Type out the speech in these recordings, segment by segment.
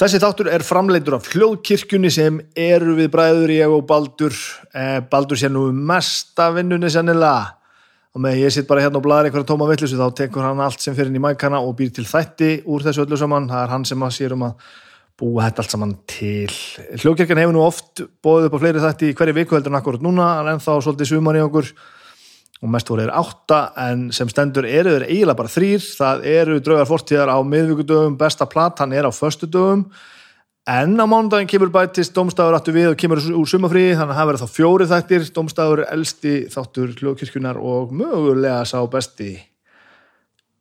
Þessi þáttur er framleitur af hljóðkirkjunni sem eru við bræður ég og Baldur. Eh, Baldur sé nú mesta vinnunni sennilega. Og með ég sitt bara hérna og blæðir einhverja tóma vittlusu þá tekur hann allt sem fyrir inn í mækana og býr til þætti úr þessu öllu saman. Það er hann sem að sér um að búa þetta allt saman til. Hljóðkirkjan hefur nú oft bóðið upp á fleiri þætti hverju viku heldur en akkurat núna, en ennþá svolítið sumar í okkur og mest voru er átta en sem stendur eru þeir eiginlega bara þrýr það eru draugar fortíðar á miðvíkudögum besta platan er á föstudögum. En á mánudagin kemur bætist domstafur áttu við og kemur úr sumafríði þannig að það verður þá fjóri þættir. Domstafur elsti þáttur hljóðkirkjunar og mögulega sá besti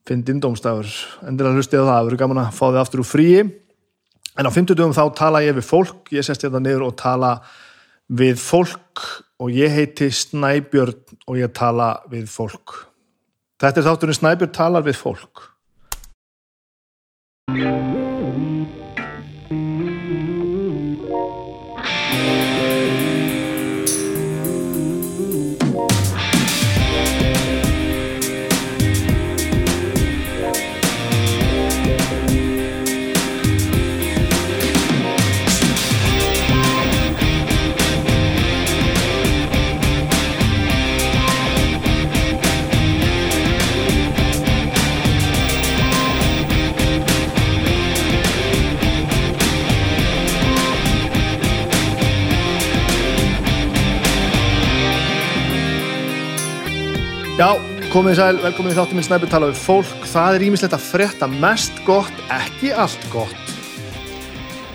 fyndin domstafur endilega hlustið á það, verður gaman að fá þið aftur úr fríi. En á fymtudögum þá tala ég við fólk. Ég sest hérna niður og tala við fólk og ég heiti Snæbjörn og ég tala við fólk. Þetta er þátturinn Snæbjörn talar við fólk. Já, komið sæl, velkomin í þáttum minn Snæbjörn tala við fólk. Það er ímislegt að frétta mest gott, ekki allt gott.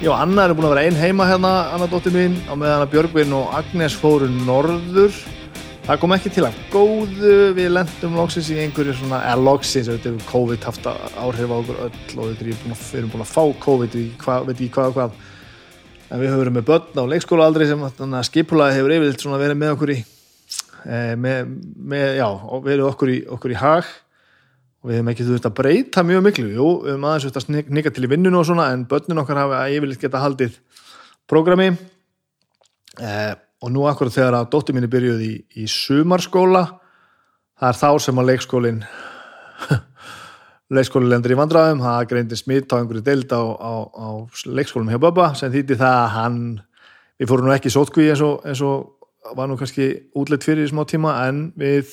Já, Anna er búin að vera einn heima hérna, Anna dóttir mín, á meðan að Björgvin og Agnes fóru norður. Það kom ekki til að góðu, við lendum loksins í einhverju svona, eða loksins, við veitum, COVID haft áhrif á okkur öll og við erum búin að fá COVID, við veit ekki hvað og hvað. En við höfum verið með börn á leikskóla aldrei sem skipulaði hefur yfirleitt verið með okkur í með, með, já, verið okkur í, okkur í hag. Og við hefum ekki þurft að breyta mjög miklu. Jú, við hefum aðeins þurft að snika til í vinnun og svona en börnun okkar hafa yfirleitt geta haldið prógrami. Eh, og nú akkurat þegar að dóttur mín er byrjuð í, í sumarskóla það er þá sem að leikskólin leikskólin lendur í vandraðum það greindir smitt á einhverju deild á, á, á leikskólum hjá Böba sem þýtti það að hann við fórum nú ekki sótkví eins og, eins og var nú kannski útleitt fyrir í smá tíma en við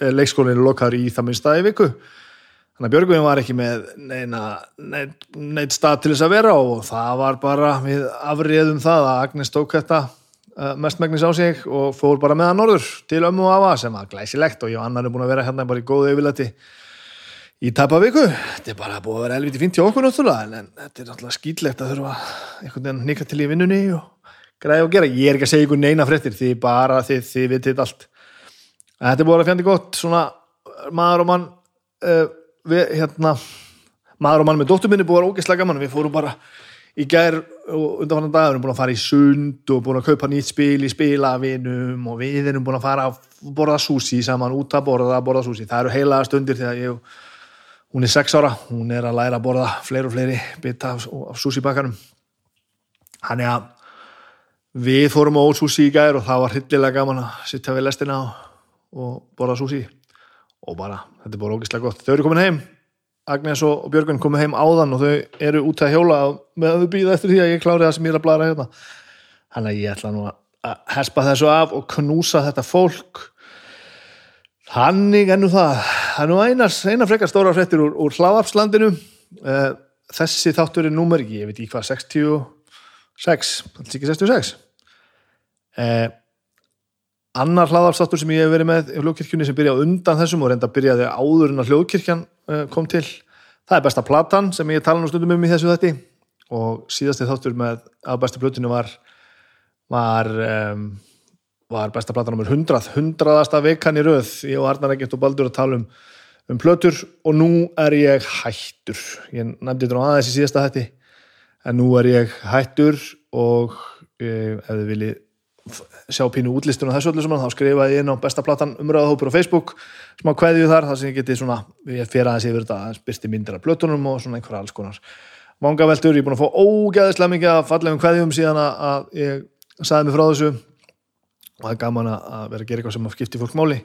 eh, leikskólinu lokaður í það minn staði viku. Þannig að Björgvin var ekki með neina, neitt, neitt stað til þess að vera og það var bara við afriðum það að Agnes tók þetta uh, mestmægnis á sig og fór bara með hann norður til ömmu og afa sem var glæsilegt og ég og annar er búin að vera hérna bara í góðu yfirleiti í tapa viku. Þetta er bara búin að vera elviti fint hjá okkur náttúrulega en, en þetta er náttúrulega skýtlegt að þurfa einhvern veginn nýka til í vinnunni og græði og gera, ég er ekki að segja ykkur neina fréttir því bara þið, þið vitið allt. En þetta er búin að fjandi gott svona maður og mann uh, við, hérna maður og mann með dóttur minni búin að ógeðslega gaman. Við fórum bara í gær og undanfannan dag við erum búin að fara í sund og búin að kaupa nýtt spil í spilavinum og við erum búin að fara að borða sushi saman út að borða, borða sushi. Það eru heila stundir þegar ég hún er sex ára, hún er að læra að borða fleiri og fleiri bita af, af sushi bakkanum hann er að Við fórum á Ótsúsi í gær og það var hildilega gaman að sitta við lestina og borða súsi og bara, þetta er bara ógislega gott. Þau eru komin heim, Agnes og Björgun komin heim áðan og þau eru út að hjóla með að þau býða eftir því að ég klári það sem ég er að blara hérna. Þannig að ég ætla nú að hespa þessu af og knúsa þetta fólk. Hannig ennú það. Það er nú einar, einar frekar stóra frettir úr, úr Hlaðarpslandinu. Eh, þessi þáttur er númer, ég veit ekki hvað, 66, alls ekki 66 eh, annar hlaðarstáttur sem ég hef verið með í hljóðkirkjunni sem byrjaði undan þessum og reynda byrjaði áður en að hljóðkirkjan eh, kom til það er besta platan sem ég tala nú stundum um í þessu þetti og síðasti þáttur með að besta plötinu var var, um, var besta platan nr. 100 hundraðasta vekan í röð ég og Arnar Egert og Baldur að tala um um plötur og nú er ég hættur ég nefndi þetta nú aðeins í síðasta þetti en nú er ég hættur og ef þið viljið sjá pínu útlistunum þessu öllu saman, þá skrifaði ég inn á bestaplattan umröðahópur á Facebook, smá kveðju þar þar sem ég geti svona, ég fer aðeins yfir þetta spyrsti myndir af blötunum og svona einhverja alls konar vanga veldur, ég er búin að fá ógæðislega mikið að fallegum kveðjum síðan að ég saði mig frá þessu og það er gaman að vera að gera eitthvað sem að skipti fólk máli.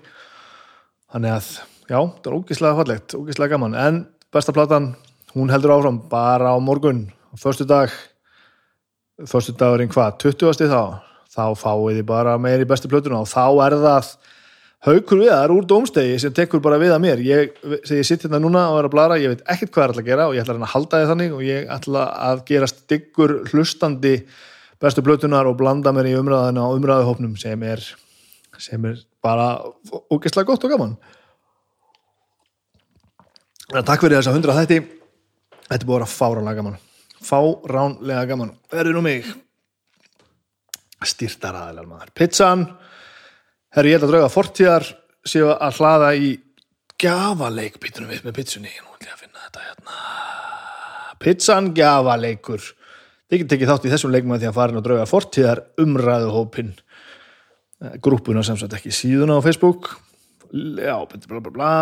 Þannig að, já, það er ógæðislega fallegt ógæðislega gaman, en bestaplattan hún heldur áfram bara á morgun förstu dag förstu dagurinn hvað, 20. þá þá fáið þið bara meir í bestu plötuna og þá er það haukur viðar úr dómstegi sem tekur bara við að mér. Ég, ég sitt hérna núna og er að blara, ég veit ekkert hvað er alltaf að gera og ég ætla að halda þið þannig og ég ætla að gera styggur hlustandi bestu plötunar og blanda mér í umræðina og umræðuhópnum sem er sem er bara ógeðslega gott og gaman. Takk fyrir þess að hundra þetta þetta búin að fáránlega gaman. Fáránlega gaman. Verður nú mig styrtar aðeinar maður. Pizzan, herri ég held að drauga fortíðar séu að hlaða í gjafaleik býtunum við með pizzunni. Nú ætlum ég að finna þetta hérna. Pizzan gjafaleikur þið getur tekið þátt í þessum leikum að því að farin og drauga fortíðar umræðuhópin grúpuna sem sagt ekki síðuna á Facebook. Já, bla bla bla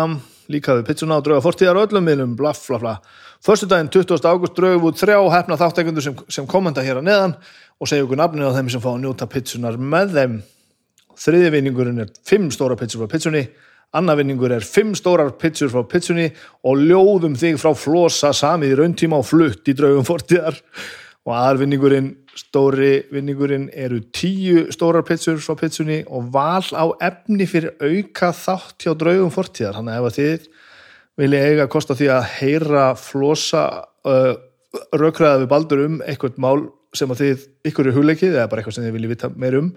líka við pizzuna og drauga fortíðar öllum miðlum bla bla bla. Förstu daginn 20. ágúst draugum út þrjá hefna þáttækundur sem, sem kommenta hér að neðan og segja okkur nafnið á þeim sem fá að njóta pizzunar með þeim. Þriði vinningurinn er 5 stóra pizzur frá pizzunni, annar vinningur er 5 stórar pizzur frá pizzunni og ljóðum þig frá flosa samið í rauntíma og flutt í draugum fortíðar og aðar vinningurinn, stóri vinningurinn eru 10 stórar pizzur frá pizzunni og val á efni fyrir auka þátt hjá draugum fortíðar. Þannig að ef þið vil ég eiga að kosta því að heyra flosa uh, raukraða við baldur um eitthvað mál sem að þið ykkur er hugleikið eða bara eitthvað sem þið viljið vita meir um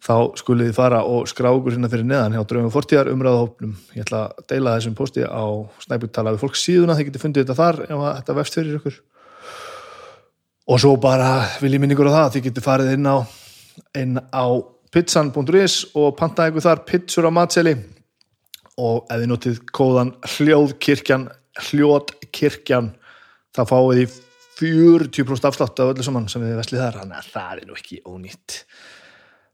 þá skulið þið fara og skrá okkur hérna fyrir neðan hjá Draugum Fortíðar umræðahópnum ég ætla að deila þessum posti á snæputala við fólk síðuna, þið getur fundið þetta þar ef þetta vefst fyrir ykkur. Og svo bara vil ég minningur á það þið getur farið inn á á pizzan.is og pantaði ykkur þar pizzur á matseli. Og ef þið notið kóðan hljóðkirkjan hljóðkirkjan þá fáið þið 40% afslátt af öllu saman sem þið veslið þar þannig að það er nú ekki ónýtt.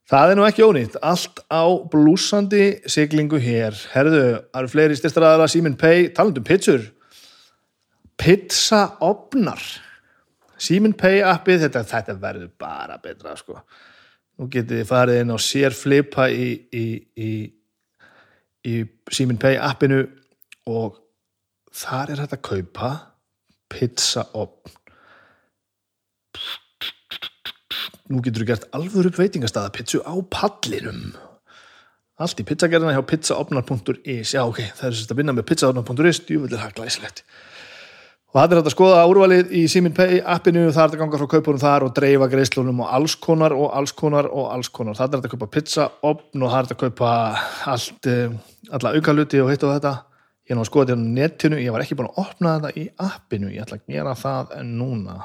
Það er nú ekki ónýtt. Allt á blúsandi siglingu hér. Herðu, það eru fleiri styrstaræðara Simin Pay, talandum pizzur. Pizzaopnar Simin Pay appið þetta, þetta verður bara betra sko. Nú getið þið farið inn á sér flipa í, í, í í Simin Pay appinu og þar er þetta að kaupa pizza nú getur þú gert alvöru veitingastaða pizzu á pallinum. Allt í pizzagerðina hjá pizzaopnar.is já ok, það er sérst að vinna með pizzaopnar.is djúvillir það glæsilegt og það er hægt að skoða úrvalið í Simin Pay appinu, það er að ganga frá kaupunum þar og dreifa greiðslunum og alls konar og alls konar og alls konar, það er hægt að kaupa pizzaopn og það er hægt að kaupa allt eh, alla aukaluti og hitt og þetta. Ég er nú að skoða þetta á netinu, ég var ekki búin að opna þetta í appinu, ég ætla að gera það núna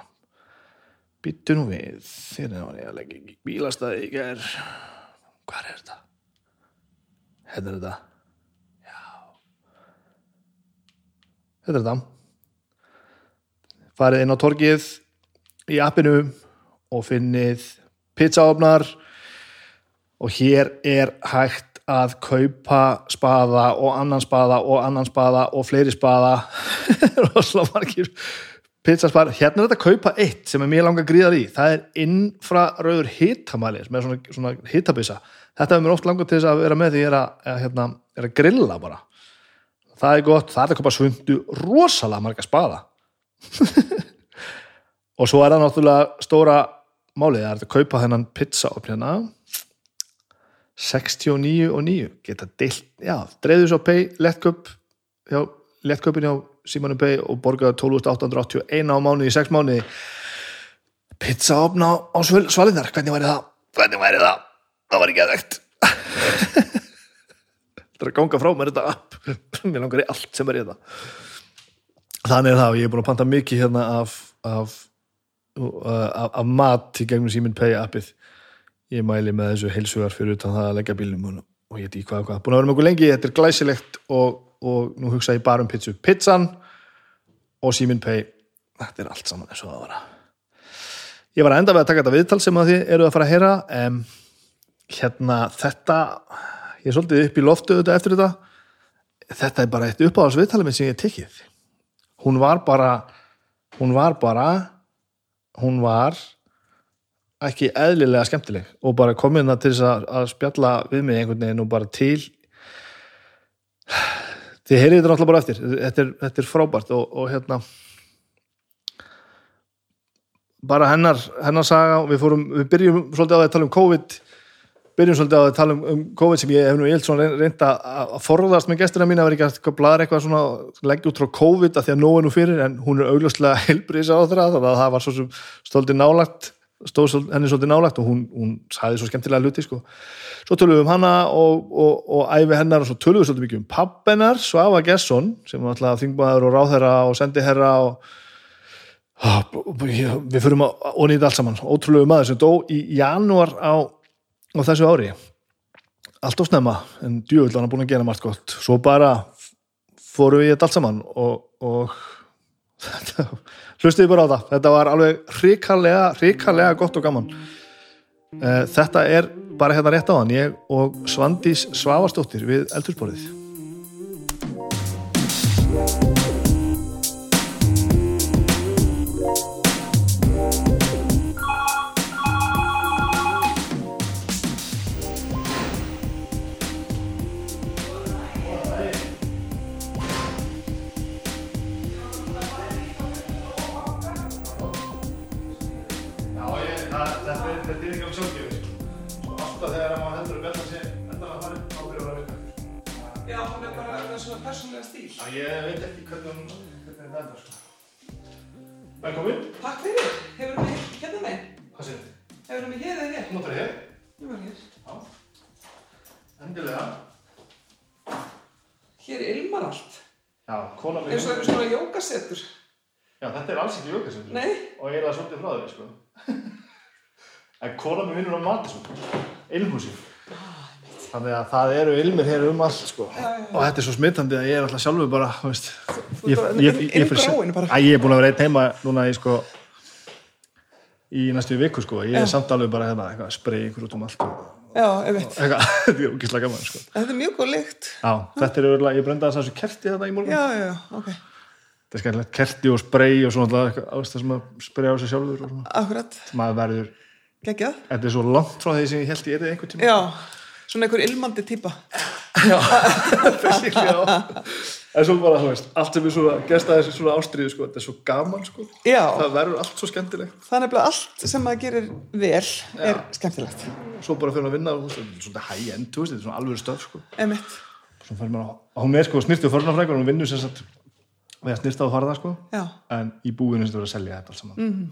byttu nú við þegar var ég að leggja ekki bílastæði ég er hvað er þetta? þetta er þetta? Já. Þetta er þetta? Farið inn á torgið í appinu og finnið pizzaofnar og hér er hægt að kaupa spaða og annan spaða og annan spaða og fleiri spaða. Rosalega margir pizzaspar, hérna er þetta að kaupa eitt sem er mjög langa gríðar í, það er infraröður hitamælir með svona, svona hitabissa, þetta er mér oft langar til þess að vera með því ég er að, að, hérna, er að grilla bara, það er gott það er að kaupa svundu rosalega marga spaða. Og svo er það náttúrulega stóra málið, það er að kaupa þennan pizza op hérna. 69 og 9 geta deilt, já, dreyðu svo pay lettköp lettköpin hjá Simonum Pay og borgaði 12.881 á mánuði í 6 mánuði. Pizza opna á svaliðar hvernig væri það? hvernig væri það? það var ekki aðvegt það er að ganga frá mér þetta app. Mér langar í allt sem er í þetta. Þannig er það og ég er búin að panta mikið hérna af af, af, af mat í gegnum Simon Pay appið. Ég mæli með þessu heilsugar fyrir utan það að leggja bílnum og ég veit ekki hvað, hvað. Búin að vera mjög lengi, þetta er glæsilegt og, og nú hugsa ég bara um pizzu pizzan og Simin Pay þetta er allt saman eins og það var. Ég var enda við að taka þetta viðtal sem að þið eru að fara að heyra um, hérna þetta ég er svolítið upp í loftu þetta eftir þetta. Þetta er bara eitt uppáhalsviðtalið minn sem ég tekið. Hún var bara hún var bara hún var ekki eðlilega skemmtileg og bara komið hérna til þess að, að spjalla við mig einhvern veginn og bara til þið heyrið þetta náttúrulega bara eftir. Þetta er, þetta er frábært og, og hérna bara hennar, hennar saga. Við, fórum, við byrjum svolítið á því að tala um COVID byrjum svolítið á því að tala um, um COVID sem ég hef nú eilt svona reynda að forðast með gestina mín að vera ekki að bladra eitthvað svona leggja út frá COVID að því að nóg er nú fyrir en hún er augljóslega heilbriðis á þeirra þannig að það var svo svolítið nálagt stóð henni svolítið nálagt og hún, hún sæði svo skemmtilega hluti sko. Svo tölum við um hana og, og, og æfi hennar og svo tölum við svolítið mikið um pappennar Svafa Gesson sem var alltaf þingmaður og ráðherra og sendiherra og við fyrum að ónýta allt saman. Ótrúlegu maður sem dó í janúar á, á þessu ári. Allt ásnæma en djúvill var hann búin að gera margt gott. Svo bara fórum við þetta allt saman og, og hlustiði bara á það. Þetta var alveg hrikalega hrikalega gott og gaman. Eh, þetta er bara hérna rétt á hann ég og Svandís Svavastóttir við Eldursporið kona mín vinnur á matisum Ilmhúsi Þannig að það eru ilmir hér um allt sko. Já, já, já. og þetta er svo smittandi að ég er alltaf sjálfur bara, þú veist inn fyrir- gráinu bara. Ég er búin að vera einn heima núna í sko í næstu viku sko, ég er samt alveg bara hérna, eitthvað, sprey ykkur út um allt og Já, ég veit eitthvað, þetta er ógislega gaman sko. Þetta er mjög góð lykt. Já, þetta er örugglega, ég brenda þessu kerti þetta í morgun. Já, já, já, ok. Þetta er skemmtilegt, kerti og spray og svona alltaf eitthvað, ástæð sem að spraya á sig sjálfur og svona, Akkurat, maður verður geggjað. Þetta er svo langt frá því sem ég held ég er einhvern tíma. Já, svona einhver ilmandi típa. Basically, já. en svo bara, þú veist, allt sem er svona gesta þessi svona ástriðu, sko, þetta er svo gaman sko. Já, það verður allt svo skemmtilegt. Það er nefnilega allt sem maður gerir vel er skemmtilegt. Svo bara fyrir að vinna, svona high-end, þú veist, þetta er svona alvöru stöð, sko. Emitt, svo fyrir maður hún er sko snirtu förnafrækvar hún vinnur sem sagt við að snirta á farða, sko. Já, en í búinu sem þú verður að selja þetta allt saman. -hmm.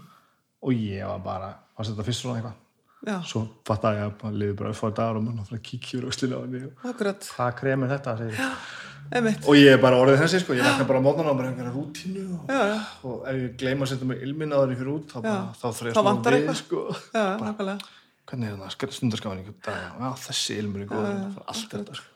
og ég var bara, fannst þetta fyrst svona eitthvað. Já, svo fattaði ég að maður liði bara upp á dagar og maður að kíkja yfir aukslinni á henni og akkurat. Hvað krem er þetta, Emitt, og ég er bara orðið þessi, sko, ég vakna bara á mótnana og bara einhverja rútínu og, já, já, og ef ég gleyma að setja mig ilmin ég fyrir út þá, bara, Já. þá smá vantar við, sko. Já, nákvæmlega. hvernig er það, stundarskafan einhvern dag? Já, þessi ilmur er góð, allt þetta sko.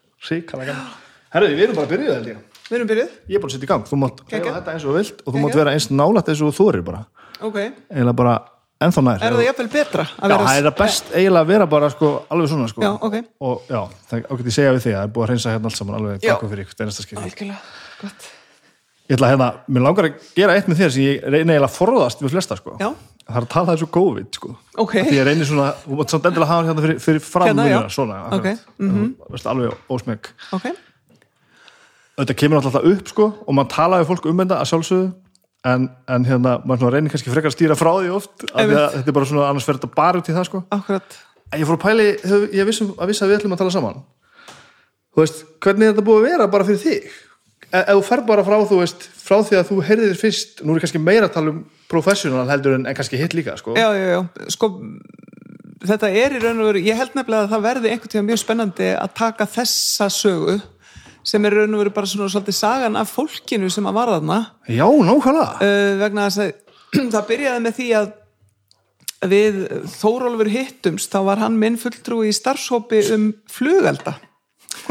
herru, við erum bara að byrja þetta Við erum byrjuð, ég er bara að setja í gang, þú mátt gera þetta eins og vilt og þú mátt vera eins nálægt eins og þú bara. Eiginlega bara ennþá nær Er það jafnvel betra að já, vera það er það best eiginlega að vera bara sko, alveg svona sko. Já, ok. og já, það ágætt ég segja við því að það er búið að hreinsa hérna allt saman alveg Já. takku fyrir ykkur, einasta skil Algjörlega, gott ég ætla að hérna, mér langar að gera eitt með þér sem ég reyni eiginlega að forðast við flesta sko. Já, það er að tala þessu COVID sko. ok því ég reynir svona, þú mátt samt endilega hafa hérna fyrir, fyrir fram Hérna, já. svona Ok, mm -hmm. alveg ósmeg þetta kemur alltaf upp sko og maður talaði fólk um þetta að sjálfsögðu en, en hérna, maður reynir kannski frekar að stýra frá því oft, þetta er bara svona annars fer þetta bara út í það sko. Akkurat. En ég fór að pæli, ég vissum að vissi að við ætlum að tala saman. Þú veist, hvernig er þetta búið að vera bara fyrir þig? E ef þú fer bara frá, þú veist frá því að þú heyrðir þér fyrst, nú er kannski meira að tala um professional heldur en, en kannski hitt líka sko. Já, já, já, sko þetta er í raun og veru, ég held nefnilega að það verði einhvern tíma mjög spennandi að taka þessa sögu sem er raun og veru bara svona svolítið sagan af fólkinu sem að var þarna. Já, nákvæmlega. Uh, vegna þess að það byrjaði með því að við Þórólfur hittumst þá var hann minn fulltrúi í starfshópi um flugelda.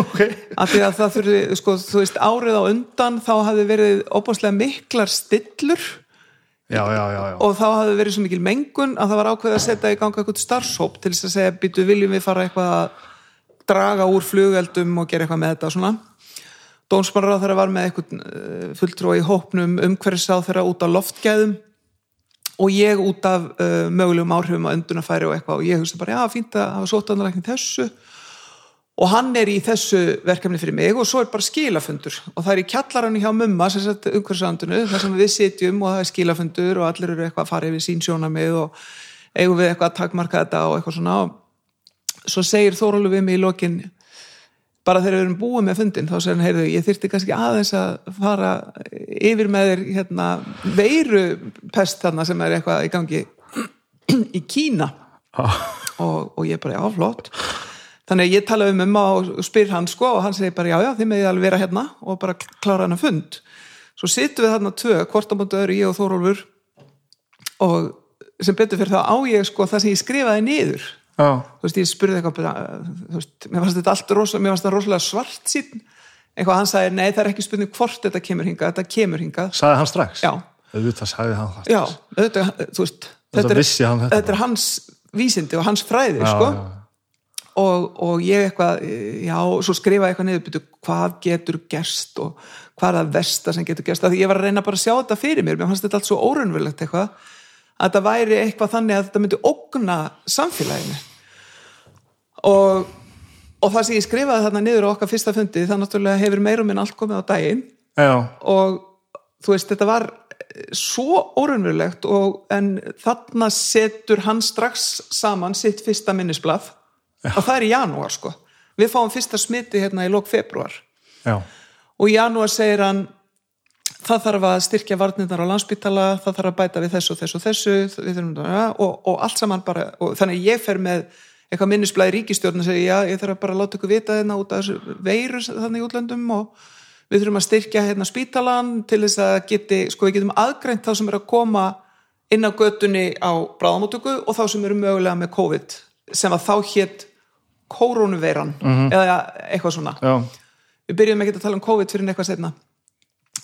Ok, af því að það þurfi, sko, þú veist, árið á undan þá hafði verið óbáslega miklar stillur. Já, já, já, já. og þá hafði verið svo mikil mengun að það var ákveðið að setja í ganga eitthvað starfshóp til þess að segja, býtu, viljum við fara eitthvað að draga úr flugeldum og gera eitthvað með þetta og svona Dómsmannar á þeirra var með eitthvað uh, fulltrúa í hópnum umhverfisá þeirra út á loftgæðum og ég út af uh, mögulegum áhrifum að undunafæri og eitthvað. Og ég hugsa bara, já, fínt að hafa sótanarlækni þessu. Og hann er í þessu verkefni fyrir mig og svo er bara skilafundur. Og það er í kjallarann hjá mumma sem sagt umhverfisandunu þar sem við sitjum og það er skilafundur og allir eru eitthvað að fara yfir sín sjónamið og eigum við eitthvað að takmarka þetta og eitthvað svona. Og svo segir Þórólu við mig í lokin bara þegar við erum búið með fundin þá segir hann, heyrðu, ég þyrfti kannski aðeins að fara yfir með þér hérna, veirupest þarna sem er eitthvað í gangi í Kína. Og, og ég bara, já, flott. Þannig að ég tala um um og spyr hann sko og hann segir bara, já, já, þið meðið alveg vera hérna og bara klára hann að fund. Svo sittum við þarna tvö, hvort á möndu öru, ég og Þórólfur og sem betur fyrir það á ég sko það sem ég skrifaði niður þú veist, ég spurði eitthvað þú veist, mér fannst þetta allt rosa, mér fannst það rosalega svart sín eitthvað hann sagði, nei, það er ekki spurning hvort þetta kemur hingað, þetta kemur hingað. Sagði hann strax? já, Auðvitað sagði hann það já, auðvitað, veist Þetta þetta er, þetta. er hans vísindi og hans fræði, Já, sko. já. og, og ég eitthvað já, svo skrifaði eitthvað niður byrju, hvað getur gerst og hvað er það versta sem getur gerst, því ég var að reyna bara að sjá þetta fyrir mér, mér fannst þetta allt svo óraunverulegt eitthvað að þetta væri eitthvað þannig að þetta myndi ógna samfélaginu. Og, og það sem ég skrifaði þarna niður á okkar fyrsta fundi, það náttúrulega hefur meira og minn allt komið á daginn. Já, og þú veist, þetta var svo óraunverulegt og en þarna setur hann strax saman sitt fyrsta minnisblað. Og það er í janúar sko. Við fáum fyrsta smiti hérna í lok februar já, og í janúar segir hann það þarf að styrkja varnirnar á landsbytala það þarf að bæta við þessu og þessu og þessu þurfum, og, og allt saman bara og þannig ég fer með eitthvað minnisblæði ríkistjórn og segja já, ég þarf bara að láta ykkur vita hérna út af þessu veiru þannig í útlöndum og við þurfum að styrkja hérna spítalan til þess að geti, sko við getum aðgreint þá sem er að koma inn á götunni á bráðamótöku og þá sem eru mögulega með COVID sem að þá hétt koronuveiran eða eitthvað svona. Já, við byrjum ekki að tala um COVID fyrir eitthvað setna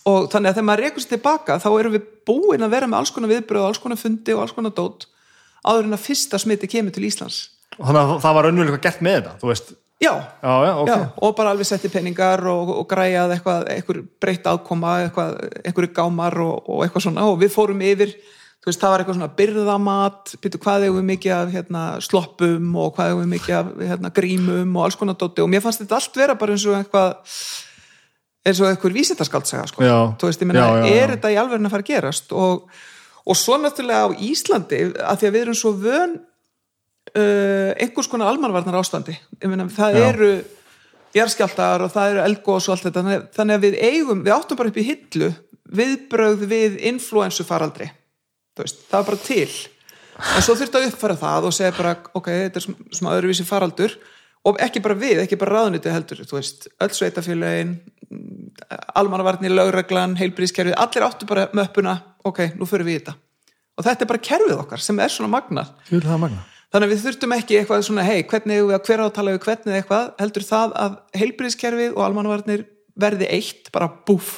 og þannig að þegar maður reykur sér tilbaka þá erum við búin að vera með alls konar viðbröð alls konar fundi og alls konar dót áður en að fyrsta smiti kemur til Íslands. Þannig að það var raunverulega gert með þetta, þú veist? Já, Já, já, ok. Já og bara alveg setti peningar og, og græjað eitthvað, eitthvað breytt aðkoma eitthvað, einhverju gámar og, og eitthvað svona. Og við fórum yfir þú veist, það var eitthvað svona byrðamat byrju, hvað hefur við mikið af hérna, sloppum og hvað hefur við mikið af hérna, grímum og alls konar dóti. Og mér fannst þetta allt vera bara eins og eitthvað eins og eitthvað vísindaskaldsaga sko. Veist, Já, já, já. er þetta í alveg að fara að gerast? Og, og svo náttúrulega á Íslandi að því að við erum svo vön uh, einhvers konar almanvarnar ástandi meina, það eru jarðskjáltar og það eru eldgós og allt þetta. Þannig- þannig að við eigum, við áttum bara upp í hillu viðbrögð við influensu faraldri veist, það var bara til. En svo þurfti að uppfæra það og segja bara ok, þetta er smá öðruvísi faraldur og ekki bara við, ekki bara ráðniti heldur. Þú veist, öll sveitafélögin almannavarnir, lögreglan, heilbríðskerfið allir áttu bara möppuna. Ok, nú förum við í þetta. Og þetta er bara kerfið okkar sem er svona magna Þannig að við þurftum ekki eitthvað svona, hei, hvernig við að hver á að tala við hvernig eitthvað, heldur það að heilbríðskerfið og almannavarnir verði eitt, bara búf,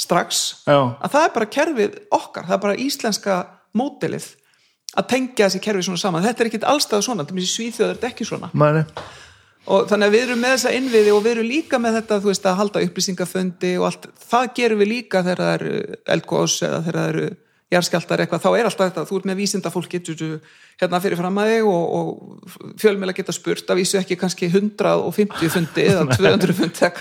strax, Já, að það er bara kerfið okkar, það er bara íslenska mótilið að tengja þessi kerfið svona saman. Þetta er ekkit allstað svona, þetta er svíþjóð, þetta er ekki svona. mæni Og þannig að við erum með þessa innviði og við erum líka með þetta, þú veist, að halda upplýsingafundi og allt, það gerum við líka þegar það eru eldgós eða þegar það eru jarðskjáltar eitthvað, þá er alltaf þetta, þú ert með vísinda fólk getur hérna fyrir fram að þig og, og fjölmjöla geta spurt að vísu ekki kannski 150 fundi eða 200 fundi það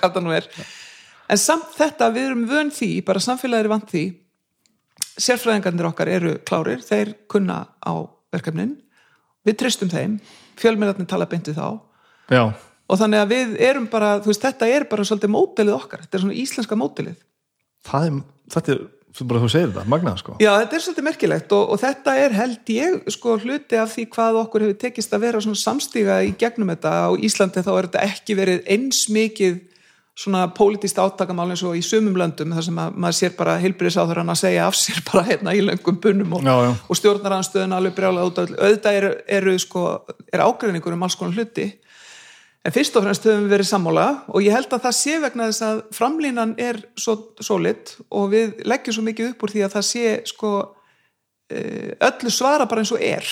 sérfræðingarnir okkar eru klárir þeir kunna á verkefnin. Við tristum þeim, fjölmjölarnir tala beintu þá. Já, og þannig að við erum bara, þú veist, þetta er bara svolítið mótelið okkar, þetta er svona íslenska mótelið það er, þetta er bara þú segir þetta, magnað sko. Já, þetta er svolítið merkilegt og, og þetta er held ég sko hluti af því hvað okkur hefur tekist að vera svona samstíga í gegnum þetta. Á Íslandi þá er þetta ekki verið eins mikið svona pólitíst átakamál eins og í sumum löndum þar sem að, maður sér bara heilbriðsáþurann að segja af sér bara hérna í löngum bunum og, og stjórnaranstöðun alveg brjálega út af auðvitað eru, eru sko, er ágreiningur um alls konar hluti En fyrst og fremst höfum við verið sammála og ég held að það sé vegna þess að framlínan er svo solid og við leggjum svo mikið upp úr því að það sé sko eh, öllu svara bara eins og er.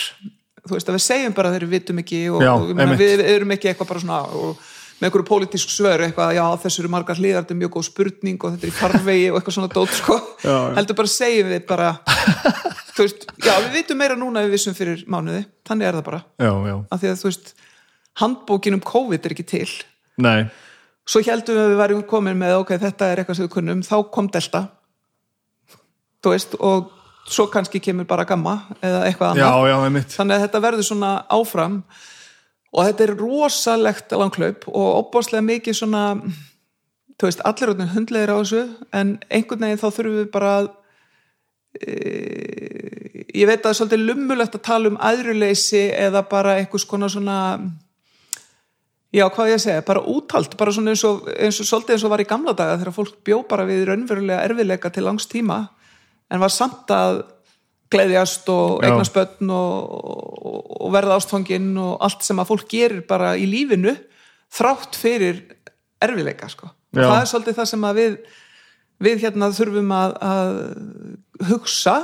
Þú veist að við segjum bara þegar við vitum ekki og, Já, og einmitt. við erum ekki eitthvað bara svona og, með einhverju pólitísk svör eitthvað, já þessu eru margar hlýðar, þetta er mjög góð spurning og þetta er í farvegi og eitthvað svona dót sko. Já, já. Heldur bara segjum við bara, þú veist, já við vitum meira núna við vissum fyrir mánuði, þannig er það bara. Já, af því að þú veist handbókin um COVID er ekki til. Nei, svo heldum við að við varum komin með ok, þetta er eitthvað sem við kunnum, þá kom delta. Þú veist og svo kannski kemur bara gamma eða eitthvað annað. þannig að þetta verður svona áfram og þetta er rosalegt langklaup og opbáslega mikið svona þú veist, allir orðin hundlegir á þessu en einhvern veginn þá þurfum við bara að e, ég veit að það er svolítið lummulegt að tala um aðruleysi eða bara eitthvað svona já, hvað ég segja, bara úthald bara svona eins og, eins og svolítið eins og var í gamla daga þegar fólk bjó bara við raunverulega erfiðleika til langs tíma en var samt að gleðjast og eignast börn og, og, verða ástfanginn og allt sem að fólk gerir bara í lífinu þrátt fyrir erfiðleika sko. Það er svolítið það sem að við við hérna þurfum að, að hugsa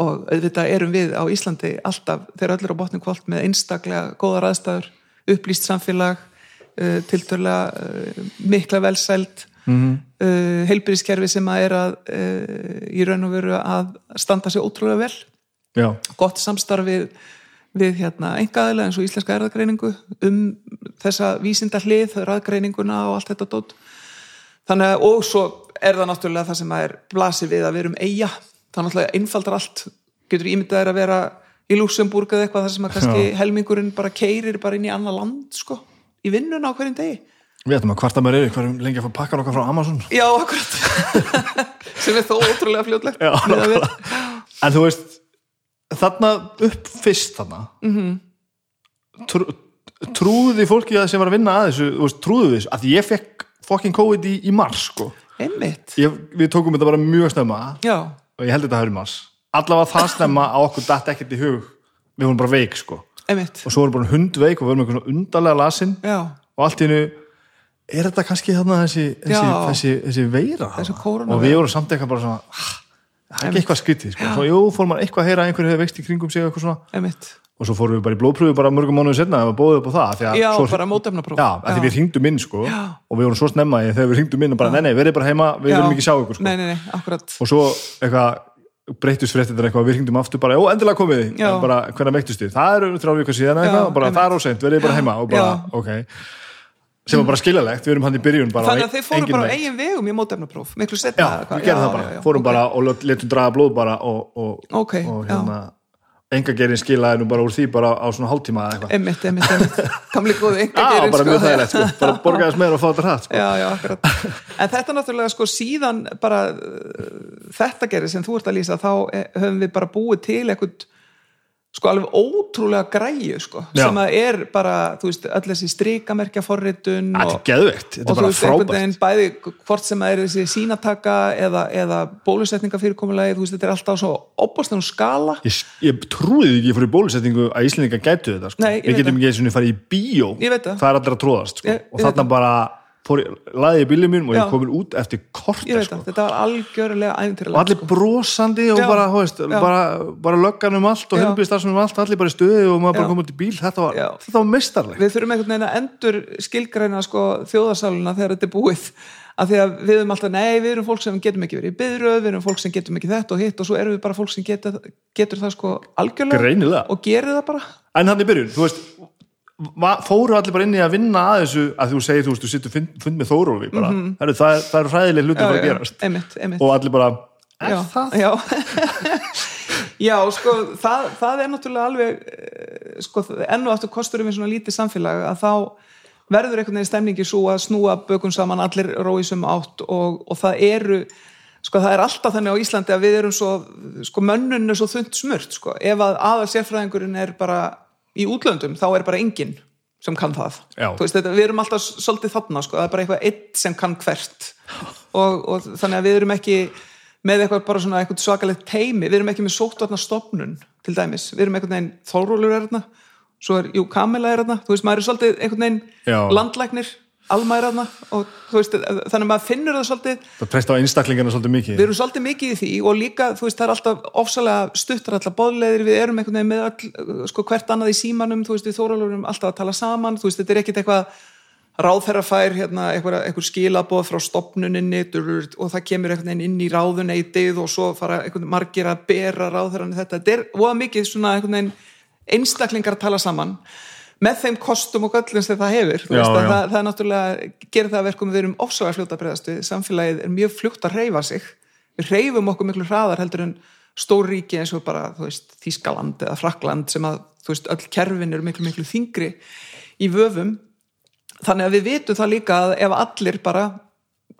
og auðvitað erum við á Íslandi alltaf þegar öll er á botnum kvöld með einstaklega góðar aðstæður, upplýst samfélag uh, tiltölulega uh, mikla velsæld mm -hmm. uh, heilbyrðiskerfi sem að er að uh, í raun og veru að standa sig ótrúlega vel já, gott samstarf við, hérna, engaðilega eins og íslenska erðagreiningu um þessa vísinda hlið, raðgreininguna og allt þetta dót. Þannig að, og svo er það náttúrulega það sem að er blasir við að við erum eiga. Er náttúrulega einfaldar allt, getur ímyndað er að vera í Luxemburg eða eitthvað þar sem að kannski Já. helmingurinn bara keirir bara inn í annað land, sko, í vinnuna á hverjum degi. Við ætlum að kvarta með reyri hverjum lengi að fá pakkan okkar frá Amazon. Já, akkurat. sem er þó ótrúlega við. en þú veist þarna upp fyrst þarna mm -hmm. trú, trúði fólki að sem var að vinna að þessu veist, trúðu þessu, að ég fekk fucking COVID í, í mars sko. Ég, við tókum þetta bara mjög snemma. Já, og ég held þetta hafi í mars. Allavega það snemma að okkur datt ekkert í hug. Við vorum bara veik sko. Einmitt. og svo vorum bara hundveik og við vorum eitthvað undarlega lasin. Já, og allt í hennu er þetta kannski þarna þessi, þessi, Já. þessi, þessi veira og við vorum samt eitthvað bara svona "Ah, það er ekki eitthvað skytið sko. svo jú, fór maður eitthvað að heyra að einhverju hefur vext í kringum sig eitthvað svona einmitt. og svo fórum við bara í blóðpröfu bara mörgum mánuðu setna og bóðið upp á það Já, svo, bara mótefnapróf. já, því Já. við hringdum inn sko, Já. og við vorum svo snemma í þegar við hringdum inn og bara nei, nei, verið bara heima, við viljum ekki sjá ykkur sko. Nei, nei, nei, og svo eitthvað breytust fréttir eitthvað, við hringdum aftur bara, ó, endilega komið Já. En bara, hvernig veiktust þið það eru þrjá vikur síðan Já, eitthvað, bara, það er óseint, verið bara heima og bara, Já. ok sem var bara skiljalegt, við erum hann í byrjun bara, Þannig að þið fóru engin bara á eigin vegum í mótefnapróf, miklu já, setna eða við gerðum það bara, fórum bara og letum draga blóð bara og, og, Ok, og já. hérna enga gerin skilaði nú bara úr því bara á svona hálftíma eða eitthvað. Einmitt, einmitt, einmitt, kamli góði enga Já, gerin bara mjög þægilegt sko, bara borgaðis meira og fá þetta hratt sko. Já, já, akkurat. En þetta náttúrulega sko síðan bara uh, þetta gerir sem þú ert að lýsa þá eh, höfum við bara búið til eitthvað sko alveg ótrúlega græju sko, Já. sem að er bara, þú veist, öll þessi strikamerkja forritun Þetta er geðveikt, þetta er bara veist, frábært veginn bæði hvort sem það er þessi sínataka eða, eða bólusetningafyrirkomulagi, þú veist, þetta er alltaf svo opbástunum skala Ég, ég trúði ekki fyrir bólusetningu að Íslendinga gætu þetta sko. Nei, Við getum ekki eins og farið í bíó það. Það er allir að tróðast sko. Ég- Og þarna bara fór, laði ég bílum mínum og ég komin út eftir veit sko. þetta var algjörlega og æfintyrilega allir brosandi og bara, veist, bara, bara löggan um allt og Já. helbriðstarfsum um allt, allir bara í stöðu og maður bara kom út í bíl, þetta var, var mistarlegt við þurfum einhvern veginn að endur skilgreina sko, þjóðasáluna þegar þetta er búið. Af því að við erum alltaf, nei, við erum fólk sem getum ekki verið í byðröð, við erum fólk sem getum ekki þetta og hitt og svo erum við bara fólk sem getur, getur það sko algjörlega Greinilega. og gerir það bara. En hann í byrjun, þú veist fóru allir bara inn í að vinna að þessu að þú segir, þú veist, þú sittur fund, fund með Þórófi bara, mm -hmm. það, er- það eru hræðileg hluti að gerast. einmitt, einmitt. Og allir bara, er já, það? Já, já sko, það, það er náttúrulega alveg eh, sko, enn og aftur kosturum við svona lítið samfélag að þá verður einhvern veginn stemningi svo að snúa bökum saman allir róisum átt og, og það eru sko það er alltaf þannig á Íslandi að við erum svo sko mönnun er svo þund smurt sko, ef að aðal sérfræðingurinn er bara í útlöndum þá er bara enginn sem kann það. Veist, þetta, við erum alltaf svolítið þarna sko, það er bara eitthvað eitt sem kann hvert. Og, og þannig að við erum ekki með eitthvað bara svona eitthvað svakalegt teimi við erum ekki með sóttvarna stopnun til dæmis, við erum einhvern veginn þórólur er þarna svo er, jú, Kamila er þarna. Þú veist, maður er svolítið einhvern veginn Já. landlæknir Alma þarna og veist, þannig að maður finnur það svolítið. Það treyst á einstaklingana svolítið mikið. Við erum svolítið mikið í því og líka, þú veist, það er alltaf ofsalega stuttar alltaf boðleiðir, við erum einhvern veginn með all, sko, hvert annað í símanum, þú veist, við þóralurum alltaf að tala saman, þú veist, þetta er ekkit eitthvað ráðherra fær hérna einhver, einhver skilaboð frá stopnuninni og það kemur einhvern veginn inn í ráðuneytið og svo fara margir að bera ráðherran þetta, þetta er einstaklingar tala saman með þeim kostum og göllum sem það hefur Já, veist, það, það er náttúrulega gerir það að verkum við erum ofsalega fljóta að breyðast við. Samfélagið er mjög fljótt að reyfa sig. Við reyfum okkur miklu hraðar heldur en stór ríki eins og bara þú veist, Þískaland eða Frakland sem að þú veist, öll kerfin eru miklu miklu þingri í vöfum. Þannig að við vitum það líka að ef allir bara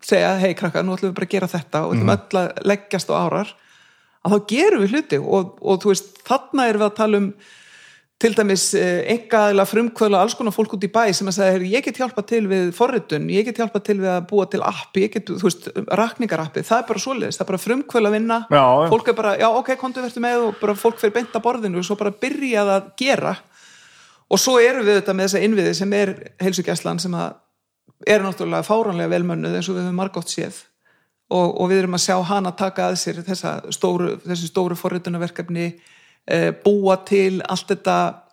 segja, hei krakka, nú ætlum við bara að gera þetta og ætlum öll að leggjast á árar að þá gerum við hluti og, og þú veist, þarna erum við að tala um til dæmis engaðilega frumkvöla alls konar fólk út í bæ sem að segja, "Heyrðu, ég get hjálpa til við forritun, ég get hjálpa til við að búa til appi, ég get, þú veist, rakningarappi. Það er bara svoleiðis, það er bara frumkvöla vinna Já, fólk er bara, já ok, kontu verður með og bara fólk fyrir beint að borðinu og svo bara byrjað að gera. Og svo erum við þetta með þessa innviði sem er heilsugæslan sem að er náttúrulega fáránlega velmönnuð eins og við höfum margótt séð. Og, og við erum að sjá hana taka að sér þessa stóru, þessi stóru forritunarverkefni e, búa til allt þetta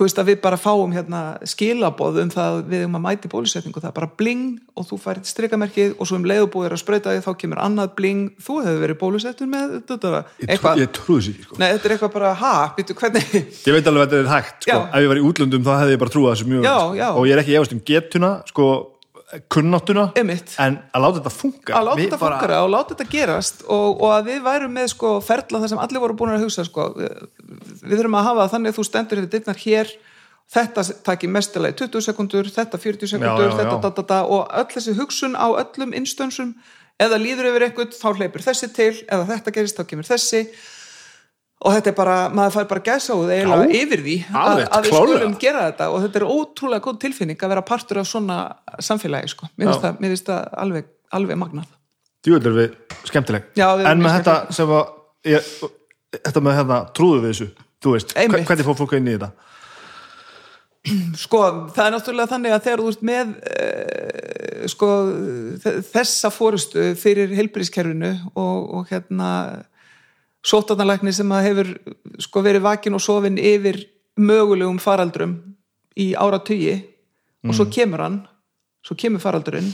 þú veist að við bara fáum hérna skilaboð um það að við um að mæti bólusetningu það er bara bling og þú færið strikamerkið og svo um leiðubúðir að sprauta því þá kemur annað bling, þú hefur verið bólusettur með þetta, eitthvað ég trúði sér ekki sko. Nei, þetta er eitthvað bara, ha, býtu, hvernig Ég veit alveg að þetta er hægt sko. Já. Ef ég var í útlöndum þá hefði ég bara trúið þessu mjög Já, sko. já. Og ég er ekki efast um getuna sko, kunnáttuna Einmitt. En að láta þetta funka að láta þetta fungara og láta þetta gerast og, og að við værum með sko ferla þar sem allir voru búin að hugsa sko, við, við þurfum að hafa þannig að þú stendur þetta dittnar hér þetta taki mestilega 20 sekundur þetta 40 sekundur, Já, já, þetta já. da, da, da, og öll þessi hugsun á öllum innstönsum eða líður yfir eitthvað þá hleypur þessi til eða þetta gerist þá kemur þessi og þetta er bara, maður fær bara gæsa úr eiginlega Já, yfir því að, að við skulum gera þetta. Og þetta er ótrúlega góð tilfinning að vera partur af svona samfélagi sko. mér finnst það, það alveg, alveg magnað. Djúvel er við skemmtileg. Já, við En með þetta sem að ég, Þetta með hérna, trúðu við þessu Þú veist, Einmitt. hvernig fór fólk inn í þetta? Sko, það er náttúrulega þannig að þegar þú ert með uh, sko, þessa fórustu fyrir heilbrískerfinu og, og hérna sótarnalækni sem að hefur sko, verið vakin og sofin yfir mögulegum faraldrum í áratugi og svo kemur hann svo kemur faraldurinn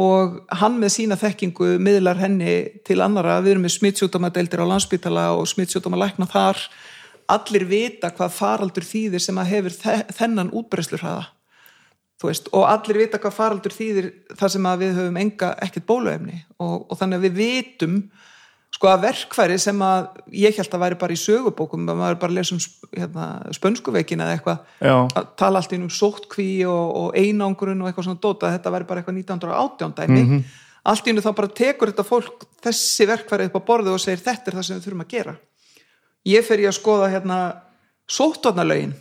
og hann með sína þekkingu miðlar henni til annara við erum með smittsjúdómadeildir á landsbítala og smittsjúdómalækna þar. Allir vita hvað faraldur þýðir sem að hefur þe þennan útbreyslur hraða veist, og allir vita hvað faraldur þýðir þar sem að við höfum enga ekkert bóluefni og, og þannig að við vitum sko að verkfæri sem að ég held að væri bara í sögubókum að maður bara lesum hérna, spönskuveikin eða eitthvað að tala allt inn um sóttkví og, og einangrun og eitthvað svona dóta þetta væri bara eitthvað 1918 dæmi. Allt í einu þá bara tekur þetta fólk þessi verkfæri upp á borðu og segir þetta er það sem við þurfum að gera. Ég fer ég að skoða hérna sóttvarnalögin.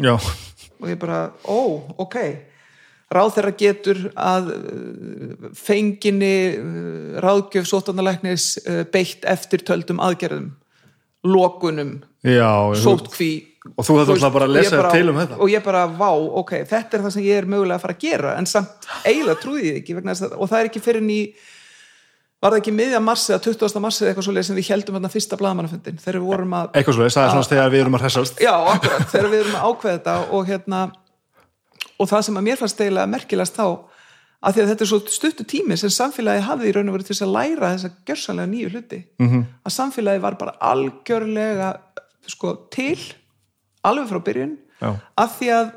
Já, og ég bara, ó, ok ráð þeirra getur að uh, fenginni uh, ráðgjöf sóttvarnalæknis uh, beitt eftir töldum aðgerðum lokunum, já sóttkví. Og þú þetta ætla bara að lesa bara- til um þetta. og ég bara, vá, ok, þetta er það sem ég er mögulega að fara að gera, en samt eiginlega trúði ég ekki, að, og það er ekki fyrir ný var það ekki miðja mars eða 20. mars eða eitthvað svoleið sem við heldum þarna fyrsta blaðmannafundin, þegar við vorum að Eitthvað svo, það er svona þegar við erum að hressast. Já, akkurat, þegar við erum að ákveða þetta og hérna og það sem að mér fannst eiginlega merkilegast þá að því að þetta er svo stuttu tími sem samfélagi hafði í raun og verið til þess að læra þessa gjörsanlega nýju hluti -hmm. að samfélagi var bara algjörlega sko til alveg frá byrjun Já. af því að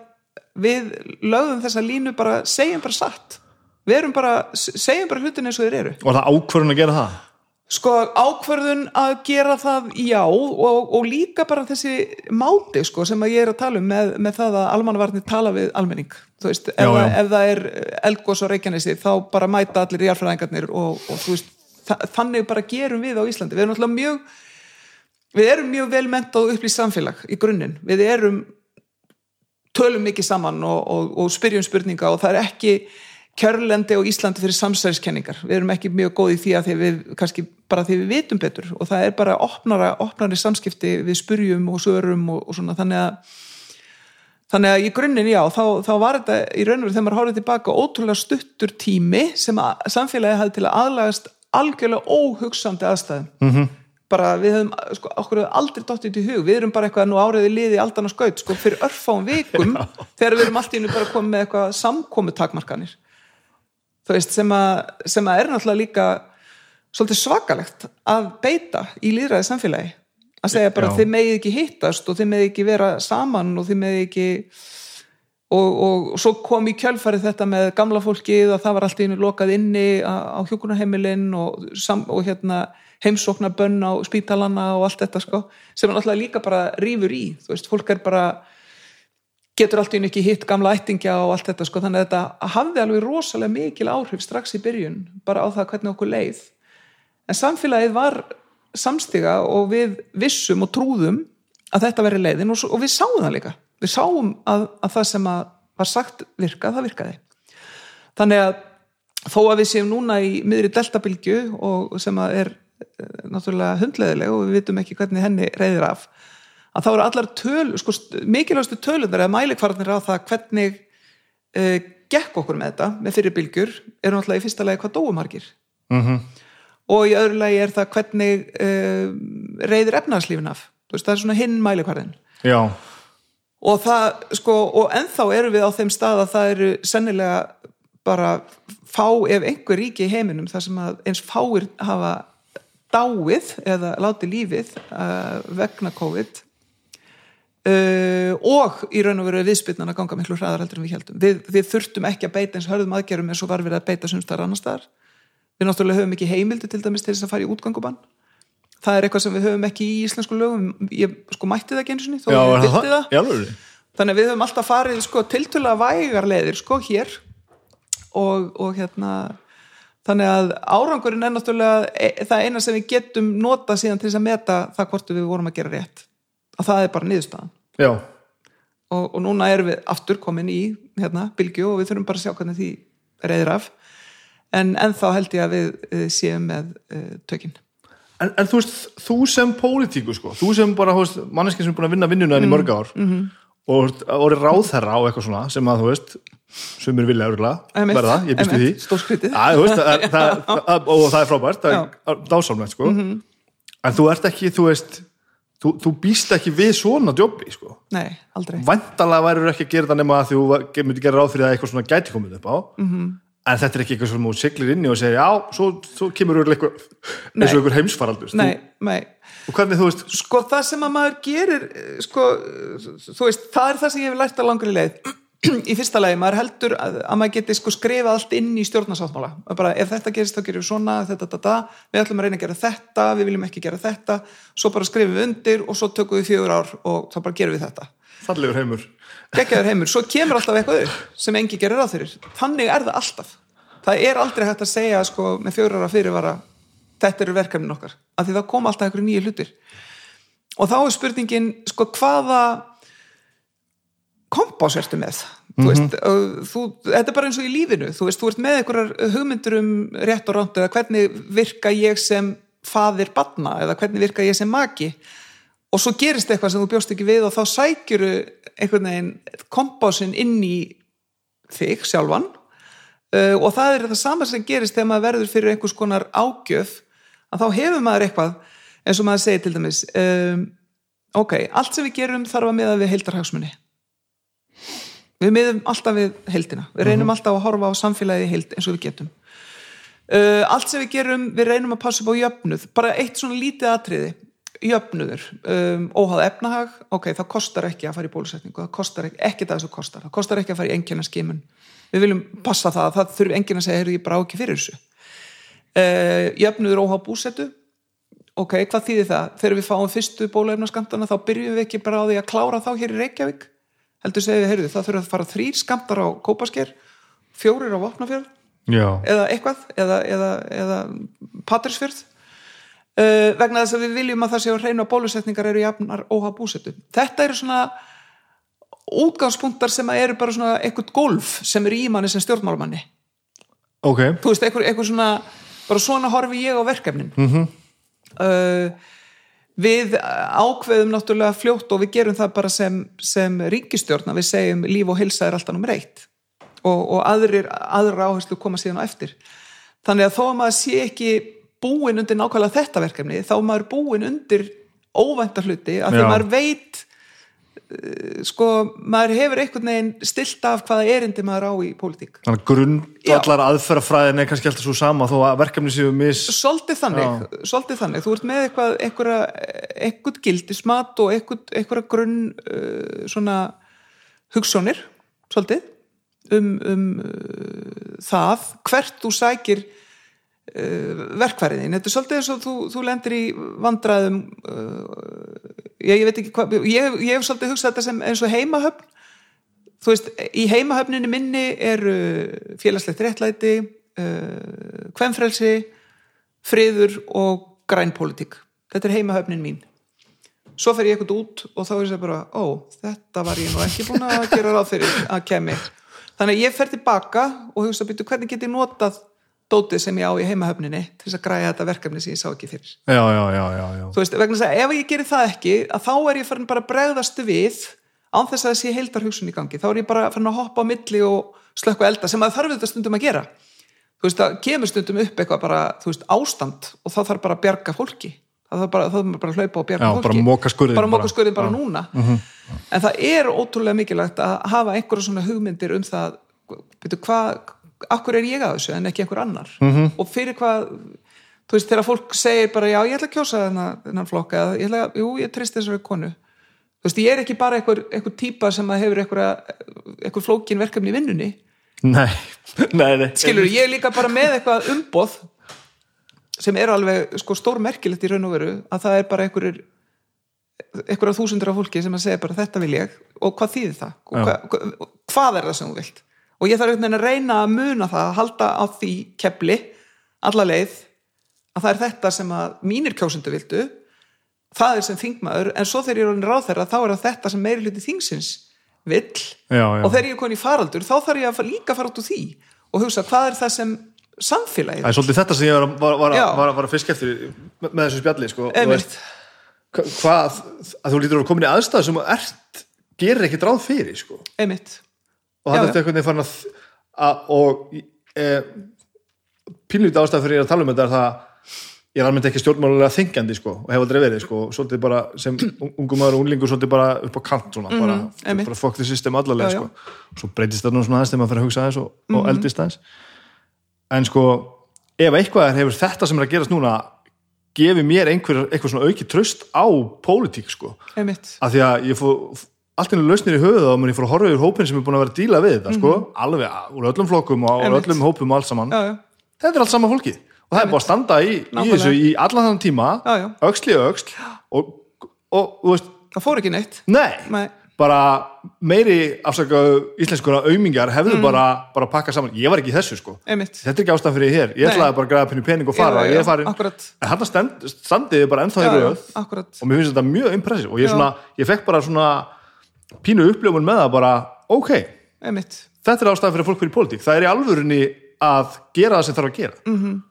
við lögðum þessa línu bara, segjum bara satt við erum bara, segjum bara hlutin eins og þeir eru Og það ákvörðun að gera það Sko ákvörðun að gera það já og, og líka bara þessi máti sko sem að ég er að tala um með, með það að almannavarnir tala við almenning. Þú veist, ef, Já, það, já. ef það er eldgós á Reykjanesi þá bara mæta allir jarfræðingarnir og, og þú veist, þa þannig bara gerum við á Íslandi, við erum náttúrulega mjög við erum mjög vel mentað og upplýst samfélag í grunninn, við erum tölum mikið saman og, og, og spyrjum spurninga og það er ekki kjörlendi á Íslandi fyrir samsæðiskenningar við erum ekki mjög góð í því að því við kannski bara því við vitum betur og það er bara opnara, opnari samskipti við spyrjum og sörum og, og svona. Þannig að þannig að í grunninn já, þá, þá var þetta í raun og veru þegar maður hárið tilbaka ótrúlega stuttur tími sem að samfélagi hafði til að aðlagast algjörlega óhugsandi aðstæðum. -hmm. bara við höfum, sko, okkur hefur aldrei dottið til hug, við erum bara eitthvað nú áriði liði aldan og skaut, sko, fyrir örfáum vikum þegar við erum allt í einu bara komið með eitthvað samkomu takmarkanir þú veist, sem að, sem að er náttúrulega líka svolítið svakalegt að beita í líðræði samfélagi að segja bara Já. þið megið ekki hittast og þið megið ekki vera saman og þið megið ekki og, og, og svo kom í kjölfarið þetta með gamla fólkið að það var allt í einu lokað inni á, á hjúkunarheimilin og, og hérna heimsóknarbönn á spítalana og allt þetta sko sem er náttúrulega líka bara rífur í þú veist, fólk er bara getur allt í einu ekki hitt gamla ættingja og allt þetta sko, þannig að þetta hafði alveg rosalega mikil áhrif strax í byrjun bara á það hvernig okkur leið. En samfélagið var samstiga og við vissum og trúðum að þetta veri leiðin og, og við sáum það líka. Við sáum að, að það sem að var sagt virkað, það virkaði. Þannig að þó að við séum núna í miðri deltabilgju og sem að er eh, náttúrulega hundleðileg og við vitum ekki hvernig henni reyðir af að þá eru allar töl, sko, mikilvægstu tölunar eða mælikvarðanir á það hvernig uh, gekk okkur með þetta með fyrir bylgjur, eru náttúrulega í fyrsta lagi hvað dóumargir mm og í öðru lagi er það hvernig uh, reyðir efnarslífin af. Veist, það er svona hinn mælikvarðin já, og það, sko, og ennþá erum við á þeim stað að það eru sennilega bara fá ef einhver ríki í heiminum þar sem að eins fáir hafa dáið eða látið lífið uh, vegna COVID uh, og í raun og veru viðspyrnan að ganga miklu hraðar heldur en við heldum við, við þurftum ekki að beita eins hörðum aðgerum eins og var við að beita sumstar annar staðar. Við náttúrulega höfum ekki heimildi til dæmis til þess að fara í útgangubann það er eitthvað sem við höfum ekki í íslensku lögum. Ég sko mætti það ekki einu sinni þó já ég er vildi það. alvöru? þannig að við höfum alltaf farið sko tiltölulega vægar leiðir sko hér. Og, og hérna þannig að árangurinn er náttúrulega e, það eina sem við getum nota síðan til þess að meta það hvort við vorum að gera rétt að það er bara niðurstaðan. Og, og núna erum við aftur komin í hérna, bylgju og við þurfum bara að sjá hvernig því reyðir af. En ennþá held ég að við eh, séum með uh, tökinn en, en þú veist, þú sem pólitíku sko, þú sem bara, þú veist, manneskinn sem er búin að vinna vinnuna Mm. enn í mörg ár -hmm. og orðið ráðherra á eitthvað svona sem að þú veist, sumir vilja örgulega verða, ég býst við því. Stórskrítið. Já, þú veist, það, það, og það er frábært það er dásamlegt sko. Mhm. en þú ert ekki, þú veist þú, þú býst ekki við svona djópi sko. Nei, aldrei. Vandalega værið ekki að gera það nema að þú myndi gera ráð fyrir að eitthvað svona gæti komið upp á. Mhm. -hmm. en þetta er ekki eitthvað sem þú siglir inn í og segir já, svo, svo kemur örugglega eitthvað eins og eitthvað heimsfaraldur. Nei, nei. Þú, og hvernig þú veist, Sko það sem að maður gerir eh, sko, þú veist, það er það sem ég hef lært að langri leið í fyrsta lagi, maður heldur að, að maður geti sko skrifað allt inn í stjórnarsáttmála. Bara ef þetta gerist þá gerum við svona þetta, þetta, þetta, við ætlum að reyna að gera þetta við viljum ekki gera þetta, svo bara skrifum við undir og svo tökum við fjögur ár og þá bara gerum við þetta. Fallegur heimur. Geggjaður heimur, svo kemur alltaf eitthvað upp sem engi gerir ráð fyrir, þannig er það alltaf. Það er aldrei hægt að segja sko, með fjórar ára fyrirvara þetta eru verkefnin okkar, af því það koma alltaf einhverju nýju hlutir og þá er spurningin sko hvaða kompás ertu með þú veist, og þú, þetta er bara eins og í lífinu þú veist, þú ert með einhverjar hugmyndur um rétt og ránt eða hvernig virka ég sem faðir batna eða hvernig virka ég sem maki. Og svo gerist eitthvað sem þú bjóst ekki við og þá sækjuru einhvern veginn kompásin inn í þig sjálfan. Uh, og það er það sama sem gerist þegar maður verður fyrir einhvers konar ágjöf að þá hefur maður eitthvað eins og maður segir til dæmis um, ok, allt sem við gerum þarf að miða við heildarhagsmunni við miðum alltaf við heildina. Við reynum alltaf að horfa á samfélagið í heild eins og við getum. Uh, allt sem við gerum, við reynum að passa upp á jöfnuð. Bara eitt svona lítið atriði. Jöfnuður, um, óháð efnahag. Ok, það kostar ekki að fara í bólusetningu. Það kostar ekki, ekki það sem kostar. Það kostar ekki að fara í engina skimun við viljum passa það, það þurfi enginn að segja heyrðu ég brá ekki fyrir þessu. Uh, jöfnuður óháð búsetu. Ok, hvað þýðir það? Þegar við fáum fyrstu bóluefnaskamtana þá byrjum við ekki bara á því að klára þá hér í Reykjavík heldur segið heyrðu, það þurfa að fara þrýr skamtar á Kópasker, fjórir á Vopnafjörð eða eitthvað eða, eða, eða Patrísfjörð uh, vegna þess að við viljum að það séu hreinu að bólusetningar eru jafnar óha búsetu. Þetta eru svona útgangspunktar sem eru bara svona eitthvað golf sem er í manni sem stjórnmálumanni. ok Þú veist, eitthvað, eitthvað svona bara svona horfi ég á verkefnin mm -hmm. uh, við ákveðum náttúrulega fljótt og við gerum það bara sem, sem ríkistjórn að við segjum líf og hilsa er alltaf nummer eitt. Og, og aðrir, aðra áherslu koma síðan á eftir. Þannig að þó að maður sé ekki búin undir nákvæmlega þetta verkefni þá maður búin undir óvænta hluti að því maður veit eh, sko, maður hefur einhvern veginn stilt af hvaða erindi maður á í pólitík. Þannig að grundvallar aðferðafræðin er kannski alltaf svo sama þó að verkefni séu mis svolítið þannig, svolítið þannig. Þú ert með eitthvað, einhverja eitthvað gildismat og einhverja grunn uh, svona hugssjónir, svolítið um, um uh, það hvert þú sækir verkfæriðin, þetta er svolítið eins og þú, þú lendir í vandræðum uh, ég, ég veit ekki hvað ég, ég hef svolítið hugsað þetta sem eins og heimahöfn. Þú veist, í heimahöfninni minni eru félagslegt réttlæti uh, kvenfrelsi friður og grænpólitík þetta er heimahöfnin mín. Svo fer ég eitthvað út og þá er ég bara ó, þetta var ég nú ekki búin að gera ráð fyrir að kemi þannig að ég fer tilbaka og hugsa býtu hvernig get ég notað dótið sem ég á í heimahöfninni til þess að græja þetta verkefni sem ég sá ekki fyrir. Já, já, já, já, já. þú veist, vegna þess að ef ég gerir það ekki að þá er ég farin bara að bregðast við án þess að það sé heildar hugsun í gangi. Þá er ég bara farin að hoppa á milli og slökku elda sem að þarf þetta stundum að gera. Þú veist, það kemur stundum upp eitthvað bara, þú veist, ástand og þá þarf bara að bjarga fólki. Það þarf bara, bara að hlaupa og bjarga Já, fólki. bara moka skurðinn bara bara. skurðin bara núna. En það er ótrúlega mikilvægt að hafa einhverja svona hugmyndir um það. Veitu, hvað, akkur er ég að þessu en ekki einhver annar? -hmm. og fyrir hvað þú veist, þegar fólk segir bara já, ég ætla að kjósa þennan, flokka eða ég ætla að, jú, ég treysti þessari konu. Þú veist, ég er ekki bara einhver, einhver típa sem að hefur einhver, einhver flókin verkefni í vinnunni. Nei, nei, nei. Skilur, ég er líka bara með eitthvað umboð sem er alveg sko stórmerkilegt í raun og veru að það er bara einhverjir einhverja þúsundur af fólki sem að segja bara þetta vil ég. Og hvað þýðir það? Og Já. hva, hva, hvað er það sem þú vilt og ég þarf einhvern veginn að reyna að muna það að halda á því kepli alla leið að það er þetta sem að mínir kjósundu vildu það er sem þingmaður en svo þegar ég er ráð þeirra þá er þetta sem meiri hluti þingsins vill Já, já. og þegar ég er komin í faraldur þá þarf ég að líka fara út úr því og hugsa hvað er það sem samfélagið Það er svolítið þetta sem ég var, var, var, var, að fisk eftir með, með þessu spjalli sko. Veist, hva- hvað, að þú lítur að komin í aðstæðu sem ert gerir ekkert ráð fyrir sko. einmitt og Já, er veginn farin að, að og e, pínlítið ástæð fyrir ég að tala um þetta er það ég er almennt ekki stjórnmálulega þengjandi sko, og hef aldrei verið sko, bara sem ungum maður og unglingur svolítið bara upp á kant svona, bara, einmitt. bara fuck the system allarlega Já, já. sko. svo breytist það nú svona aðeins þegar maður fyrir að hugsa aðeins og, og eldist aðeins en sko ef eitthvað er hefur þetta sem er að gerast núna gefið mér einhver, eitthvað svona auki tröst á pólitík sko einmitt af því að ég fór allt einu lausnir í höfuð og mér fór að horfa yfir hópin sem er búin að vera að díla við þetta sko, alveg úr öllum flokkum og úr öllum hópum og allt saman. Já, já, þetta er allt sama fólkið. Og það er búin að standa í, í þessu í allan þann tíma öxl í öxl og, og þú veist, það fór ekki neitt. Nei, Nei. bara meiri afsaka íslenskura aumingjar hefðu Mm. bara, bara pakkað saman, ég var ekki í þessu sko. Einmitt. Þetta er ekki ástæðan fyrir ég hér, ég ætlaði bara að græða penni pening og fara, Já, en hann stand, standiði bara ennþá í akkurat. Og mér finnst þetta mjög impressiv og ég, svona, ég fekk bara svona pínu uppljómun með það bara ok, einmitt. Þetta er ástæðan fyrir fólk fyrir pólitík. Það er í alvörunni að gera það sem þarf að gera. Mm.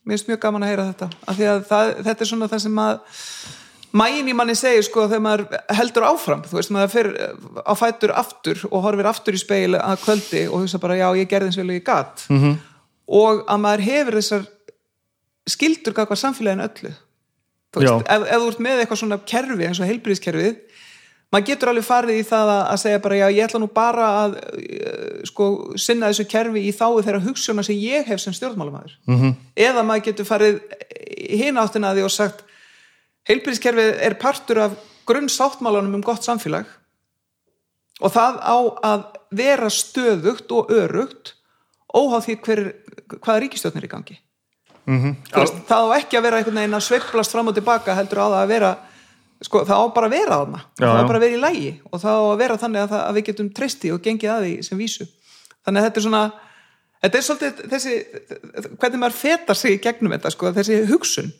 mér finnst mjög gaman að heyra þetta. Af því að það, þetta er svona það sem að mæin í manni segir sko þegar maður heldur áfram, þú veist, maður fyrir á fætur aftur og horfir aftur í speil að kvöldi og hugsa bara já, ég gerði eins vel og ég gat. Mhm. -hmm. og að maður hefur þessar skildur gagvar samfélaginu öllu. Þú veist, ef, ef þú ert með eitthvað svona kerfi eins og heilbríðiskerfið maður getur alveg farið í það að, segja bara já, ég ætla nú bara að uh, sko, sinna þessu kerfi í þáu þeirra hugssjóna sem ég hef sem stjórnmálamæður -hmm. eða maður getur farið hinn áttina að því og sagt heilbríðiskerfið er partur af grunnsáttmálanum um gott samfélag og það á að vera stöðugt og örugt óháð því hver, hvaða ríkistjórn er í gangi Mhm. Þú veist, það á ekki að vera einhvern veginn að sveiflast fram og tilbaka heldur á það að vera sko, það á bara að vera þarna. Já, það á bara að vera í lægi og það á að vera þannig að, það, að við getum treysti og gengið að því sem vísu. Þannig að þetta er svona þetta er svolítið þessi hvernig maður fetar sig í gegnum þetta sko, þessi hugsun.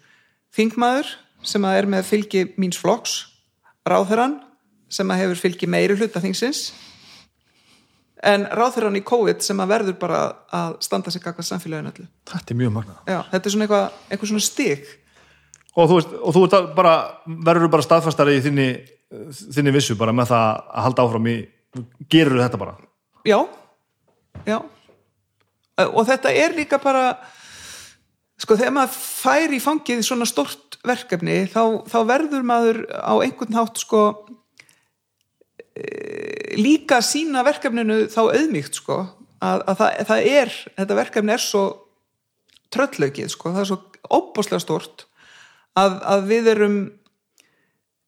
Þingmaður sem að er með fylgi míns flokks ráðherran sem að hefur fylgi meiri hluta þingsins en ráðherran í COVID sem að verður bara að standa sig gagvað samfélaginu öllu. Þetta er mjög magnað. Já, þetta er svona eitthvað, eitthvað svona stig og þú, veist, og þú að bara, verður bara staðfastari í þinni, þinni vissu bara með það að halda áfram í gerur þetta bara? Já, já. Og þetta er líka bara sko þegar maður fær í fangið svona stort verkefni þá, þá verður maður á einhvern hátt sko líka sína verkefninu þá auðmýgt sko að, að það, það er, þetta verkefni er svo tröllaukið sko, það er svo óbúslega stort að, að við erum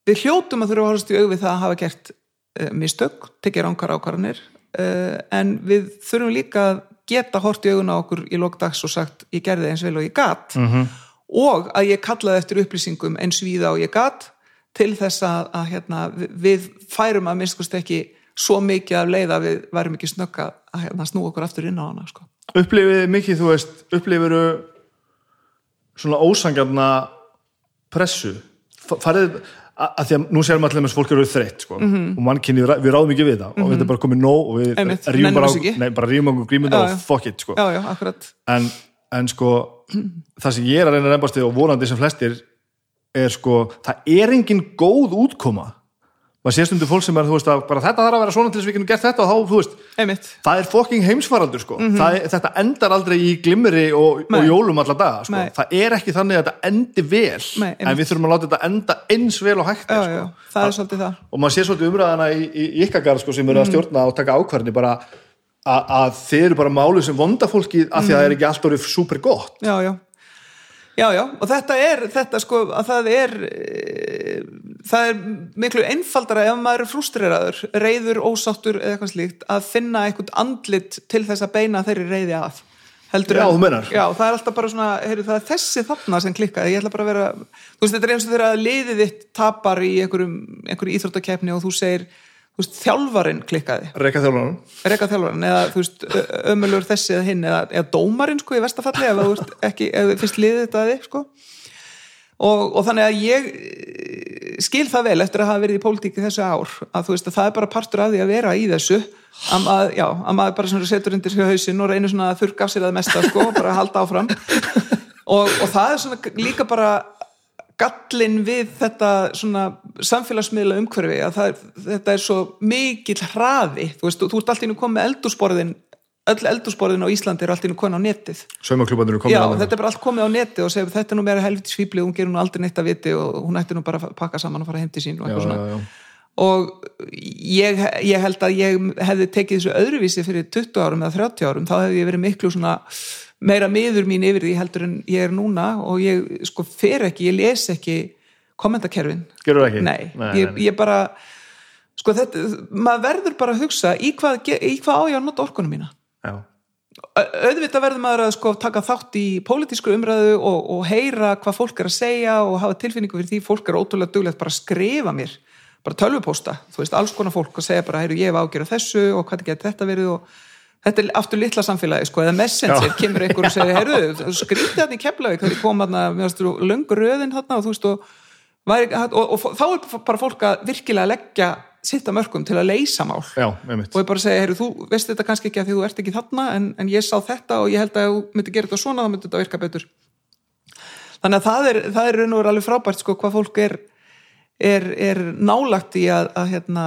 við hljótum að þurfa að horfast í augvið það að hafa gert uh, mistök, tekið rángar ákvarðanir uh, en við þurfum líka að geta hort í augun á okkur í lókdags og sagt ég gerði eins vel og ég gat Mhm. -hmm. og að ég kallaði eftir upplýsingum eins víða og ég gat til þess að, að hérna, við, við færum að minnskust ekki svo mikið af leið að við værum ekki snögga að hérna, snúa okkur aftur inn á hana sko. upplifið mikið, þú veist, upplifir svona ósangjarna pressu farið, að að því að nú séum allir með fólk eru þreytt sko, og mannkynni, við ráðum ekki við það og þetta er bara komið nóg og við Mhm. Einmitt, nennum bara, nei, bara rífum okkur Já, og fuck it sko. já, já, en, en sko það sem ég er að reyna að við og vonandi sem flestir er sko, það er engin góð útkoma maður sé stundu fólk sem er, þú veist, að bara þetta þarf að vera svona til þess að við getum gert þetta og þá, þú veist, einmitt, það er fokking heimsfaraldur sko. það er, þetta endar aldrei í glimmeri og, og Mhm. Jólum alla daga sko. Nei. það er ekki þannig að þetta endi vel Nei, en við þurfum að láta þetta enda eins vel og hægt sko. já, það er svolítið það og maður sé svolítið umræðana í, í, í ykkar garð sko, sem eru að Mhm. stjórna og taka ákvarðinni bara að, að þeir eru bara málið sem vonda fólki af því að það er ekki allt orðið super gott já, já Já, já, og þetta er, þetta sko, að það er, e, það er miklu einfaldara ef maður er frústreraður, reyður, ósáttur eða eitthvað slíkt, að finna eitthvað andlit til þess að beina þeirri reyði að. Heldur Já, þú meinar. Já, það er alltaf bara svona, heyru, það er þessi þarna sem klikkaði, ég ætla bara að vera, þú veist, þetta er eins og þegar að liðið þitt tapar í einhverjum, einhverjum íþróttakeppni og þú segir, veist, þjálfarinn klikkaði. Reyka þjálfanum reka þjálfarinn eða þú veist ö- ömurlegur þessi eða hinn eða, eða dómarinn sko í vestafalli ef þú veist ekki, ef þið fyrst liðið þetta að þið sko. Og, og þannig að ég eh, skil það vel eftir að hafa verið í pólitíki þessu ár að þú veist að það er bara partur af því að vera í þessu að, að, já, að maður bara setur undir sig hausinn og reynir svona að þurrka af sér það mesta sko, bara að halda áfram. Og, og það er svona líka bara gallin við þetta svona samfélagsmiðla umhverfi að það, er- þetta er svo mikill hraði, þú veist, þú, ert alltaf inn komið eldúsborðin, öll eldúsborðin á Íslandi eru alltaf inn komin á netið. Saumaklubandur eru Já, komin þetta er bara allt komið á netið og segir þetta er nú meira helviti svípli, hún gerur nú aldrei neitt að viti og hún ætti nú bara að pakka saman og fara heim til sín og já, eitthvað svona. já, já. og ég, ég held að ég hefði tekið þessu öðruvísi fyrir 20 árum eða 30 árum, þá hefði ég verið miklu svona meira miður mín yfir því heldur en ég er núna og ég sko fer ekki, ég les ekki kommentakerfin. Gerur það ekki? nei, nei, ég, ég bara sko þetta, maður verður bara að hugsa í hvað, í hvað á ég að nota orkunum mína? Já. Auðvitað verður maður að sko taka þátt í pólitísku umræðu og, og heyra hvað fólk er að segja og hafa tilfinningu fyrir því. Fólk er ótrúlega duglegt bara að skrifa mér bara tölvupósta, þú veist, alls konar fólk og segja bara, heyru, ég hef ágjörð þessu og hvað getur þetta verið? Og þetta er aftur litla samfélagi, sko, eða messenger kemur einhver og segir, heyrðu, skrítið hann í Keflavík ég kom hann að, mér varstu löngu röðin þarna og þú veist, og, væri, og, og, og þá er bara fólk að virkilega leggja sitta mörgum til að leysa mál. Já, og ég bara segi, heyrðu, þú veist þetta kannski ekki að því þú ert ekki þarna, en, en ég sá þetta og ég held að þú myndi gera þetta svona, þá myndi þetta virka betur. Þannig að það er, það er alveg frábært sko hvað fólk er er, er nálagt í að, að hérna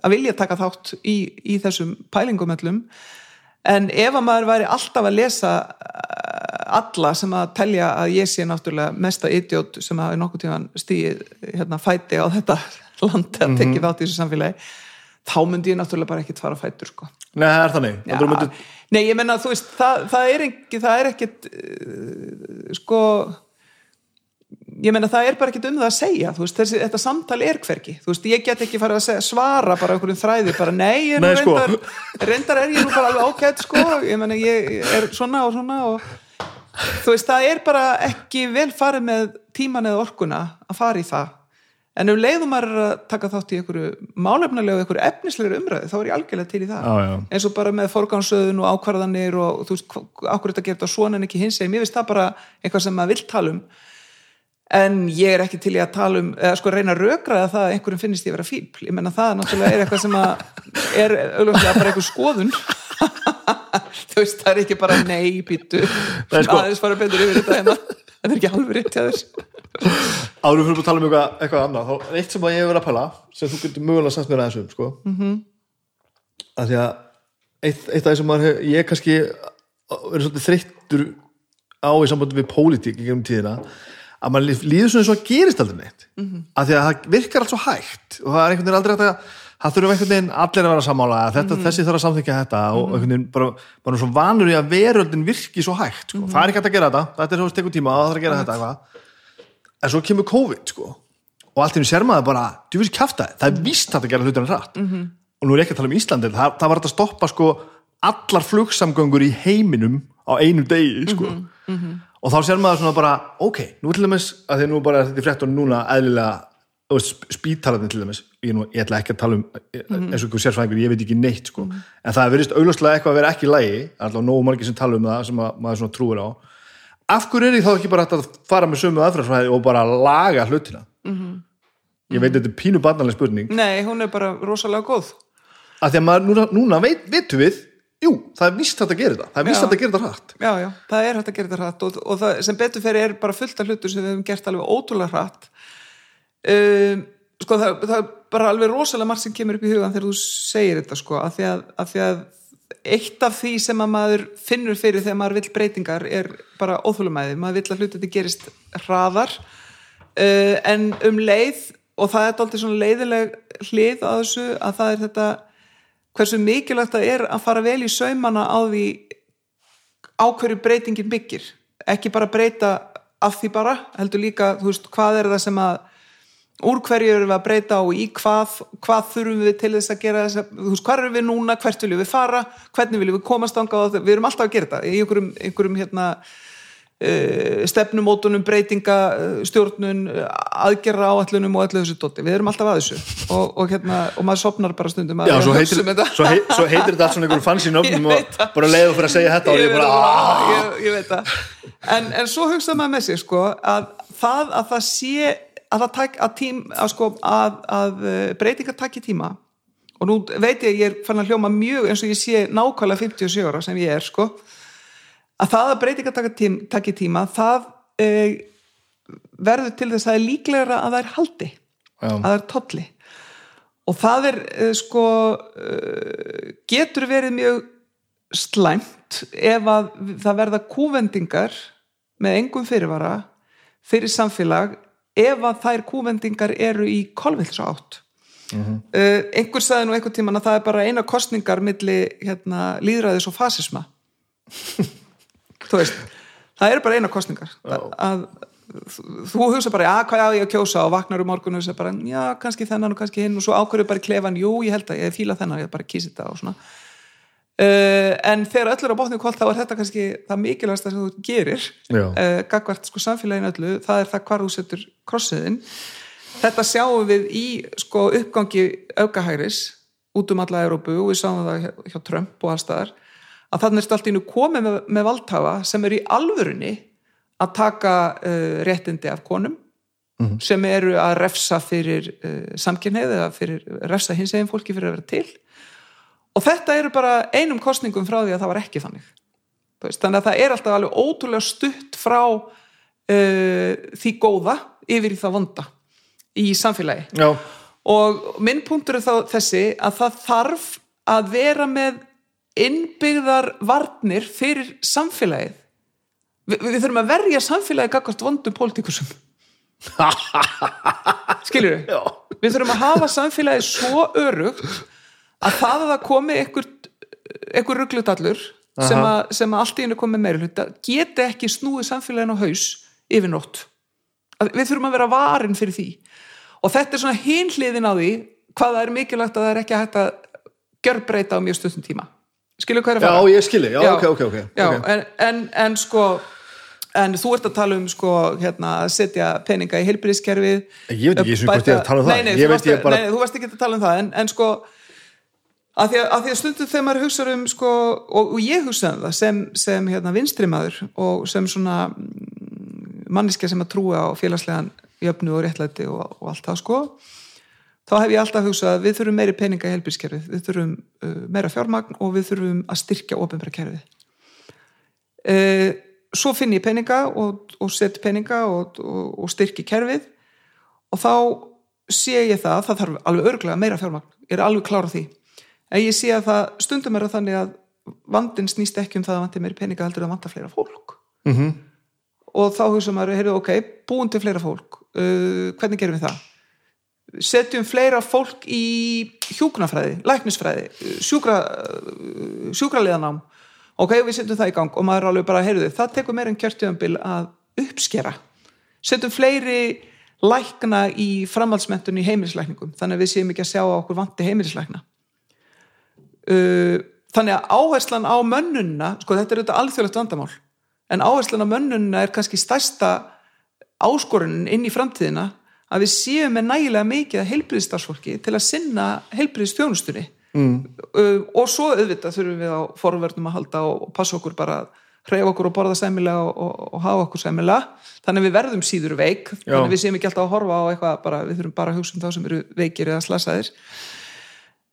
að vilja taka þátt í, í þessum pælingum öllum. En ef að maður væri alltaf að lesa eh, alla sem að telja að ég sé náttúrulega mesta idiot sem hafi nokkuð tíðan stíð hérna fæti á þetta land að tekið þátt í þessu samfélagi þá myndi ég náttúrulega bara ekkit fara að fætur sko. Nei, það er þannig. Já, Þú myndir, Nei, ég menna, þú veist, það, það er ekki, það er ekkit uh, sko ég menna, það er bara ekkit um það að segja veist, þessi, þetta samtal er hvergi. Þú veist, ég get ekki farið að segja, svara bara einhverjum þræði, bara nei, ég er Nei, sko. reyndar reyndar er ég nú bara alveg ágætt, sko. Ég menna, ég er svona og svona og þú veist, það er bara ekki vel farið með tíman eða orkuna að fara í það. En ef leiðum að taka þátt í einhverju málefnarlega og einhverju efnislegri umræði þá er ég algjörlega til í það. Já, já. eins og bara með forgánsöðun og ákvarðanir og þú veist, ákvarð þetta gert á svona en ekki hins mér finnst það bara eitthvað sem maður vill tala um en ég er ekki til í að tala um eða sko reyna að rökraða það að einhverjum finnist ég vera fíbl, ég menna það náttúrulega er eitthvað sem að er auðvitað bara einhver skoðun þú veist, það er ekki bara nei, býtu sko. aðeins fara betur yfir þetta hérna þetta er ekki alveg rétt hjá þér áður fyrir að tala um eitthvað, eitthvað annað þá er eitt sem að ég hef verið að pæla sem þú getur mögulega sagt mér aðeins um sko. mm. -hmm. að því að eitt, eitt af hef, ég kannski verið svolítið þreyttur á í sambandi við pólitík í gegnum tíðina að maður líður svona eins og að gerist aldrei neitt. Mhm. mm -hmm. að því að það virkar allt svo hægt og það er einhvern veginn aldrei hægt að það þurfum einhvern veginn allir að vera sammála þetta, þessi þarf að samþykja þetta og einhvern veginn bara, bara svo vanur í að veröldin virki svo hægt, sko. það er ekki hægt að gera þetta. Þetta er svo tekur tíma og það þarf að gera þetta eitthvað. En svo kemur COVID, sko. Og allt í henni sér maður bara, þú veist kjafta það er víst hægt að gera hlutina rætt -hmm. og nú er ekki að tala um Íslandi, það, það var að stoppa sko allar flugsamgöngur í heiminum á einum degi, sko og þá sér maður svona bara, ok, nú til dæmis að því nú bara er þetta í fréttunum núna eðlilega spítalarnir til dæmis ég, nú, ég ætla ekki að tala um eins og einhver sérfræðingur, ég veit ekki neitt sko. en það verðist augljóslega eitthvað að vera ekki í lægi alltaf nógu margir sem tala um það sem að, maður svona trúir á. Af hverju er því þá ekki bara að fara með sömu aðfræðsfræði og bara laga hlutina? Ég veit þetta er pínu barnaleg spurning. Nei, hún er bara rosalega góð. Að því að maður núna, núna veit, jú, það er víst hægt að gera þetta. Það er víst Já. hægt að gera þetta hratt. Já, já, það er hægt að gera þetta hratt og, og það, sem betur fyrir er bara fullt af hlutur sem við hefum gert alveg ótrúlega hratt. Um, sko það, það er bara alveg rosalega margt sem kemur upp í hugan þegar þú segir þetta sko af því að, af því að eitt af því sem að maður finnur fyrir þegar maður vill breytingar er bara óþólumæði maður vill að hluti þetta gerist hraðar. Uh, en um leið og það er alltaf svona leiðileg hlið á þessu að það er þetta hversu mikilvægt það er að fara vel í saumana á því á hverju breytingin byggir. Ekki bara breyta af því bara heldur líka, þú veist, hvað er það sem að úr hverju erum við að breyta og í hvað, hvað þurfum við til þess að gera þess að, þú veist, hvað erum við núna, hvert viljum við fara hvernig viljum við komast ánga við erum alltaf að gera þetta í einhverjum, einhverjum hérna stefnumótunum, breytinga uh, stjórnun, uh, aðgerra áallunum og öllu þessu dótti, við erum alltaf að þessu. Og, og hérna, og maður sopnar bara stundum að Já, svo heitir, um svo, hei, svo heitir þetta allt svona einhverjum fancy nöfnum Ég veit og bara leiðu fyrir að segja þetta og ég Ég bara, aaaah það, ég, ég veit það. En, en svo hugsaði maður með sig sko, að það að það sé að, það tak, að, tím, að, sko, að, að breytingar takki tíma. Og nú veit ég, ég er fann að hljóma mjög eins og ég sé nákvæmlega 57 ára sem ég er sko, að það að breytingar takki tíma, það uh, verður til þess að það er líklegra að það er haldi Já. að það er tolli. Og það er uh, sko uh, getur verið mjög slæmt ef að það verða kúvendingar með engum fyrirvara fyrir samfélag ef að þær kúvendingar eru í kolvillis átt uh, einhver sagði nú einhver tíman að það er bara eina kostningar milli hérna, líðræðis og fasisma veist það eru bara eina kostningar að, að þú- hugsa bara, já, hvað á ég að kjósa? Og vaknar um morgun og hugsa bara, já, kannski þennan og kannski hinn. Og svo ákvörðu bara klefan, jú, ég held að ég fíla þennan, ég bara kýsi þetta og svona. Uh, en þegar öll er á botnum kvöld þá er þetta kannski það mikilvægsta sem þú gerir uh, gagvart sko samfélagin öllu það er það hvar þú setur krossiðin þetta sjáum við í sko uppgangi aukahægris út um alla Európu og við sáum það hjá, hjá Trump og allstaðar að þannig er allt í nú komið með, með valdhafa sem er í alvörunni að taka uh, réttindi af konum sem eru að refsa fyrir uh, samkynneið eða fyrir refsa hins eginn fólki fyrir að vera til. Og þetta eru bara einum kostningum frá því að það var ekki þannig. Veist, þannig að það er alltaf alveg ótrúlega stutt frá uh, því góða yfir í það vonda í samfélagi. Já, og minn punktur er þá þessi að það þarf að vera með innbyggðar varnir fyrir samfélagið. Vi, við þurfum að verja samfélagið gagvart vondum pólitíkusum. Skilur við? já, við þurfum að hafa samfélagið svo örugt að það að það komi einhver, rugglutallur sem, að, sem að allt í hennu komi meiri hluta geti ekki snúið samfélagin á haus yfir nótt. Að við þurfum að vera varin fyrir því. Og þetta er svona hinhliðin á því hvað það er mikilvægt að það er ekki hægt að gjörbreyta á mjög stundum tíma skilur hvað er að já, fara? ég skilji, já, Já. ok, ok, ok, Já. En, en, en sko en þú ert að tala um sko hérna, að setja peninga í heilbyrðiskerfið Ég veit ekki og hvort ég er að tala um það. nei, nei, varst, bara- nei, þú varst ekki að tala um það en, en sko að því að, að því að stundum þegar maður hugsa um sko, og, og ég hugsa um það sem, sem hérna, vinstrimaður og sem svona mm, manneskja sem að trúa á félagslegan jöfnu og réttlæti og, og allt það sko þá hef ég alltaf hugsað að við þurfum meiri peninga í helbilskerfið, við þurfum uh, meira fjármagn og við þurfum að styrkja ofinbæra kerfið. Uh, svo finn ég peninga og, og set peninga og, og, og styrki kerfið. Og þá sé ég það, það þarf alveg örglega meira fjármagn, ég er alveg klára því. En ég sé að það stundum er að þannig að vandinn snýst ekki um það að vanti meiri peninga heldur að vanta fleira fólk. Mm -hmm. og þá hugsa maður, heyrðu, ok, búin til fleira fólk. Uh, hvernig gerum við það? Setjum fleira fólk í hjúknafræði, læknisfræði sjúkra, sjúkraliðanám. Ok, við setjum það í gang og maður er alveg bara, heyrðu, það tekur meira en kjörtjöfambil að uppskera. Setjum fleiri lækna í framhaldsmentun í heimilislækningum þannig að við séum ekki að sjá á okkur vanti heimilislækna. Þannig að áherslan á mönnuna sko þetta er auðvitað alþjóðlegt vandamál en áherslan á mönnuna er kannski stærsta áskorunin inn í framtíðina að við séum með nægilega mikið heilbriðstarfsfólki til að sinna heilbriðstjónustunni mm. uh, og svo auðvitað þurfum við á forverðnum að halda og passa okkur bara að hreyfa okkur og borða sæmilega og, og, og hafa okkur sæmilega þannig að við verðum síður veik Já. þannig að við séum ekki alltaf að horfa á eitthvað bara, við þurfum bara að hugsa um þá sem eru veikir eða slasaðir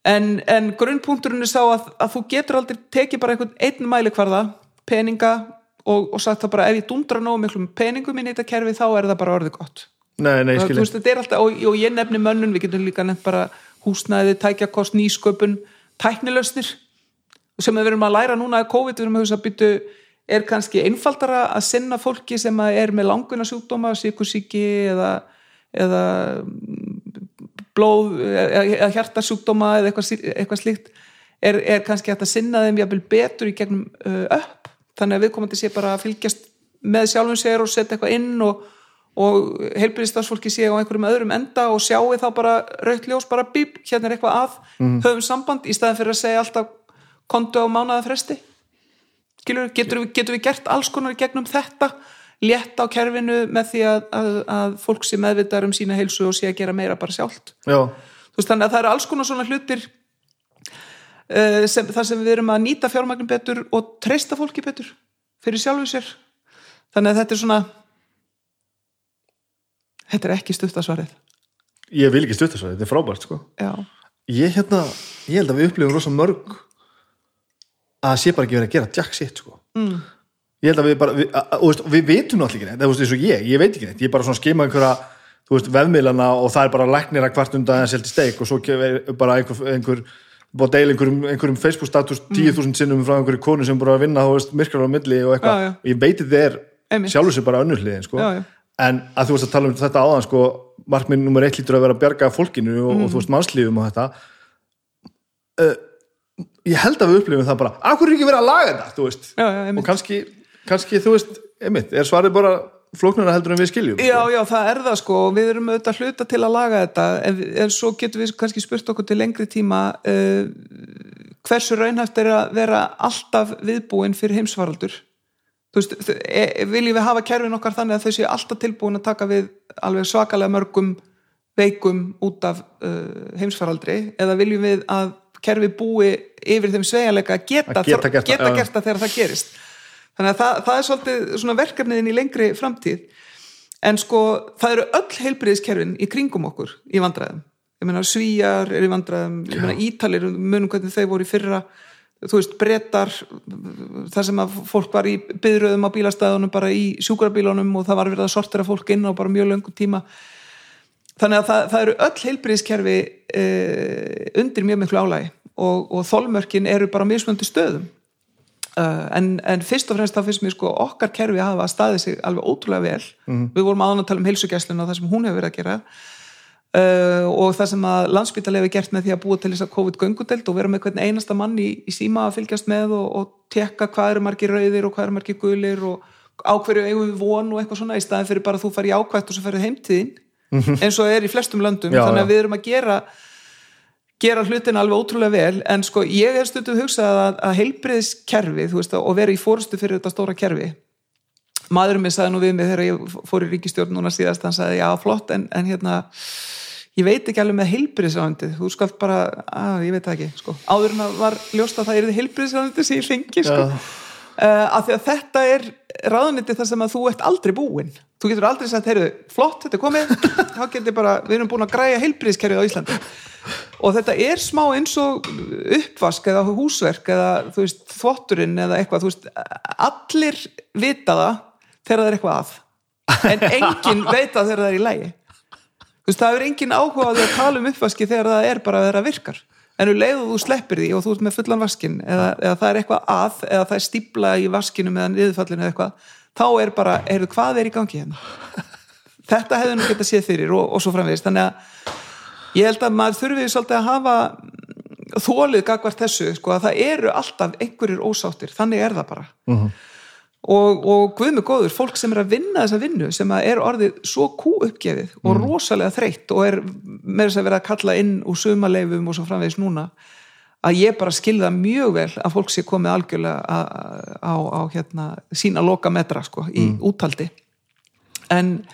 en, en grunnpunkturinn er sá að, að þú getur aldrei tekið bara einhvern einn mæli hvarða peninga og, og sagt það bara ef ég dundra nógu miklum peningum í þetta kerfi þá er það bara orðið gott nei, nei, það, veist, alltaf, og, og ég nefni mönnun, við getum líka nefn bara húsnæði, tækjakost, nýsköpun tæknilösnir sem við verum að læra núna að COVID við verum að hugsa að byttu er kannski einfaldara að sinna fólki sem er með languna sjúkdóma, síkusíki eða, eða blóð eða hjartasjúkdóma eða eitthvað, eitthvað slíkt. Er, er kannski hægt að sinna þeim jáfnvel betur í gegnum upp þannig að við komum til að sé bara að fylgjast með sjálfum sér og setja eitthvað inn og, og heilbyrðistarsfólki sé á einhverjum öðrum enda og sjáu þá bara rautljós, bara bíp, hérna er eitthvað að mm. höfum samband í staðin fyrir að segja alltaf kontu á mánaða fresti. Skilur, getur, við, getur við gert alls konar gegnum þetta? Létt á kerfinu með því að, að, að fólk sé meðvitað um sína heilsu og sé að gera meira bara sjálft? Veist, þannig að það eru alls konar svona hlutir uh, sem, þar sem við erum að nýta fjármagnum betur og treysta fólki betur fyrir sjálfu sér. Þannig að þetta er svona þetta er ekki stuttasvarið ég vil ekki stuttasvarið, þetta er frábært sko ég, hérna, ég held að við upplifum rosa mörg að það sé bara ekki verið að gera jack shit sko. mm. ég held að við bara við, að, að, við veitum náttúrulega ekki neitt, það er eins og ég ég veit ekki neitt, ég er bara svona skema einhverja þú veist, veðmiðlana og það er bara læknir að hvart undan að selti steik og svo bara einhver, einhver búið að deila einhverjum, einhverjum Facebook status 10.000 mm. sinnum frá einhverju konu sem bara að vinna, þú veist, myrkrar á milli og eitthvað, og ég veit þetta er sjálfur sér bara önnurliðin, sko já, já. En að þú veist að tala um þetta áðan, sko markminn nummer eitt lítur að vera að bjarga fólkinu og, mm. og þú veist, mannslífum og þetta. Uh, ég held að við upplifum það bara akkur er ekki verið að laga þetta? Já, já, og kannski, kannski, þú veist einmitt, er svarið bara flóknuna heldur en við skiljum Já, sko. já, það er það sko við erum auðvitað hluta til að laga þetta. En, en svo getur við kannski spurt okkur til lengri tíma uh, hversu raunhæft er að vera alltaf viðbúin fyrir heimsvaraldur þú veist, e, viljum við hafa kerfin okkar þannig að þau séu alltaf tilbúin að taka við alveg svakalega mörgum veikum út af uh, heimsvaraldri eða viljum við að kerfi búi yfir þeim sveigjanleika að geta, að geta, geta, geta gert það þegar það gerist? Þannig að það, það er svolítið verkefniðin í lengri framtíð. En sko það eru öll heilbriðiskerfin í kringum okkur í vandræðum. Ég meina svíjar er í vandræðum. Ég meina ítalir, munum hvernig þau voru í fyrra þú veist, brettar þar sem að fólk var í byðröðum á bílastæðunum bara í sjúkrabílunum og það var verið að sortera fólk inn á bara mjög löngum tíma. Þannig að það, það eru öll heilbriðiskerfi eh, undir mjög miklu álægi og, og þólmörkin eru bara mismöndi stöðum. Uh, en, en fyrst og fremst þá finnst mér sko okkar kerfi að hafa staðið sig alveg ótrúlega vel. Mm. við vorum aðan að tala um heilsugjæslinu og það sem hún hefur verið að gera uh, og það sem að landsbyttal hefur gert með því að búa til þess að COVID-göngudeld og vera með hvern einasta mann í, í síma að fylgjast með og, og tekka hvað eru margir rauðir og hvað eru margir gulir og áhverju eigum við von og eitthvað svona í staðin fyrir bara að þú fari ákvæmt og svo ferðu heimtíðin. Mhm. eins og er í flestum löndum. Já, þannig að við erum að gera gera hlutin alveg ótrúlega vel. En sko ég er stundum hugsað að, að heilbriðskerfi og vera í fórstu fyrir þetta stóra kerfi. Maðurum minn sagði nú við mig þegar ég fór í ríkistjórn núna síðast hann sagði já flott en, en hérna ég veit ekki alveg með heilbriðsráðandi þú skalt bara, að ég veit það ekki sko. áður en að var ljóst að það er heilbriðsráðandi sem ég fengi sko. uh, af því að þetta er ráðaniti þar sem að þú ert aldrei búinn. Þú getur aldrei sagt, heyrðu, flott, þetta er komið. Þá getur bara, við erum búin að græja heilbriðskerfið á Íslandi. Og þetta er smá eins og uppvask eða húsverk eða þú veist þvotturinn eða eitthvað. Þú veist allir vita það þegar það er eitthvað að. En enginn veit það þegar það er í lægi veist það er enginn áhuga að tala um uppvaski þegar það er bara þegar það virkar. En þú leiðu þú sleppir því og þú ert með fullan vaskin eða, eða það er eitthvað að eða það er stíbla í vaskinu meðan viðfallinu eða eitthvað þá er bara, heyrðu hvað er í gangi hérna? Þetta hefðu nú gett að séð fyrir og, og svo framvegist þannig að ég held að maður þurfi svolítið að hafa þólið gagvart þessu sko, að það eru alltaf einhverjir ósáttir. Þannig er það bara. Mhm. Og, og guð mig góður, fólk sem er að vinna þessa vinnu sem er orðið svo kú uppgefið og Mhm. rosalega þreytt og er með þess að vera að kalla inn úr sumaleifum og svo framvegis núna að ég bara skilða mjög vel að fólk sé komið algjörlega á, á, hérna, sína loka metra sko, í Mhm. úttaldi en,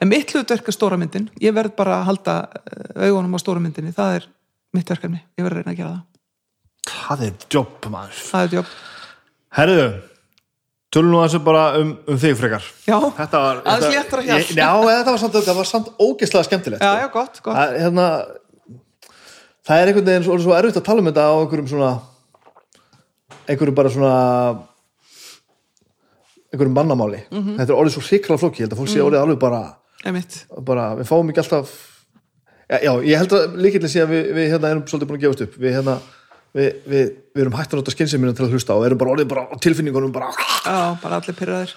en mitt hlutverk er stóra myndin. Ég verð bara að halda eh, augunum á stóra myndinni, það er mitt verkefni. Ég verð að reyna að gera það, það er jobb maður. Það er jobb. Herðu, tölum nú þessu bara um, um þig frekar já, þetta var Aðeins hjal. Ég- já, þetta var samt, þetta var samt ógeðslega skemmtilegt já, sko. já, gott, gott það, hérna, það er einhvern veginn svo, svo erfitt að tala um þetta á einhverjum svona einhverjum bara svona einhverjum mannamáli Mhm. þetta er orðið svo hrikla flóki, ég held að fólk sé orðið alveg bara, Einmitt. bara við fáum ekki alltaf já, já ég held að líkillin sé að við, við hérna erum svolítið búin að gefast upp við hérna við, við, við erum hægt að nota skynsefinu til að hlusta og erum bara orðið bara tilfinningunum bara Já, bara allir pyrraðir,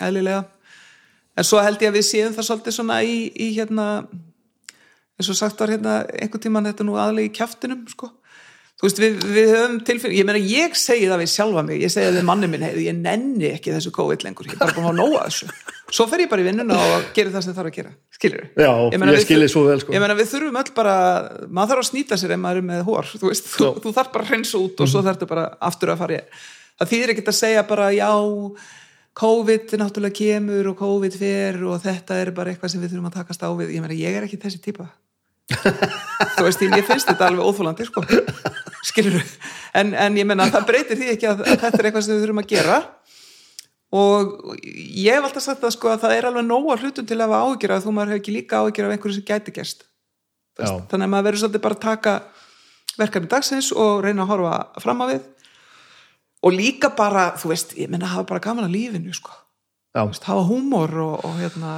eðlilega. En svo held ég að við séum það svolítið svona í, í hérna, eins og sagt var hérna einhvern tímann þetta nú aðlega í kjaftinum, sko. Þú veist, við, við höfum tilfinning, ég meina ég segi það við sjálfa mig, ég segi það við manni minn, ég nenni ekki þessu COVID lengur, ég er bara búin að nóga þessu. Svo fer ég bara í vinnuna og gerir það sem þarf að gera, skilur Já, ég skil þig svo vel, sko. Ég meina við þurfum öll bara, maður þarf að snýta sér ef maður er með hór, þú veist, þú, þú þarf bara að hreinsa út og svo þarftu bara aftur að fara í það þýðir ekkert að segja bara já COVID náttúrulega kemur og COVID fer og þetta er bara eitthvað sem við þurfum að takast á við. Ég meina ég er ekki þessi típa. Þú veist, ég finnst þetta alveg óþólandi sko, skilur en, en ég meina það breytir því ekki að, að þetta er eitthvað sem við þurfum að gera. Og ég hef alltaf sagt það sko að það er alveg nóga hlutum til að hafa áhyggjur að þú maður hefur ekki líka áhyggjur af einhverju sem gæti gerst. Þannig að maður verður svolítið bara að taka verkefni dagsins og reyna að horfa fram á við. Og líka bara, þú veist, ég menna hafa bara gaman að lífinu sko, veist, hafa húmor og, og hérna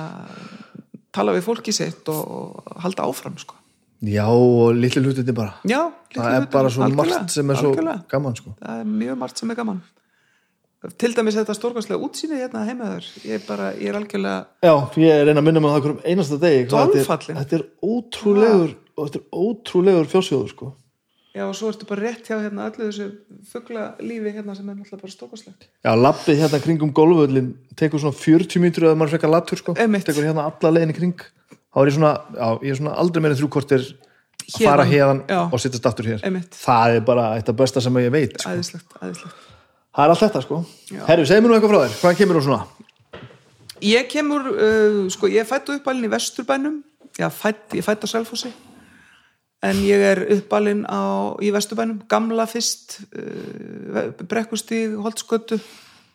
tala við fólki sitt og, og halda áfram sko. Já og litli hlutinni bara. Já, það litlu er bara svo algjörlega, margt sem er svo algjörlega. gaman sko. það er mjög margt sem er gaman. Til dæmis þetta stórkvæslega útsýni hérna heimaður, ég er bara, ég er algjörlega já, ég er reyna að minna á það hverjum einasta degi. Hvað þetta er- ótrúlegur og þetta er ótrúlegur fjórsjóður sko. já og svo ertu bara rétt hjá hérna öllu þessu fuggla lífi hérna sem er náttúrulega bara stórkvæslegt já, lappið hérna kringum golfvöllin tekur svona 40 mínútur eða maður frekar lattur sko. Þá er ég svona, já, ég er svona aldrei meira en þrjú kortir að fara hérðan og sittast aftur hér. Einmitt. það er bara eitt af besta sem ég veit sko. æðislegt, æðislegt. Það er allt þetta sko. Já. herru, segð mér nú eitthvað frá þér, hvað kemur nú svona? Ég kemur, uh, sko, ég fættu uppalinn í Vesturbænum, já, fætt, ég fætt á Selfossi, en ég er uppalinn á, í Vesturbænum, gamla fyrst, uh, brekkustíg, holtskötu,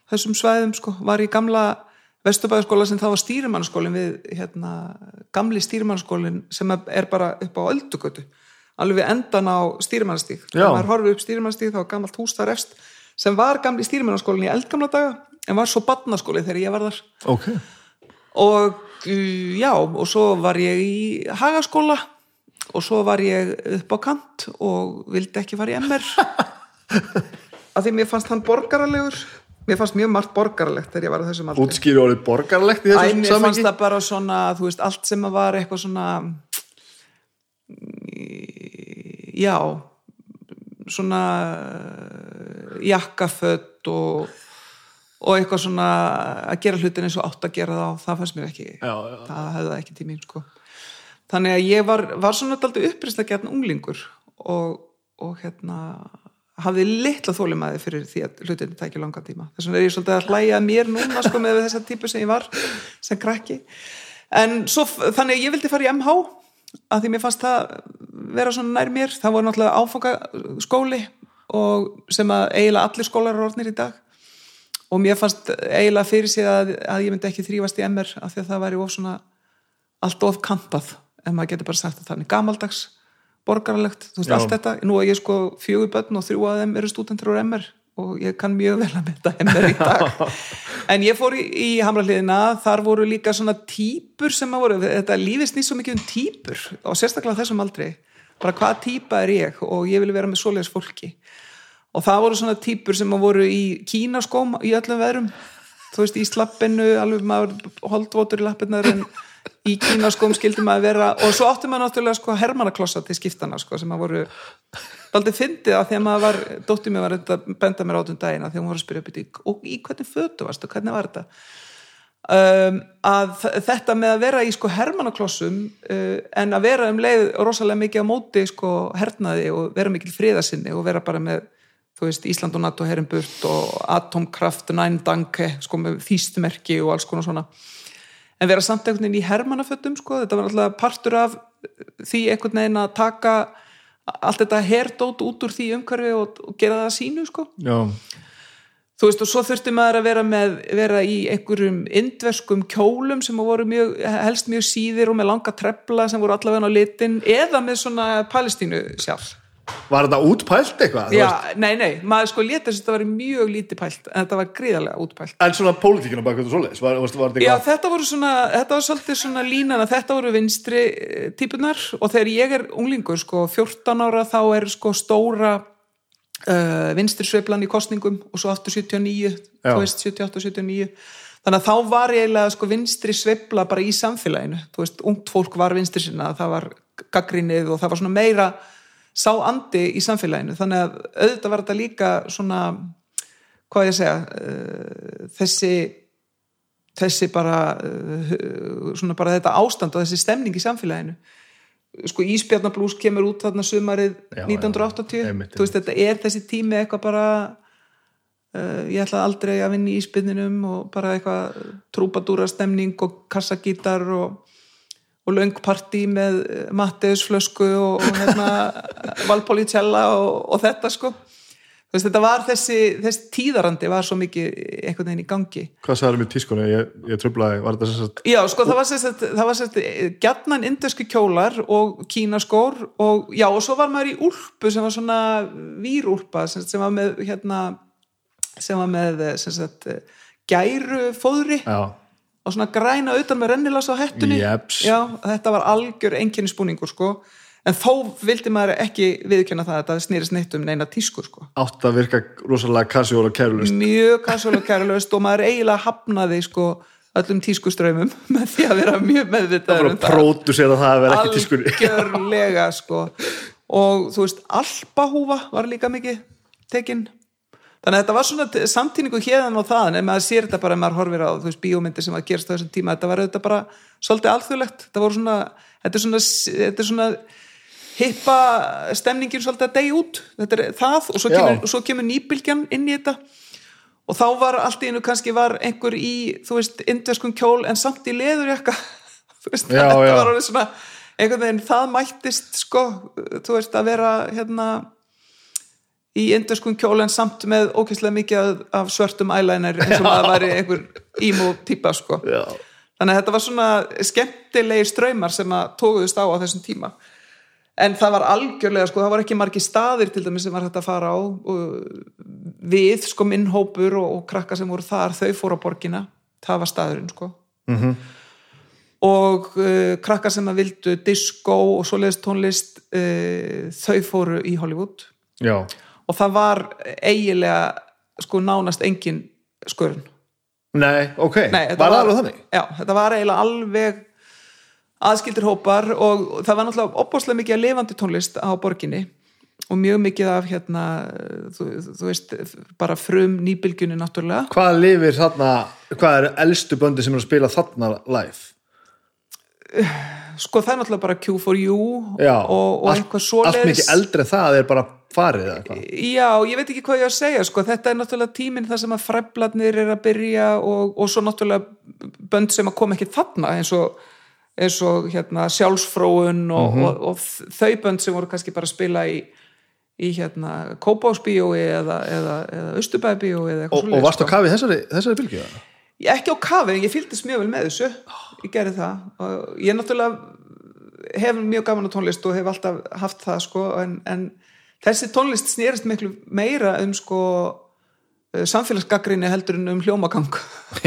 þessum svæðum, sko, var í gamla Vesturbæðaskóla sem það var stýrimannskólin við, hérna, gamli stýrimannskólin sem er bara upp á öldugötu, alveg endan á stýrimannastíg. Já. Þegar maður horfið upp stýrimannastíg, þá var gamalt hús þar efst, sem var gamli stýrimannskólin í eldgamla daga, en var svo badnaskóli þegar ég var þar ok, og já, og svo var ég í hagaskóla og svo var ég upp á kant og vildi ekki fara í MR af því mér fannst hann borgaralegur mér fannst mjög margt borgaralegt þegar ég var á þessum aldrei útskýri orðið borgarlegt í Æ, þessu mér fannst það bara svona, þú veist, allt sem að var eitthvað svona já svona jakkafött og og eitthvað svona að gera hlutin eins og átt að gera það og það fannst mér ekki Já, já. það hefði það ekki mín sko. Þannig að ég var, var svona daldi upprýst að gera unglingur og, og hérna hafði litla þólimaði fyrir því að hlutin tækja langan tíma. Þess vegna er ég svolítið að hlæja mér núna sko með þessa típu sem ég var sem krakki. En svo, þannig að ég vildi fara í MH að því mér fannst það vera svona nær mér. Það voru náttúrulega áfangaskóli og sem að eiginlega allir skólar eru orðnir í dag. Og mér fannst eiginlega fyrir sig að, að ég myndi ekki þrýfast í MR af því að það væri of svona allt of kantað, ef maður getur bara sagt að þannig. Gamaldags, borgaralegt þú veist Já. allt þetta, nú er ég sko fjögur börn og þrjú að þeim eru stúdendur úr MR og ég kann mjög vel að mynda MR í dag. En ég fór í, í hamraliðina þar voru líka svona típur sem að voru, þetta lífið snýst svo mikið um típur og sérstaklega þessum aldrei bara hvað típa er ég og ég vil vera með svoleiðis fólki. Og það voru svona típur sem að voru í kínaskóm í öllum veðrum. Þú veist í slappinu, alveg maður holdvotur í lappirnar en í kínaskóm skildi maður vera og svo átti maður náttúrulega sko hermannaklossa til skiptana sko sem að voru aldrei fyndið að því að maður var dóttir mér var að benda mér átum dagina því að hún var að spyrja byrja, og í hvernig fötu varstu, hvernig var þetta? Um, að þetta með að vera í sko hermannaklossum uh, en að vera um leið rosalega mikið á móti sko hernaði og vera mikil friðasinni og vera bara með þú veist, Ísland og NATO herin burt og Atomkraft, Nine Danke sko með þýstumerki og alls konar svona en vera samt einhvern veginn í hermannafötum sko, þetta var alltaf partur af því einhvern veginn að taka allt þetta herdót út úr því umhverfi og, og gera það að sínu sko. Þú veist og svo þurfti maður að vera með vera í einhverjum indverskum kjólum sem voru mjög, helst mjög síðir og með langa trefla sem voru allavega á litin eða með svona palestínu sjálf var þetta útpælt eitthvað? Já, nei, nei, maður sko leta þess að þetta var mjög lítið pælt. En þetta var gríðarlega útpælt. En svona pólitíkina baka þetta svoleiðis var, var, var Já, þetta voru svona, þetta var svolítið svona línan að þetta voru vinstri eh, típunar og þegar ég er unglingur sko, 14 ára þá er sko stóra uh, vinstri sveiflan í kostningum og svo aftur 79, Já. þú veist 78 og 79 þannig að þá var eiginlega sko vinstri sveifla bara í samfélaginu. Þú veist, ungt fólk var vinstri sinna það var gaggrinnið og það var svona meira sá andi í samfélaginu. Þannig að auðvitað var þetta líka svona hvað ég segja uh, þessi þessi bara uh, svona bara þetta ástand og þessi stemning í samfélaginu. Sko Ísbjarnablús kemur út þarna sumarið Já, 1980 já, þú veist þetta er þessi tími eitthvað bara uh, ég ætla aldrei að vinna í Ísbjarninum og bara eitthvað trúpadúra stemning og kassagítar og og löngpartí með Matteusflösku og, og hérna, Valpolicella og, og þetta sko. Veist, þetta var þessi, þessi tíðarandi var svo mikið einhvern veginn í gangi. Hvað sagður mér tískunni, ég, ég tröflaði var þetta sagt Já, sko, það var sérst, það var sérst gjarnan indesku kjólar og kínaskór og já, og svo var maður í úlpu sem var svona vírúlpa sem, sem var með hérna sem var með sem sagt, gæru fóðri já, og svona græna utan með rennilas á hettunni. Jeps. já, þetta var algjör einkennisbúningur sko. En þó vildi maður ekki viðkjöna það að þetta snýrist neitt um neina tískur sko. Átt að virka rosalega casual og kærulust mjög casual og kærulaust og maður eiginlega hafnaði sko öllum tískuströymum með því að vera mjög það meðvitaður var að pródusera það að vera ekki tískunni algjörlega sko. Og þú veist, alpahúfa var líka mikið tekin þannig að þetta var svona samtíningu hérðan og þaðan en maður sér þetta bara ef maður horfir á veist, bíómyndir sem að gerast á þessum tíma þetta var þetta bara svolítið alþjóðlegt. Þetta voru svona, þetta er svona, þetta er svona hippa stemningin svolítið að degi út. Þetta er það og svo kemur, svo kemur nýbylgjan inn í þetta. Og þá var allt í einu kannski var einhver í, þú veist, indverskum kjól en samt í leðurjakka. Þú veist, Já, þetta já. var alveg svona einhvern veginn það mættist sko, þú veist, að vera hérna í indverskum kjól en samt með ókvæslega mikið af- af svörtum eyeliner eins og maður væri einhver emo típa sko. Já, þannig að þetta var svona skemmtilegi ströymar sem að tókuðust á á þessum tíma. En það var algjörlega sko, það var ekki margi staðir til dæmis sem var hægt að fara á við sko minn hópur og, og krakka sem voru þar, þau fóru á borgina. Það var staðurinn sko. Mhm. og uh, krakka sem að vildu disco og svoleiðist tónlist uh, þau fóru í Hollywood. Já, og það var eiginlega sko nánast engin skörun nei, ok Nei, var það alveg þannig? Já, þetta var eiginlega alveg aðskildir hópar og það var náttúrulega opbáslega mikið af lifandi tónlist á borginni og mjög mikið af hérna, þú, þú veist, bara frum nýbylgjunni náttúrulega. hvað lifir þarna, hvað er elstu böndi sem er að spila þarna live? Sko það er náttúrulega bara Q4U Já, og, og allt- eitthvað allt svoleiðis. mikið eldri það er bara farið eða eitthvað Já, ég veit ekki hvað ég á að segja sko. þetta er náttúrulega tíminn þar sem að fræflarnir er að byrja og, og svo náttúrulega bönd sem að koma ekki þarna eins og, eins og hérna, sjálfsfróun og, Mhm. og, og þau bönd sem voru kannski bara að spila í, í hérna Kópásbíói eða, eða, eða Östubæbíói eða eitthvað og, og varst á kafi þessari, þessari bylgju? eða? Ég ekki á kafi, en ég fylgdist mjög vel með þessu ég gerði það og ég náttúrulega hef mjög gaman á tónlist og hef alltaf haft það sko, en, en þessi tónlist snýrist miklu meira um sko samfélagsgagrinni heldur en um hljómagang.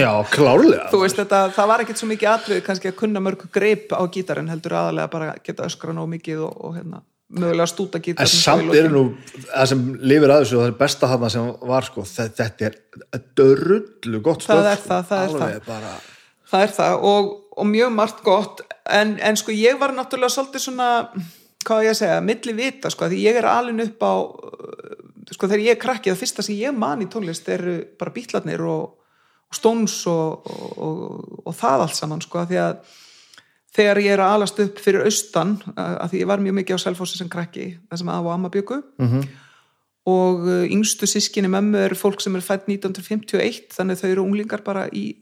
Já, klárlega þú veist þetta, það var ekkert svo mikið atrið kannski að kunna mörg greip á gítarinn heldur aðalega bara geta öskra nóg mikið og, og hérna, mögulega stúta en gítar samt eru nú það sem lifir að þessu og það er besta þarna sem var sko, þe- þetta er dörrullu gott Það stöf er það, það er það. bara, það er það og, og mjög margt gott en, en sko ég var náttúrulega svolítið svona hvað ég að segja, milli vita sko því ég er alin upp á uh, sko þegar ég er krakki það fyrsta sem ég man í tónlist eru bara bítlarnir og, og stóns og, og, og það allt saman sko því að þegar ég er að alast upp fyrir austan að því ég var mjög mikið á Selfossi sem krakki það sem að á Amma byggu Mhm. og uh, yngstu sískinni mömmu eru fólk sem er fætt 1951 þannig þau eru unglingar bara í,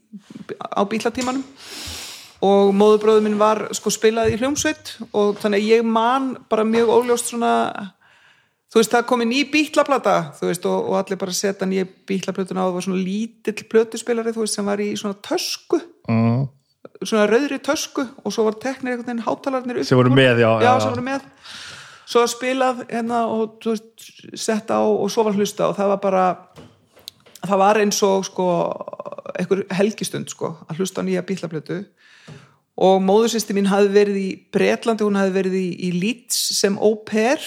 á bílatímanum og móðubróður minn var sko spilað í hljómsveit og þannig að ég man bara mjög óljóst svona þú veist það komi ný bítlaplata þú veist og, og allir bara setja nýja bítlaplötuna á það var svona lítill plötuspilari þú veist sem var í svona tösku. Mm. svona rauðri tösku og svo var teknir einhvern veginn hátalarnir upp sem voru með, já, já, já, sem voru með. Svo spilað hérna og þú veist, sett á og svo var hlusta og það var bara það var eins og sko einhver helgistund sko að hlusta á nýja bílaplötu og móðursýsti mín hafði verið í Bretlandi, hún hafði verið í, í Leeds sem au pair.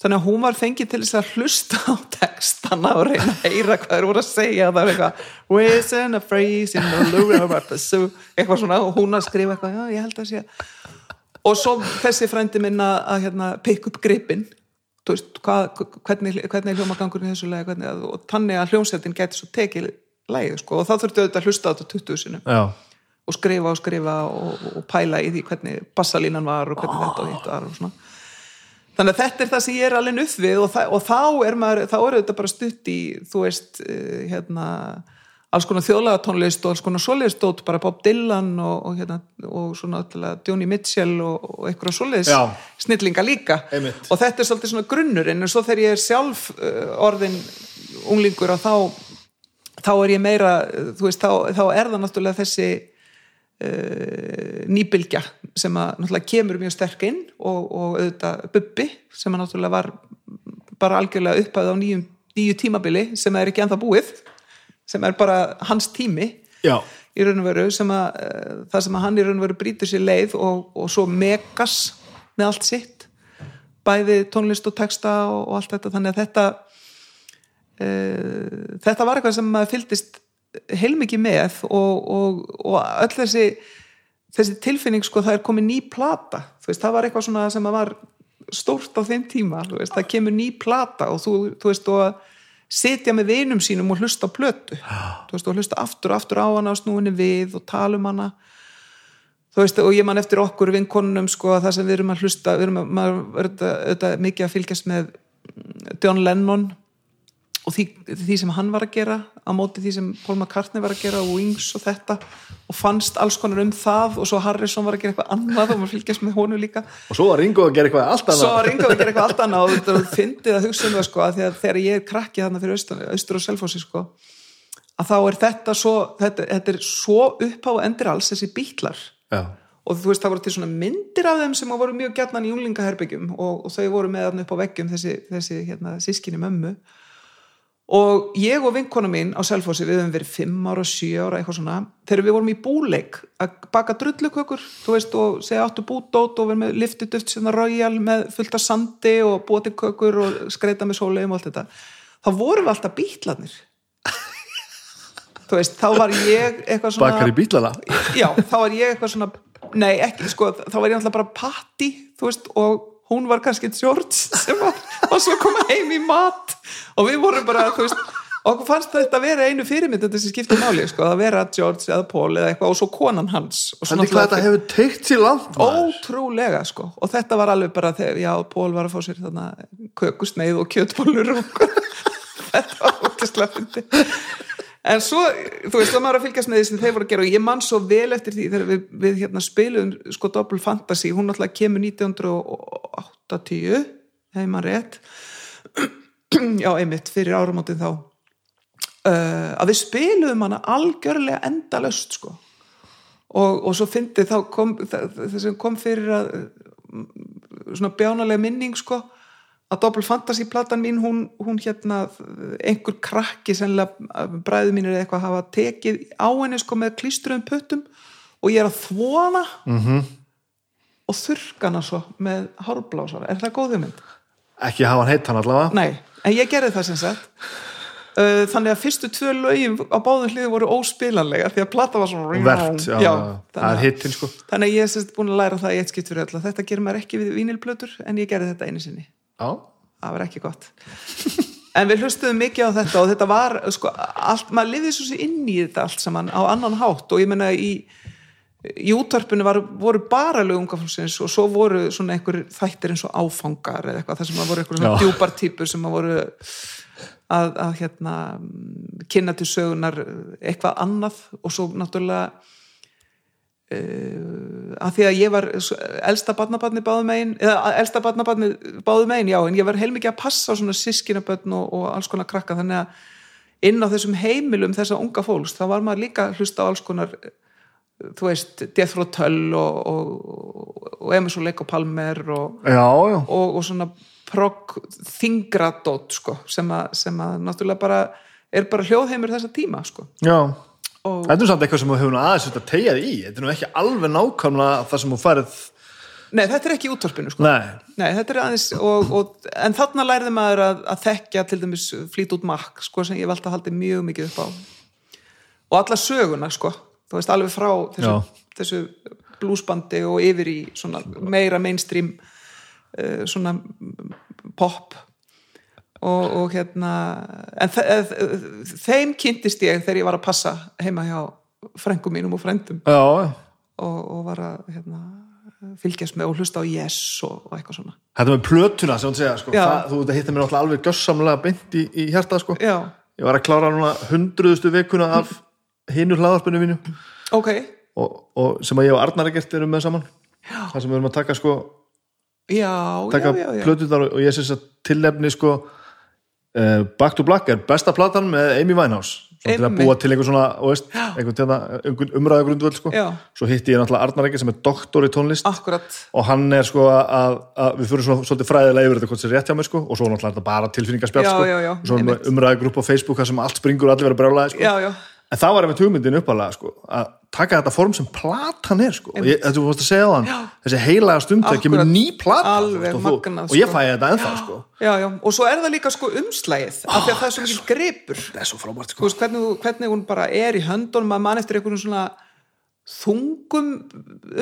Þannig að hún var fengið til þess að hlusta á textana og reyna að heyra hvað þeir voru að segja. Það var eitthvað Whistle a phrase in a pursue eitthvað svona og hún að skrifa eitthvað já ég held að sé og svo þessi frændi minn að, að hérna, pick up gripin veist, hvað, hvernig, hvernig er hljómagangurinn í þessu lagi? Hvernig, og þannig að hljómsveitin gæti svo tekið lagið sko, og þá þurftu auðvitað að hlusta á þetta 20 sinum já. Og skrifa og skrifa og, og pæla í því hvernig bassalínan var og hvernig þetta og hitt var og svona þannig að þetta er það sem ég er alveg upp við og, og þá er maður, þá er þetta bara stutt í þú veist, uh, hérna alls konar þjóðlagatónlist og alls konar svoleiðistótt, bara Bob Dylan og, og hérna, og svona alltaf Joni Mitchell og, og einhverja Já. snillinga líka Einmitt. og þetta er svolítið svona grunnurinn en svo þegar ég er sjálf uh, orðin unglingur og þá þá er ég meira, uh, þú veist, þá, þá er það náttúrulega þessi nýbylgja sem að náttúrulega kemur mjög sterk inn og, og auðvitað Bubbi sem að náttúrulega var bara algjörlega upphæð á nýjum, nýju tímabili sem er ekki ennþá búið sem er bara hans tími já. í raun og veru sem að uh, það sem að hann í raun og veru brýtur sér leið og, og svo megas með allt sitt bæði tónlist og texta og, og allt þetta þannig að þetta uh, þetta var eitthvað sem maður fylgdist heilmikið með og, og, og öll þessi þessi tilfinning sko það er komið ný plata. Veist það var eitthvað svona sem var stórt á þeim tíma veist, það kemur ný plata og þú, þú veist og að sitja með vinum sínum og hlusta á plötu. Þú veist og hlusta aftur og aftur á hana og snúinni við og tala um hana. Þú veist og ég man eftir okkur vinkonunum sko að það sem við erum að hlusta við erum að, maður er auðvitað, auðvitað mikið að fylgjast með John Lennon og því, því sem hann var að gera á móti því sem Paul McCartney var að gera og Wings og þetta og fannst alls konar um það og svo Harrison var að gera eitthvað annað og maður fylgjast með honum líka. Og svo var Ringo að gera eitthvað allt annað. Svo var Ringo að gera eitthvað allt annað og þetta fyndið að hugsa um það sko að þegar ég er krakki þarna fyrir austur, austur og selfósi sko að þá er þetta svo þetta, þetta er svo uppá endir alls þessi bítlar já. og þú veist það voru til svona myndir af þeim sem voru mjög gjarnan í junglingaherbyggjum og, og þau voru með þarna upp á veggjum þessi, þessi hérna, sískinni mömmu og ég og vinkona mín á Selfossi við höfum verið 5 ára, 7 ára eitthvað svona, þegar við vorum í búleik að baka drullukökur, þú veist og segja áttu búdót og verið með liftiduft sem það rauðjál með fullt af sandi og búið til kökur og skreita með sóleum og allt þetta, þá vorum við alltaf bítlarnir. Þú veist, þá var ég eitthvað svona bakar í bílana? Já, þá var ég eitthvað svona nei, ekki, sko, þá var ég alltaf bara patti, þú veist, og hún var kannski George sem var, var svo að koma heim í mat. Og við vorum bara, þú veist okkur fannst þetta að vera einu fyrirmynd þetta sem skiptir máli, sko, að vera George eða Paul eða eitthvað og svo konan hans. Þannig hvað þetta hefur teikt sér langt ótrúlega, sko, og þetta var alveg bara þegar, já, Paul var að fá sér þarna kökusneið og kjötbólur og þetta var ótrúslega fyndi en svo, þú veist, það maður að fylgjast með því sem þeir voru að gera og ég man svo vel eftir því þegar við, við hérna spilum sko Double Fantasy, hún náttúrulega kemur 1980 hefði maður rétt. Já, einmitt, fyrir áramótin þá. Uh, að við spilum hana algjörlega endalaust sko. Og, og svo fyndi þá kom það sem kom fyrir að svona bjánalega minning sko að Double Fantasy platan mín hún, hún hérna, einhver krakki sennilega bræðu mínir eða eitthvað hafa tekið á henni sko með klístruðum puttum og ég er að þvona mm -hmm. og þurrkana svo með hárblásar, er það góð hugmynd? ekki hafa hann heitt hann allavega? Nei, en ég gerði það sem sagt. Uh, þannig að fyrstu tvö lögin á báðum hliðum voru óspilanlega því að plata var svona Vert, já, já, það er hittin sko. þannig að ég er sérst búin að læra það í eitt skipt fyrir öll að þetta gerir maður ekki við vínilplötur en ég gerði þetta einu sinni Já, það var ekki gott. En við hlustuðum mikið á þetta og þetta var sko, allt, maður lifið svo sér inn í þetta allt saman á annan hátt. Og ég menna í í útvarpinu var, voru bara lög unga fólksins og svo voru svona einhver þættir eins og áfangar eða eitthvað þar sem að voru einhver svona djúpar típur sem að voru að, að hérna kynna til sögunar eitthvað annað. Og svo náttúrulega uh, að því að ég var elsta barnabarni báðum megin eða elsta barnabarni báðum megin, já en ég var heilmikið að passa á svona sískinabötn og, og alls konar krakka. Þannig að inn á þessum heimilum þessa unga fólks, þá var maður líka að hlusta á alls konar þú veist, Death Row Tull og, og, og Emerson Lake og Palmer og, já, já. og, og svona progg þingradót sko, sem að, sem að náttúrulega bara er bara hljóðheimur þessa tíma sko. Já, og þetta er samt eitthvað sem þú hefur aðeins þetta tegjað í, þetta er nú ekki alveg nákvæmlega það sem þú farið nei, þetta er ekki útvarpinu sko. Nei, Nei, þetta er aðeins og, og, en þarna lærði maður að, að þekkja til dæmis flýt út makk sko, sem ég vald að haldi mjög mikið upp á. Og alla söguna sko, þú veist alveg frá þessu, þessu bluesbandi og yfir í svona meira mainstream uh, svona pop og, og hérna en þe- þeim kynntist ég þegar ég var að passa heima hjá frengum mínum og frendum og, og var að hérna, fylgjast með og hlusta á Yes og, og eitthvað svona. Þetta með plötuna sem hún segja, sko, það, þú hittir mér náttúrulega alveg gössamlega beint í, í hjartað, sko. Ég var að klára núna hundruðustu vikuna af hinu hlaðarpinu mínu. Ok, og, og sem að ég og Arnar ekkert erum með saman. Já. Það sem við erum að taka, sko, já, taka já, já, plötunar og, ég syns að tilnefni, sko, uh, Back to Black er besta platan með Amy Winehouse. Til að búa til einhver svona, og veist, einhvern tíðna, einhvern umræða grundvöld, sko. Svo hitti ég náttúrulega Arnar ekkert sem er doktor í tónlist. akkurat. Og hann er sko að, að við fyrir svona svolítið fræðilega yfir þetta hvort sem er rétt hjá mig sko. Og svo náttúrulega er bara tilfinningaspjall Já, sko. og svo einmitt. umræða grúpp á Facebook sem allt springur og allir vera brjálæði sko en það var einmitt hugmyndin uppalega sko að taka þetta form sem platan er sko. Ég, þetta var að segja á hann þessi heilaga stund þegar kemur ný plata Alveg þú og, þú, magnað, og ég sko. fæ þetta ennþá sko. Já, já. Og svo er það líka sko umslægið af því að það er svo mikil gripur. það er svo frábært þú sko veist hvernig, þú- hvernig hún bara er í höndunum að mann eftir einhvern svona þungum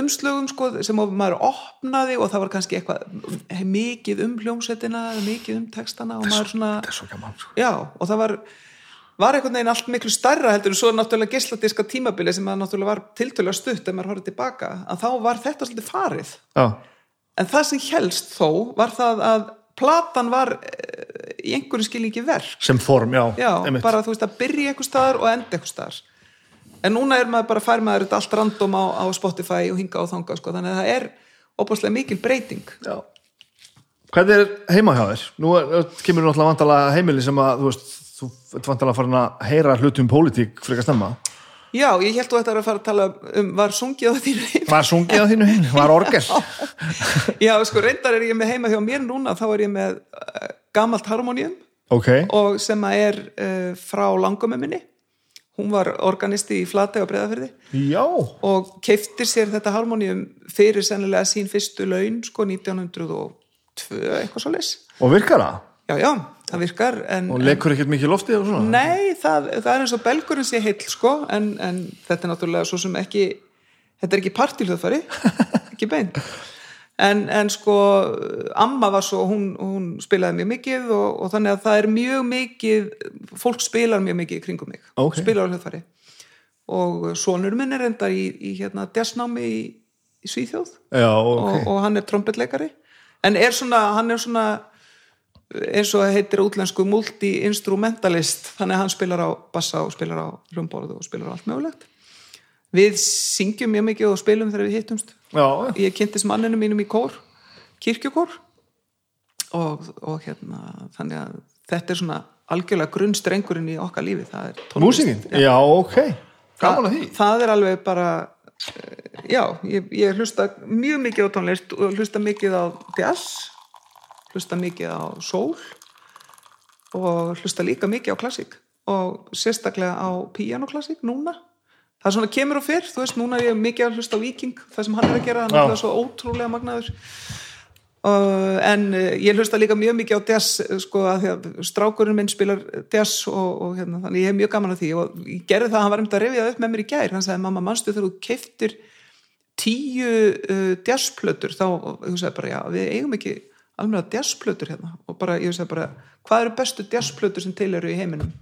umslögum sko, sem að maður opnaði og það var kannski eitthvað mikið um hljómsveitina mikið um textana og maður svona svo gaman sko. Já, og það var var einhvern veginn allt miklu stærra heldur en svo náttúrulega geisladiska tímabili sem að náttúrulega var tiltölulega stutt ef maður horfði tilbaka að þá var þetta svolítið farið já, en það sem helst þó var það að platan var eh, í einhverju skilningi verk sem form, já, já, bara þú veist að byrja einhver staðar og enda einhver staðar en núna er maður bara fær maður þetta allt random á, á Spotify og hinga og þanga sko. þannig að það er opaslega mikil breyting Já. Hvernig er heima hjá þér? Nú er, kemur náttúrulega vantalega heimili sem að, þú veist, þú ert vantalega farin að heyra hlutum pólitík frekar stemma. já, ég held þú þetta að fara að tala um var sungið á þínu heim Var sungið á þínu heim? Var orgel? já, sko, reyndar er ég með heima hjá mér núna þá er ég með uh, gamalt harmoníum ok, og sem að er uh, frá langumum minni hún var organisti í Flatey á Breiðafyrði já, og keiftir sér þetta harmoníum fyrir sennilega sín fyrstu laun sko 1902 eitthvað svo leys og virkar það? Já já, það virkar en, Og lekur ekkert mikið loftið og svona? nei, það, það er eins og belgurinn sé heill sko en, en þetta er náttúrulega svo sem ekki þetta er ekki partilöðfari ekki beint en, en sko amma var svo, hún, hún spilaði mjög mikið og, og þannig að það er mjög mikið fólk spilar mjög mikið kringum mig Ok. spilar á hljóðfari og sonur minn er enda í, í hérna desnámi í, í Svíþjóð Já, ok. og, og hann er trombetleikari en er svona, hann er svona eins og heitir útlensku multi-instrumentalist þannig að hann spilar á bassa og spilar á hljómborð og spilar á allt mögulegt við syngjum mjög mikið og spilum þegar við hittumst Já, já. ég kynntist manninu mínum í kór kirkjukór og, og hérna þannig að þetta er svona algjörlega grunnstrengurinn í okkar lífi það er tónlist. Músíkin? Já, ok. Gaman að því. það, það er alveg bara eh, já, ég, ég hlusta mjög mikið á tónlist og hlusta mikið á jazz hlusta mikið á soul og hlusta líka mikið á klassík og sérstaklega á píanoklassík núna. Það er svona kemur og fyrr, þú veist, núna er ég mikið að hlusta á Viking, það sem hann er að gera, Já. er það svo ótrúlega magnaður. Uh, en uh, ég hlusta líka mjög mikið á jazz uh, sko að því að strákurinn minn spilar jazz og, og hérna, þannig ég hef mjög gaman að því. Og ég gerði það, hann var um að rifja upp með mér í gær, hann sagði mamma mannstu þegar þú keiftir tíu uh, jazzplötur? Þá, ég sagði bara já, við eigum ekki alveg jazzplötur hérna. Og bara, ég sagði bara, hvað eru bestu jazzplötur sem til eru í heiminum?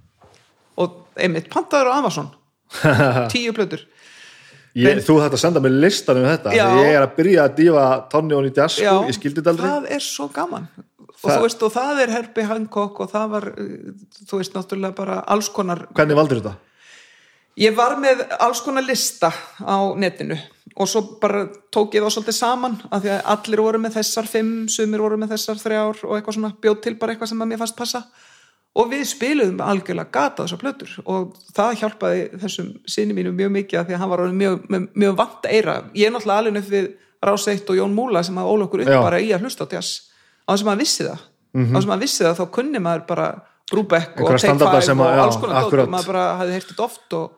Og einmitt, pantaður á Amazon. Tíu plötur. Ég, þú þetta að senda mig listan um þetta Já. ég er að byrja að dífa Tonni og í jazz sko, ég skildi þetta aldrei það er svo gaman. Og Það- þú veist, og það er Herbie Hancock og það var, uh, þú veist, náttúrulega bara alls konar, hvernig valdur þetta? Ég var með alls konar lista á netinu og svo bara tók ég það svolítið saman af því að allir voru með þessar fimm, sumir voru með þessar þrjár og eitthvað svona bjóð til bara eitthvað sem að mér fannst passa. Og við spiluðum algjörlega gata þessar plötur og það hjálpaði þessum sinni mínu mjög mikið af því að hann var mjög, mjög, mjög vant eira ég er náttúrulega alveg upp við Rás 1 og Jón Múla sem að óla okkur upp Já. bara í að hlusta á jazz. Á þess að vissi það. Á þess að vissi það þá kunni maður bara Brubeck og Take standarda 5 sem og að- alls konar dót akkurat. og maður bara hafði heyrt þetta oft og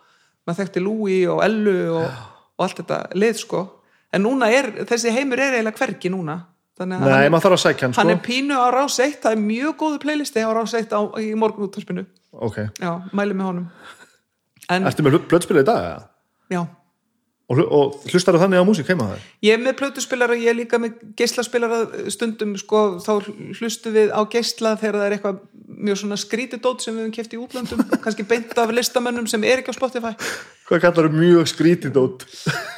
maður þekkti Louis og Ellu og, og allt þetta lið sko. En núna er, þessi heimur er eiginlega hvergi núna. Þannig að Nei, hann, maður þarf að sækja hann hann sko. er pínu á Rás 1 það er mjög góðu playlisti á Rás 1 á, í morgun úttarpinu ok, já, mæli með honum. En, ertu með blöðspilið í dag? já Og, og hlustar þú þannig á músík heima það? Ég er með plötuspilara, ég er líka með geislaspilara stundum, sko, þá hlustu við á geisla þegar það er eitthvað mjög svona skrítidót sem við höfum keft í útlöndum kannski beint af listamönnum sem er ekki á Spotify Hvað kallar þú mjög skrítindót?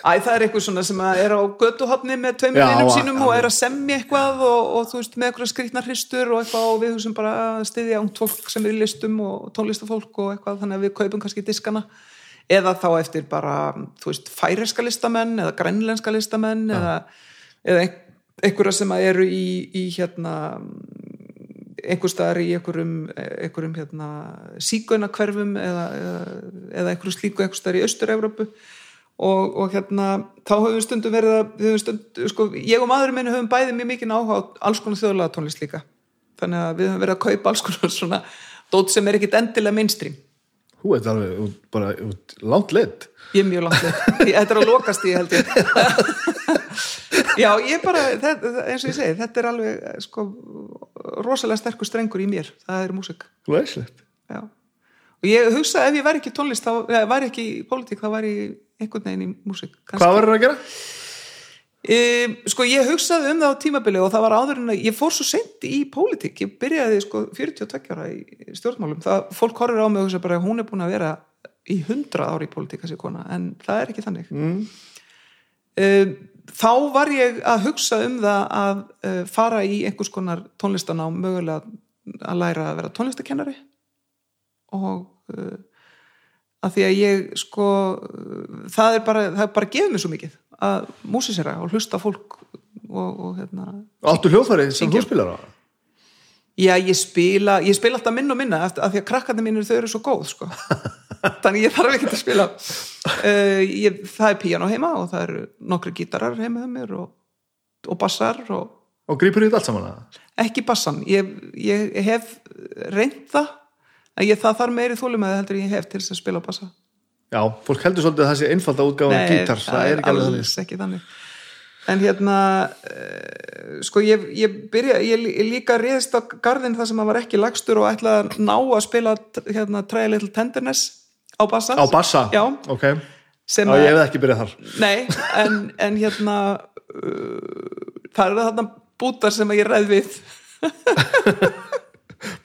Æ, það er eitthvað svona sem er á götuhotni með vinum a- sínum og er að semja eitthvað og, og þú veist, með eitthvað skrítnar hristur og eitthvað og við húsum bara að styðja ungt fólk sem er í listum og tónlistafólk og eitthvað, þannig að við kaupum kannski diskana eða þá eftir bara, þú veist, færeska listamenn eða grænlenska listamenn eða, eða ein- einhverja sem eru í, í hérna einhver staðar í einhverjum, einhverjum hérna, sígönakverfum eða, eða, eða einhverju slíku einhver staðar í Austur-Európu og, og hérna þá höfum við stundum verið að við höfum stund, sko, ég og maðurinn minn höfum bæði mjög mikið áhuga á alls konar þjóðlega tónlist líka. Þannig að við höfum verið að kaupa alls konar svona dót sem er ekkit endilega mainstream Þú ert alveg út, bara langt lit Ég er mjög langt. Ég- Þetta er að lokast í held ég. Já, ég bara, þetta, eins og ég segi, þetta er alveg sko, rosalega sterkur strengur í mér. Það er músik. Þú veist slett Já. Og ég hugsa ef ég væri ekki tónlist, þá eða væri ekki í pólitík, þá væri ég einhvern veginn í músik. Hvað verður að gera? E, sko ég hugsaði um það á tímabili og það var áður en að ég fór svo sent í pólitík, ég byrjaði sko 42 ára í stjórnmálum. Það, fólk horfir á mig og hugsa bara hún er búin að vera í 100 ára í pólitík þessi kona, en það er ekki þannig. Mm. þá var ég að hugsa um það að uh, fara í einhvers konar tónlistan á mögulega að læra að vera tónlistakennari og uh, að því að ég sko uh, það er bara, það er bara gefið mér svo mikið að músisera og hlusta fólk og, og hérna Áttu hljóðfærið sem þú spilar á? já ég spila, ég spila alltaf minn og minna að því að krakkarnir mínir þau eru svo góð sko. þannig ég þarf ekki að spila uh, ég, það er píano heima og það eru nokkri gítarar heima hjá mér og, og bassar og Og grípur í þetta allt saman að? ekki bassan ég, ég hef reynt það en ég, það þarf meiri þólumæði heldur en ég hef til þess að spila á bassa Já, fólk heldur svolítið að það sé einfalda útgáfa Nei, gítar, það er ekki alveg þannig. alls ekki þannig. En hérna uh, sko ég, ég byrja ég, ég líka reyðist á garðin það sem að var ekki lagstur og ætlaði að ná að spila hérna a Little Tenderness á bassa, Á bassa? Já. Ok, já, ég að, hef ekki byrjað þar. Nei, en, en hérna uh, það eru þarna bútar sem ég ræð við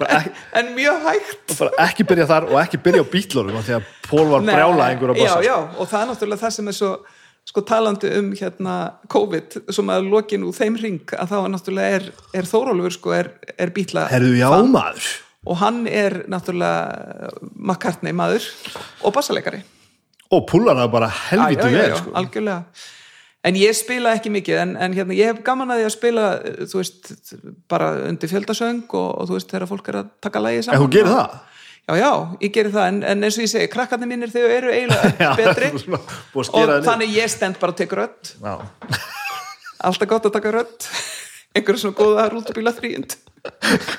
ekki, en mjög hægt. Ekki byrjað þar og ekki byrja á bítlorum því að Pól var brjála einhver á bassa já, já, og það er náttúrulega það sem er svo sko talandi um hérna COVID, sem að lokin úr þeim ring að þá er náttúrulega er, er Þórólfur sko er, er bítla Herðu, já maður. Og hann er náttúrulega McCartney maður og bassaleikari. Og púlar það bara helviti vel sko. algjörlega en ég spila ekki mikið en, en hérna, ég hef gaman að því að spila þú veist, bara undir fjöldasöng og, og þú veist, þegar fólk er að taka lægi saman En þú gerir það? Já, já, ég gerir það, en, en eins og ég segi krakkarnir mínir þau eru eiginlega betri. að og þannig ég stend bara og tek rödd. Já, alltaf gott að taka rödd. Einhverju svona góða rútubíla þrýjund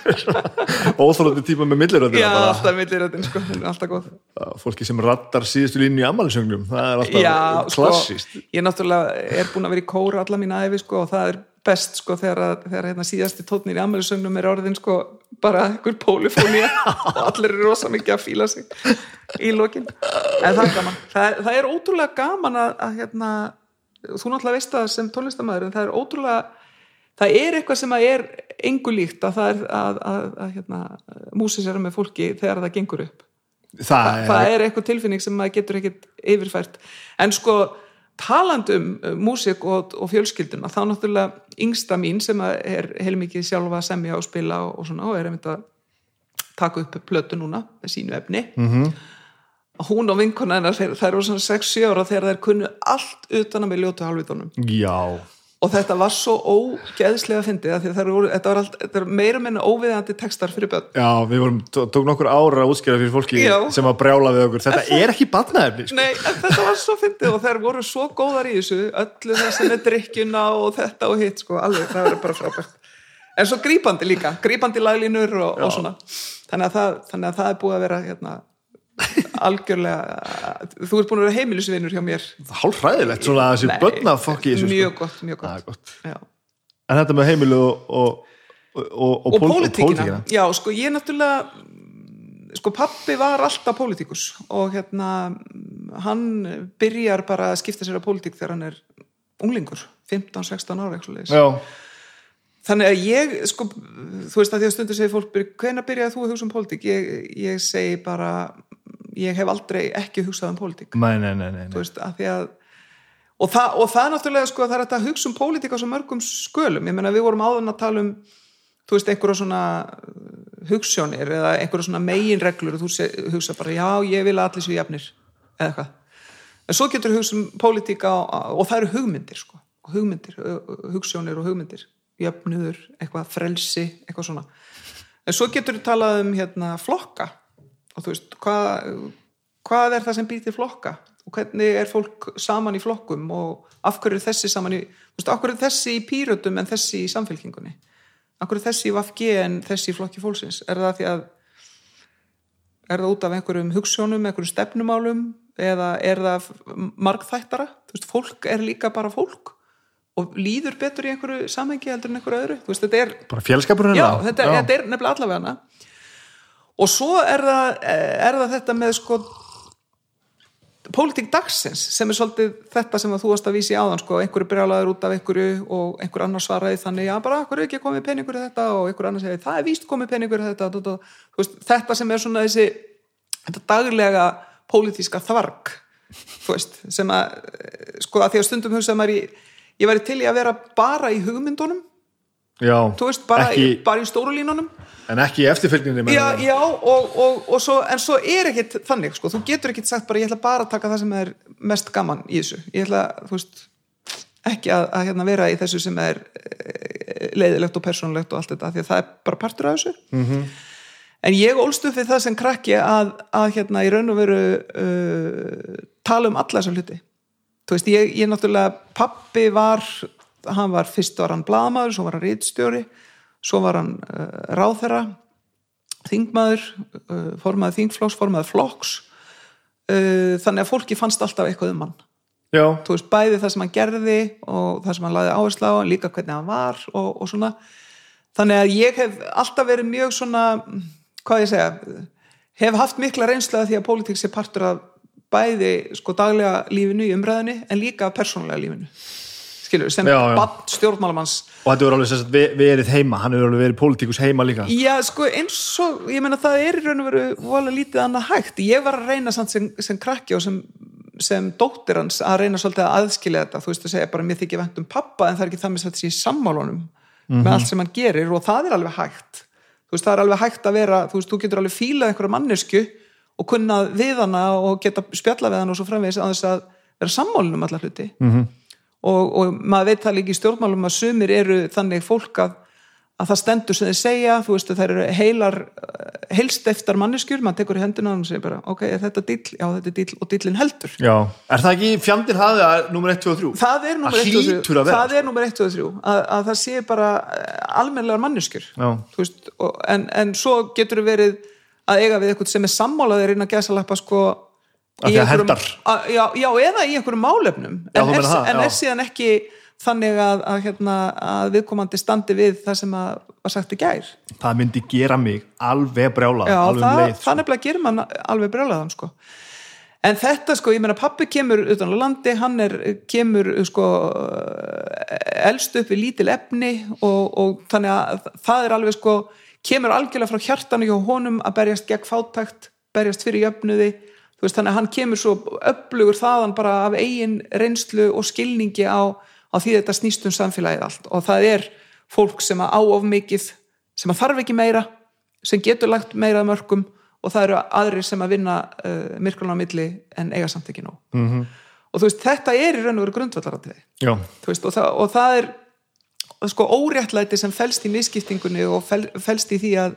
óþólandi tíma með milliröndina já, bara. alltaf millir röddin sko, alltaf góð. Fólki sem rattar síðustu línu í ammælisöngnum Það er alltaf já, sko, klassíst ég náttúrulega er búin að vera í kóra alla mína æfi sko, og það er best sko þegar, þegar hérna, síðasti tónir í ammælisögnum er orðin sko bara einhver pólifónía. Og allir eru rosa mikið að fíla sig í lokin. En það er gaman. Það það er ótrúlega gaman að, að hérna, þú náttúrulega veist það sem tónlistamæður en það er ótrúlega það er eitthvað sem að er engu líkt að það er að, að, að hérna, músisera með fólki þegar það gengur upp. Það Þa, er, það er eitthvað tilfinning sem maður getur ekkert yfirfært. En sko talandum músik og, og fjölskylduna þá náttúrulega yngsta mín sem er heilmikið sjálfa að semja og spila og, og svona og er einmitt að taka upp plötu núna með sínu efni. Mm -hmm. hún og vinkona hennar þeir- þær eru svona 6-7 ára þegar þær kunnu allt utan að með ljótu halvitunum já, og þetta var svo ógeðslega fyndið að þær voru, þetta var allt, þetta var meira meina óviðandi textar fyrir börn. Já, við vorum tó- tók nokkur ára að útskýra fyrir fólki Já. sem að brjála við okkur, þetta er ekki batnaefni sko. Nei, þetta var svo fyndið og þær voru svo góðar í þessu öllu þessi með drikkjuna og þetta og hitt sko, alveg, það verður bara frábært. En svo grípandi líka, grípandi laglínur og, og svona. Þannig að, það, þannig að það er búið að vera hérna, algjörlega þú ert búin að vera heimilisvinur hjá mér. Hálf hræðilegt svona að þessi börna fokki mjög sko. gott, mjög gott, gott. En þetta með heimilu og og, og, og, og pól- pólitíkina. já, sko, ég náttúrulega sko, pappi var alltaf pólitíkus og hérna hann byrjar bara að skipta sér að pólitík þegar hann er unglingur 15-16 ára já, þannig að ég sko, þú veist að því að stundur segir fólk hvenær byrjaði þú að hugsa um pólitík? Ég, ég segi bara ég hef aldrei ekki hugsað um pólitík. Nei, nei, nei, veist, að og það, og það náttúrulega sko, það er að hugsa um pólitík á svo mörgum skölum, ég meina við vorum áðan að tala um þú veist, einhverja svona hugssjónir eða einhverja svona meginreglur og þú hugsa bara, já, ég vil allir séu jafnir eða eitthvað. En svo getur hugsa um pólitík og það eru hugmyndir sko, hugmyndir hugssjónir og hugmyndir. Jöfnuður, eitthvað frelsi, eitthvað svona. En svo getur við talað um hérna flokka og þú veist, hvað, hvað er það sem býr til flokka? Og hvernig er fólk saman í flokkum? Og af hverju er þessi saman í þú veist, af hverju er þessi í pýrötum en þessi í samfélkingunni af hverju er þessi í VFG en þessi í flokki fólksins? Er það því að er það út af einhverjum hugssjónum, einhverjum stefnumálum? Eða er það margþættara, þú veist, fólk er líka bara fólk og líður betur í einhverju samhengi heldur en einhverju öðru, þú veist, þetta er bara fjölskapurinn þetta, þetta er nefnilega allavega hana og svo er það, er það þetta með sko pólitík dagsins sem er svolítið þetta sem að þú varst að vísi áðan sko, einhverju brjálaður út af einhverju og einhver annar svaraði þannig, já bara, hverju ekki komið peningur þetta? Og einhver annar segi, það er víst komið peningur þetta, þetta, veist, þetta sem er svona þessi þetta daglega pólitíska þvarg veist, sem að sko að því að stundum hugsaði maður í ég væri til í að vera bara í hugmyndunum já, veist, bara, ekki, í, bara í stóru línunum. En ekki í eftirfylgninni já, já, og, og, og svo en svo er ekkit þannig, sko, þú getur ekkit sagt bara ég ætla bara að taka það sem er mest gaman í þessu, ég ætla, þú veist ekki að, að hérna, vera í þessu sem er eh, leiðilegt og persónulegt og allt þetta, því að það er bara partur af þessu. -hmm. en ég ólst upp við það sem krakki að, að hérna í raun og veru uh, tala um alla þessa hluti. Þú veist, ég, ég náttúrulega pappi var, hann var fyrst var hann blaðamaður, svo var hann rítstjóri svo var hann uh, ráðherra þingmaður uh, formaður þingflokks, formaður flokks. Uh, þannig að fólki fannst alltaf eitthvað um hann. Veist, bæði það sem hann gerði og það sem hann laði áherslu á, líka hvernig hann var og, og svona. Þannig að ég hef alltaf verið mjög svona hvað ég segja hef haft mikla reynslu af því að pólitík sé partur af bæði sko daglega lífinu í umræðinni en líka persónulega lífinu skilur, sem bann stjórnmálamanns og þetta voru alveg sérst ve- verið heima hann hefur alveg verið pólitíkus heima líka Já, sko, eins og, ég meina það er í raun og veru vola lítið annað hægt. Ég var að reyna sem, sem krakki og sem, sem dóttir hans að reyna svolítið að aðskilja þetta. Þú veist að segja bara mér þykir vænt um pappa en það er ekki það með þetta sé í sammálunum með allt sem hann gerir og það er alveg hægt. Þú veist, það er alveg hægt að vera, þú veist, þú getur alveg fílað einhverja mannesku og kunnað við hana og geta spjalla við hana og svo framvegis að þess að vera sammálunum alla hluti. -hmm. Og, og maður veit það líka í stjórnmálum að sumir eru þannig fólk að að það stendur sem þeir segja, þú veist að það eru heilar, heilst eftir manneskjur, maður tekur í hendina og segir bara, ok, er þetta dill? Já, þetta er dill og dillin heldur. já, er það ekki fjandinn hafið að nummer 1, 2 og 3 Það er nummer Það 1 og 3. hlýtur að vera. Það er nummer 1 og 3, að, að það sé bara almennlegar manneskjur. Já. Þú Veist, og, en, en svo getur verið að eiga við eitthvað sem er sammálaðir inn að gæsa lappa sko Af í því að að- já, já, eða í einhverjum málefnum. Já, en, er, það, en er síðan ekki þannig að, að, hérna, að viðkomandi standi við það sem að var sagt í gær? Það myndi gera mig alveg brjálað Já, alveg um það, leið sko. það nefnilega gerir mann alveg brjálaðan sko. en þetta sko, ég meina pappi kemur utan á landi, hann er kemur sko elst upp við lítil efni og, og þannig að það er alveg sko kemur algjörlega frá hjartanu hjá honum að berjast gegn fátækt, berjast fyrir jöfnuði veist, þannig að hann kemur svo upplugur þaðan bara af eigin reynslu og skilningi á, á því þetta snýst um samfélagið allt. Og það er fólk sem að á of mikið sem að þarf ekki meira sem getur lagt meira að mörgum og það eru aðrir sem að vinna uh, myrkruna á milli en eiga samt ekki nóg. Mm -hmm. og þú veist, þetta er í raun og veru veist, og, það, og það er sko óréttlæti sem felst í misskiptingunni og fel, felst í því að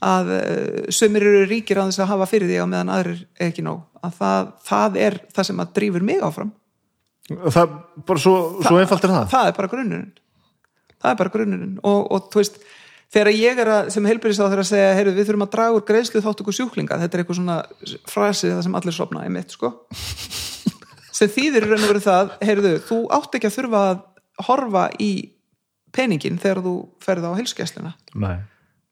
að uh, sömur eru ríkir á þess að hafa fyrir því á meðan aðrir ekki nóg. Að það, það er það sem að drífur mig áfram. Það bara svo, svo einfalt er það. það er bara grunnurinn. Það er bara grunnurinn. Og, og þú veist, þegar ég er að, sem heilbyrðis á þeirra að segja heyrðu, við þurfum að draga úr greiðslu þáttöku sjúklinga. Þetta er eitthvað svona frasi það sem allir sopna í mitt, sko. Sem þýðir raun og veru það heyrðu, þú átt ekki að þurfa að horfa í peningin þegar þú ferð á heilsugæsluna. Nei.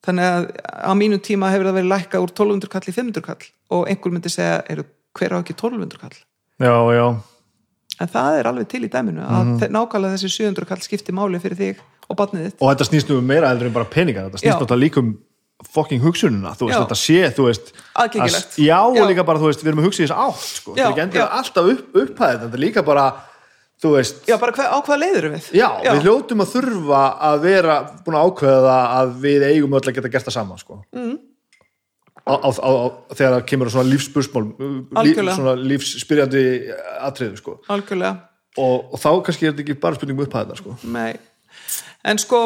Þannig að á mínu tíma hefur það verið lækka úr 1200 kall í 500 kall og einhver myndi segja, heyrðu, hver á ekki 1200 kall Já, já, en það er alveg til í dæminu að mm nákvæmlega þessi 700 kall skipti máli fyrir þig og batnið þitt og þetta snýst nú um meira en bara peninga þetta snýst Já. náttúrulega líka um fucking hugsununa þú veist, Já. þetta sé, þú veist Aðgengilegt. að- já, og Já. líka bara, þú veist, við erum að hugsa í þess átt sko. Þetta er ekki já. alltaf upp, upphæðið þetta er líka bara, þú veist já, bara hver, á hvað leiður við já, við hljótum að þurfa að vera búin að ákveða að við eigum öll að geta gert það saman sko. mm. á, á, á, á, þegar það kemur svona lífspursmál líf, svona lífsspyrjandi atriðu sko. algjörlega og, og þá kannski er þetta ekki bara spurning um upphæðina sko. Nei. En sko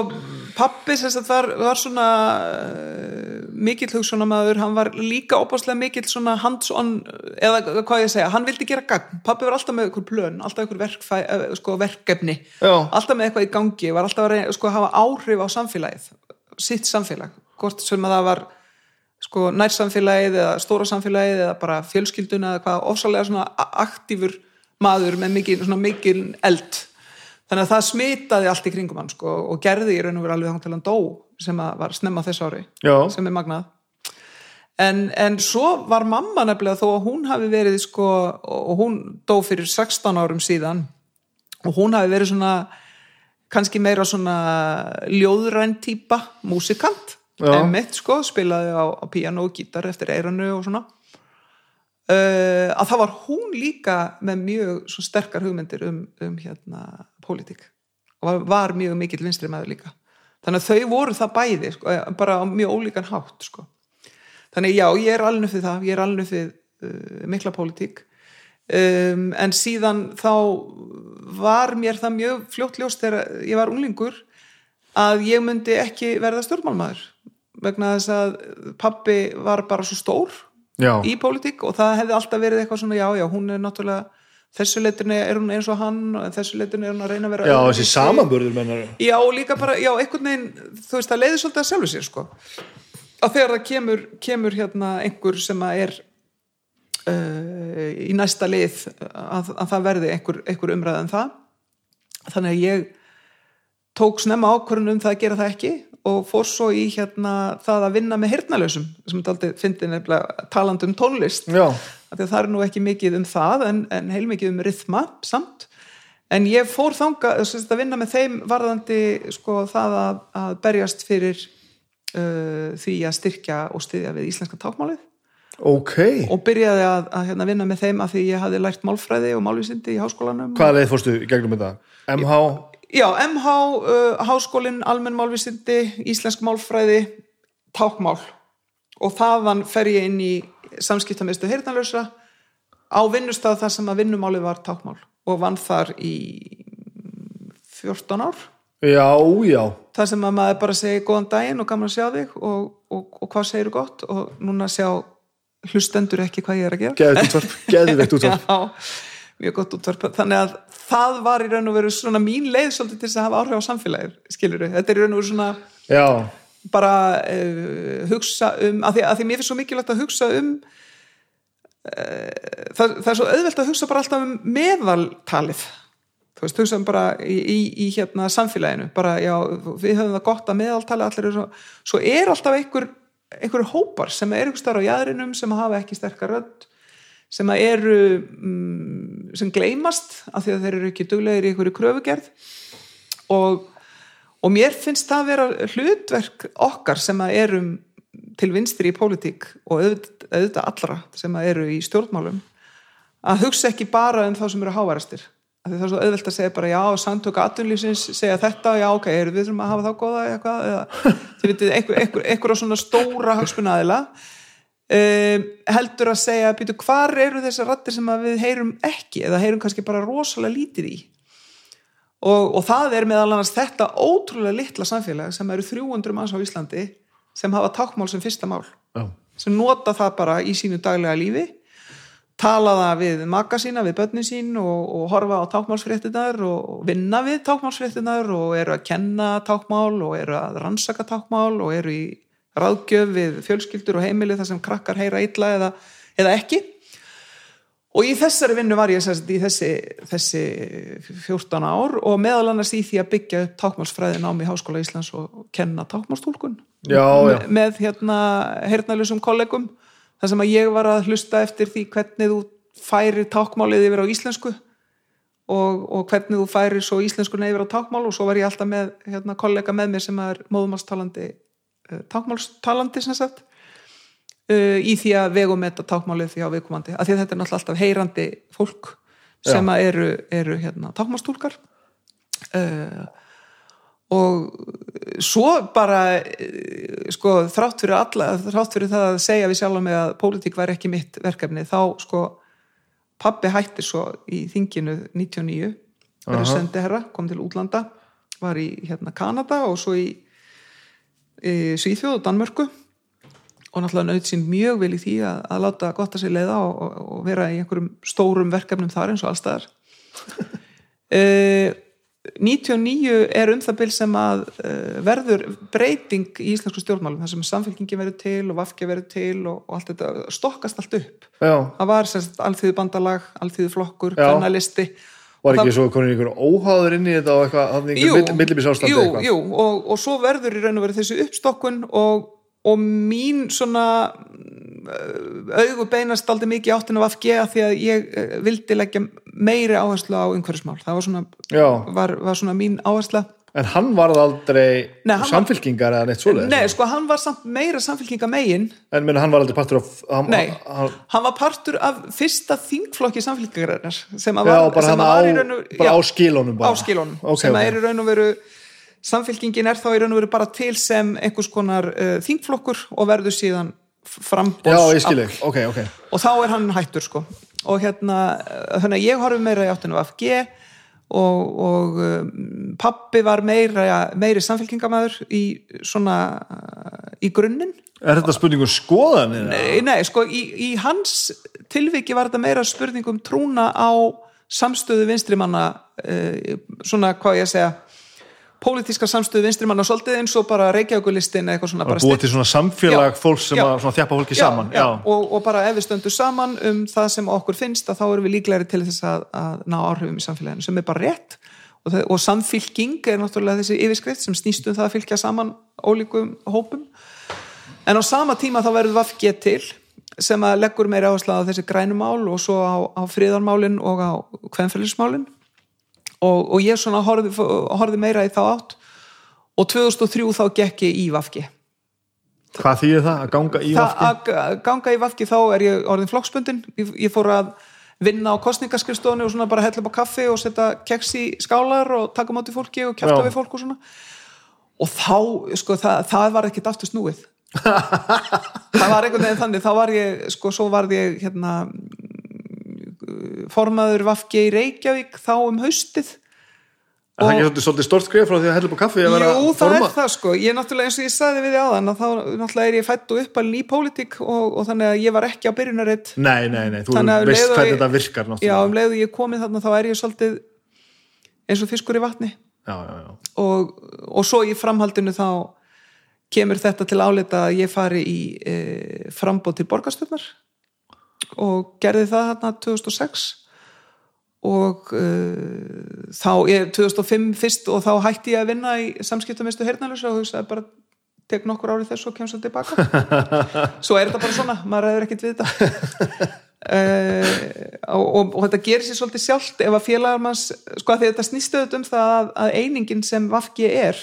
pappi að var, var svona uh, mikill hugsunamaður hann var líka opaslega mikill svona hands-on eða hvað ég segja, hann vildi gera gagn. Pappi var alltaf með ykkur plön, alltaf verkfæ, uh, sko, verkefni, Já. alltaf með eitthvað í gangi var alltaf að reyna, sko, hafa áhrif á samfélagið sitt samfélag, hvort sem að það var sko nærsamfélagið eða stóra samfélagið eða bara fjölskylduna eða hvað ofsalega svona aktífur maður með mikil, svona mikil eld þannig að það smitaði allt í kringum hann sko og gerði í raun og veru alveg þangt til hann dó sem var snemma þess ári Já. sem er magnað en, en svo var mamma nefnilega þó að hún hafi verið sko og hún dó fyrir 16 árum síðan og hún hafi verið svona kannski meira svona ljóðræn típa, músikant Já. emmitt sko, spilaði á, á piano og gítar eftir eiranu og svona uh, að það var hún líka með mjög sterkar hugmyndir um, um hérna pólitík og var, var mjög mikill vinstri maður líka þannig að þau voru það bæði sko, eh, bara á mjög ólíkan hátt sko. þannig já, ég er alveg fyrir það ég er alveg fyrir uh, mikla pólitík um, en síðan þá var mér það mjög fljótljóst þegar ég var unglingur að ég myndi ekki verða stjórnmálmaður vegna þess að pappi var bara svo stór Já. í pólitík og það hefði alltaf verið eitthvað svona já, já, hún er náttúrulega þessu leitinu er hún eins og hann þessu leitinu er hún að reyna að vera Já, þessi samanburður mennar Já, líka bara, já, einhvern veginn þú veist, það leiði svolítið að sjálfu sér, sko. Að þegar það kemur, kemur hérna einhver sem að er uh, í næsta lið að, að það verði einhver, einhver umræða um það. Þannig að ég tók snemma ákvörðun um það að gera það ekki og fór svo í hérna það að vinna með hirtnalösum sem þetta aldrei fyndi nefnilega talandi um tónlist. Já, því að það er nú ekki mikið um það en, en heilmikið um rithma samt. En ég fór þanga að vinna með þeim varðandi sko, það að, að berjast fyrir uh, því að styrkja og styðja við íslenska tákmálið ok. Og byrjaði að, að hérna, vinna með þeim að því ég hafði lært málfræði og málvísindi í háskólanum. Hvaða leið fórstu gegnum þetta? MH? Já, MH, uh, háskólinn, almenn málvísindi, íslensk málfræði, tákmál og þaðan fer ég inn í samskiptamistu heyrnalösa á vinnustað þar sem að vinnumálið var tákmál og vann þar í 14 ár. Já, já. Þar sem að maður bara segi góðan daginn og gaman að sjá þig og, og, og hvað segir gott? Og núna sjá hlustendur ekki hvað ég er að gera. Geðveikt útvarp, geðveikt útvarp. Já, mjög gott útvarp. Þannig að það var í raun og veru svona mín leið svolítið til þess að hafa áhrif á samfélagið skilur þetta er í raun og veru svona Já, bara uh, hugsa um að því, að því mér finnst svo mikilvægt að hugsa um uh, það, það er svo auðvelt að hugsa bara alltaf um meðaltalið. Þú veist, hugsaðum bara í, í, í hérna samfélaginu, bara já, við höfum það gott að meðaltala allir svo, svo er alltaf einhver, einhver hópar sem er einhver starf á jæðrinum sem hafa ekki sterkar rödd sem eru mm, sem gleymast af því að þeir eru ekki duglegir í einhverju kröfugerð. Og, og mér finnst það að vera hlutverk okkar sem að erum til vinstri í pólitík og auðvitað, allra sem að eru í stjórnmálum að hugsa ekki bara um þá sem eru hávarastir það er svo auðvelt að segja bara já, samtöku aðunlýsins segja þetta, já ok, er við þurfum að hafa þá góða eitthvað, eða þið vitið einhver, einhver, einhver svona stóra hagsmunnaðila um, heldur að segja býtu, hvar eru þessar rattir sem við heyrum ekki, eða heyrum kannski bara rosalega lítið í og, og það er meðal annars þetta ótrúlega litla samfélag sem eru 300 manns á Íslandi sem hafa tákmál sem fyrsta mál Já. sem nota það bara í sínu daglega lífi tala það við maka sína, við börnin sín og, og horfa á tákmálsfréttinar og vinna við tákmálsfréttinar og eru að kenna tákmál og eru að rannsaka tákmál og eru í ráðgjöf við fjölskyldur og heimili þar sem krakkar heyra illa eða, eða ekki og í þessari vinnu var ég í þessi, þessi 14 ár og meðal annars í því að byggja upp tákmálsfræðin á mig í Háskóla Íslands og kenna tákmálstúlkun með, með hérna hernælusum kollegum þar sem að ég var að hlusta eftir því hvernig þú færir tákmálið yfir á íslensku og, og hvernig þú færir svo íslenskuna yfir á tákmál og svo var ég alltaf með hérna, kollega með mér sem er móðumálstalandi uh, tákmálstalandi sem sagt uh, í því að vegum þetta tákmálið því á viðkomandi, af því að þetta er náttúrulega alltaf heyrandi fólk sem eru, eru hérna, tákmálstúlkar uh, og svo bara sko þrátt fyrir alla þrátt fyrir það að segja við sjálf með að pólitík væri ekki mitt verkefni þá sko pabbi hættir svo í þinginu 99 verið sendi herra, kom til útlanda var í hérna Kanada og svo í, í Svíþjóð og Danmörku og náttúrulega nöyð sín mjög vel í því að, að láta gott að sig leiða og, og, og vera í einhverjum stórum verkefnum þar eins og allstaðar eða 99 er um það byrj sem að uh, verður breyting í íslensku stjórnmálum þar sem samfélkingi verður til og vafki verður til og, og allt þetta stokkast allt upp. Já. það var sérst alþýðu bandalag alþýðu flokkur, kannalisti Var ekki svo konin ykkur óháður inn í þetta og eitthvað, einhver millibís ástandi jú, jú, og, og svo verður í raun og verið þessu uppstokkun og, og mín svona augu beinast aldrei mikið áttin af FG að því að ég vildi leggja meiri áherslu á umhverfismál það var svona, var, var svona mín áhersla En hann varð aldrei Nei, samfélkingar eða neitt svoleiðis? Nei, sko hann var samt, meira samfélkinga megin En menn, hann var aldrei partur af hann, Nei, hann, hann var partur af fyrsta þingflokki samfélkingarinnar sem að Já, var, bara sem að á, var í raun og bara já, á skilunum bara. á skilunum Ok, sem ok. að er í raun og veru samfélkingin er þá í raun og veru bara til sem einhvers konar uh, þingflokkur og verður síðan frambóðs Já, ég skil ekki, ok, ok og þá er hann hættur sko og hérna, að ég horfi meira í áttinu af FG og, og um, pappi var meira meiri samfélkingamæður í svona uh, í grunninn Er þetta spurningu skoðan? eða? Nei, nei, sko, í, í hans tilviki var þetta meira spurning um trúna á samstöðu vinstrimanna uh, svona, hvað ég segja pólitíska samstöðu vinstrimanna svolítið eins og bara Reykjavíkulistin eða eitthvað svona Bara búið til svona samfélag Já, fólks sem já. að þjappa fólki saman já, Og, og bara ef við stöndum saman um það sem okkur finnst þá erum við líklegri til þess að, að ná áhrifum í samfélaginu sem er bara rétt. Og, það, og samfylking er náttúrulega þessi yfirskrift sem snýst um það að fylgja saman ólíkum hópum. En á sama tíma þá verður Vafge til sem að leggur meira áherslu á þessi grænumál og svo á, á friðarmálin og á kvenfélagsmálin og, og ég svona horfði, horfði meira í þá átt. Og 2003 þá gekk ég í Vafge Hvað þýðir það? Að ganga í vafki? að ganga í vafki þá er ég orðin flokksbundin ég, ég fór að vinna á kostningaskrifstofunni og svona bara hella upp á kaffi og setja keks í skálar og taka máti fólki og kæfta við fólk og svona. Og þá, sko, það, það var ekkert aftur snúið. Það var einhvern veginn þannig, þá var ég sko, svo var ég hérna formaður vafki í Reykjavík þá um haustið. Er það ekki svolítið, stort skrif frá því að hella upp á kaffi að vera Jú, það forma? er það sko, ég náttúrulega eins og ég sagði við þið áðan að þá náttúrulega er ég fætt og uppalinn í pólitík og, og þannig að ég var ekki á byrjunaritt Nei, nei, nei, þú um veist hvernig ég- þetta virkar Já, náttúrulega um leiðu ég komið þarna þá er ég svolítið eins og fiskur í vatni. Já, já, já. og, og svo í framhaldinu þá kemur þetta til álita að ég fari í e, frambóð til borgarstjórnar og gerði það þarna 2006 og uh, þá, ég 2005 fyrst og þá hætti ég að vinna í samskiptamistu hernalösa og hugsaði bara tek nokkur árið þess og kemst það tilbaka svo er þetta bara svona, maður hefur ekkert við þetta uh, og, og, og þetta gerir sér svolítið sjálft ef að félagar manns, sko að þetta snýst auðvitað um það að, að einingin sem Vafki er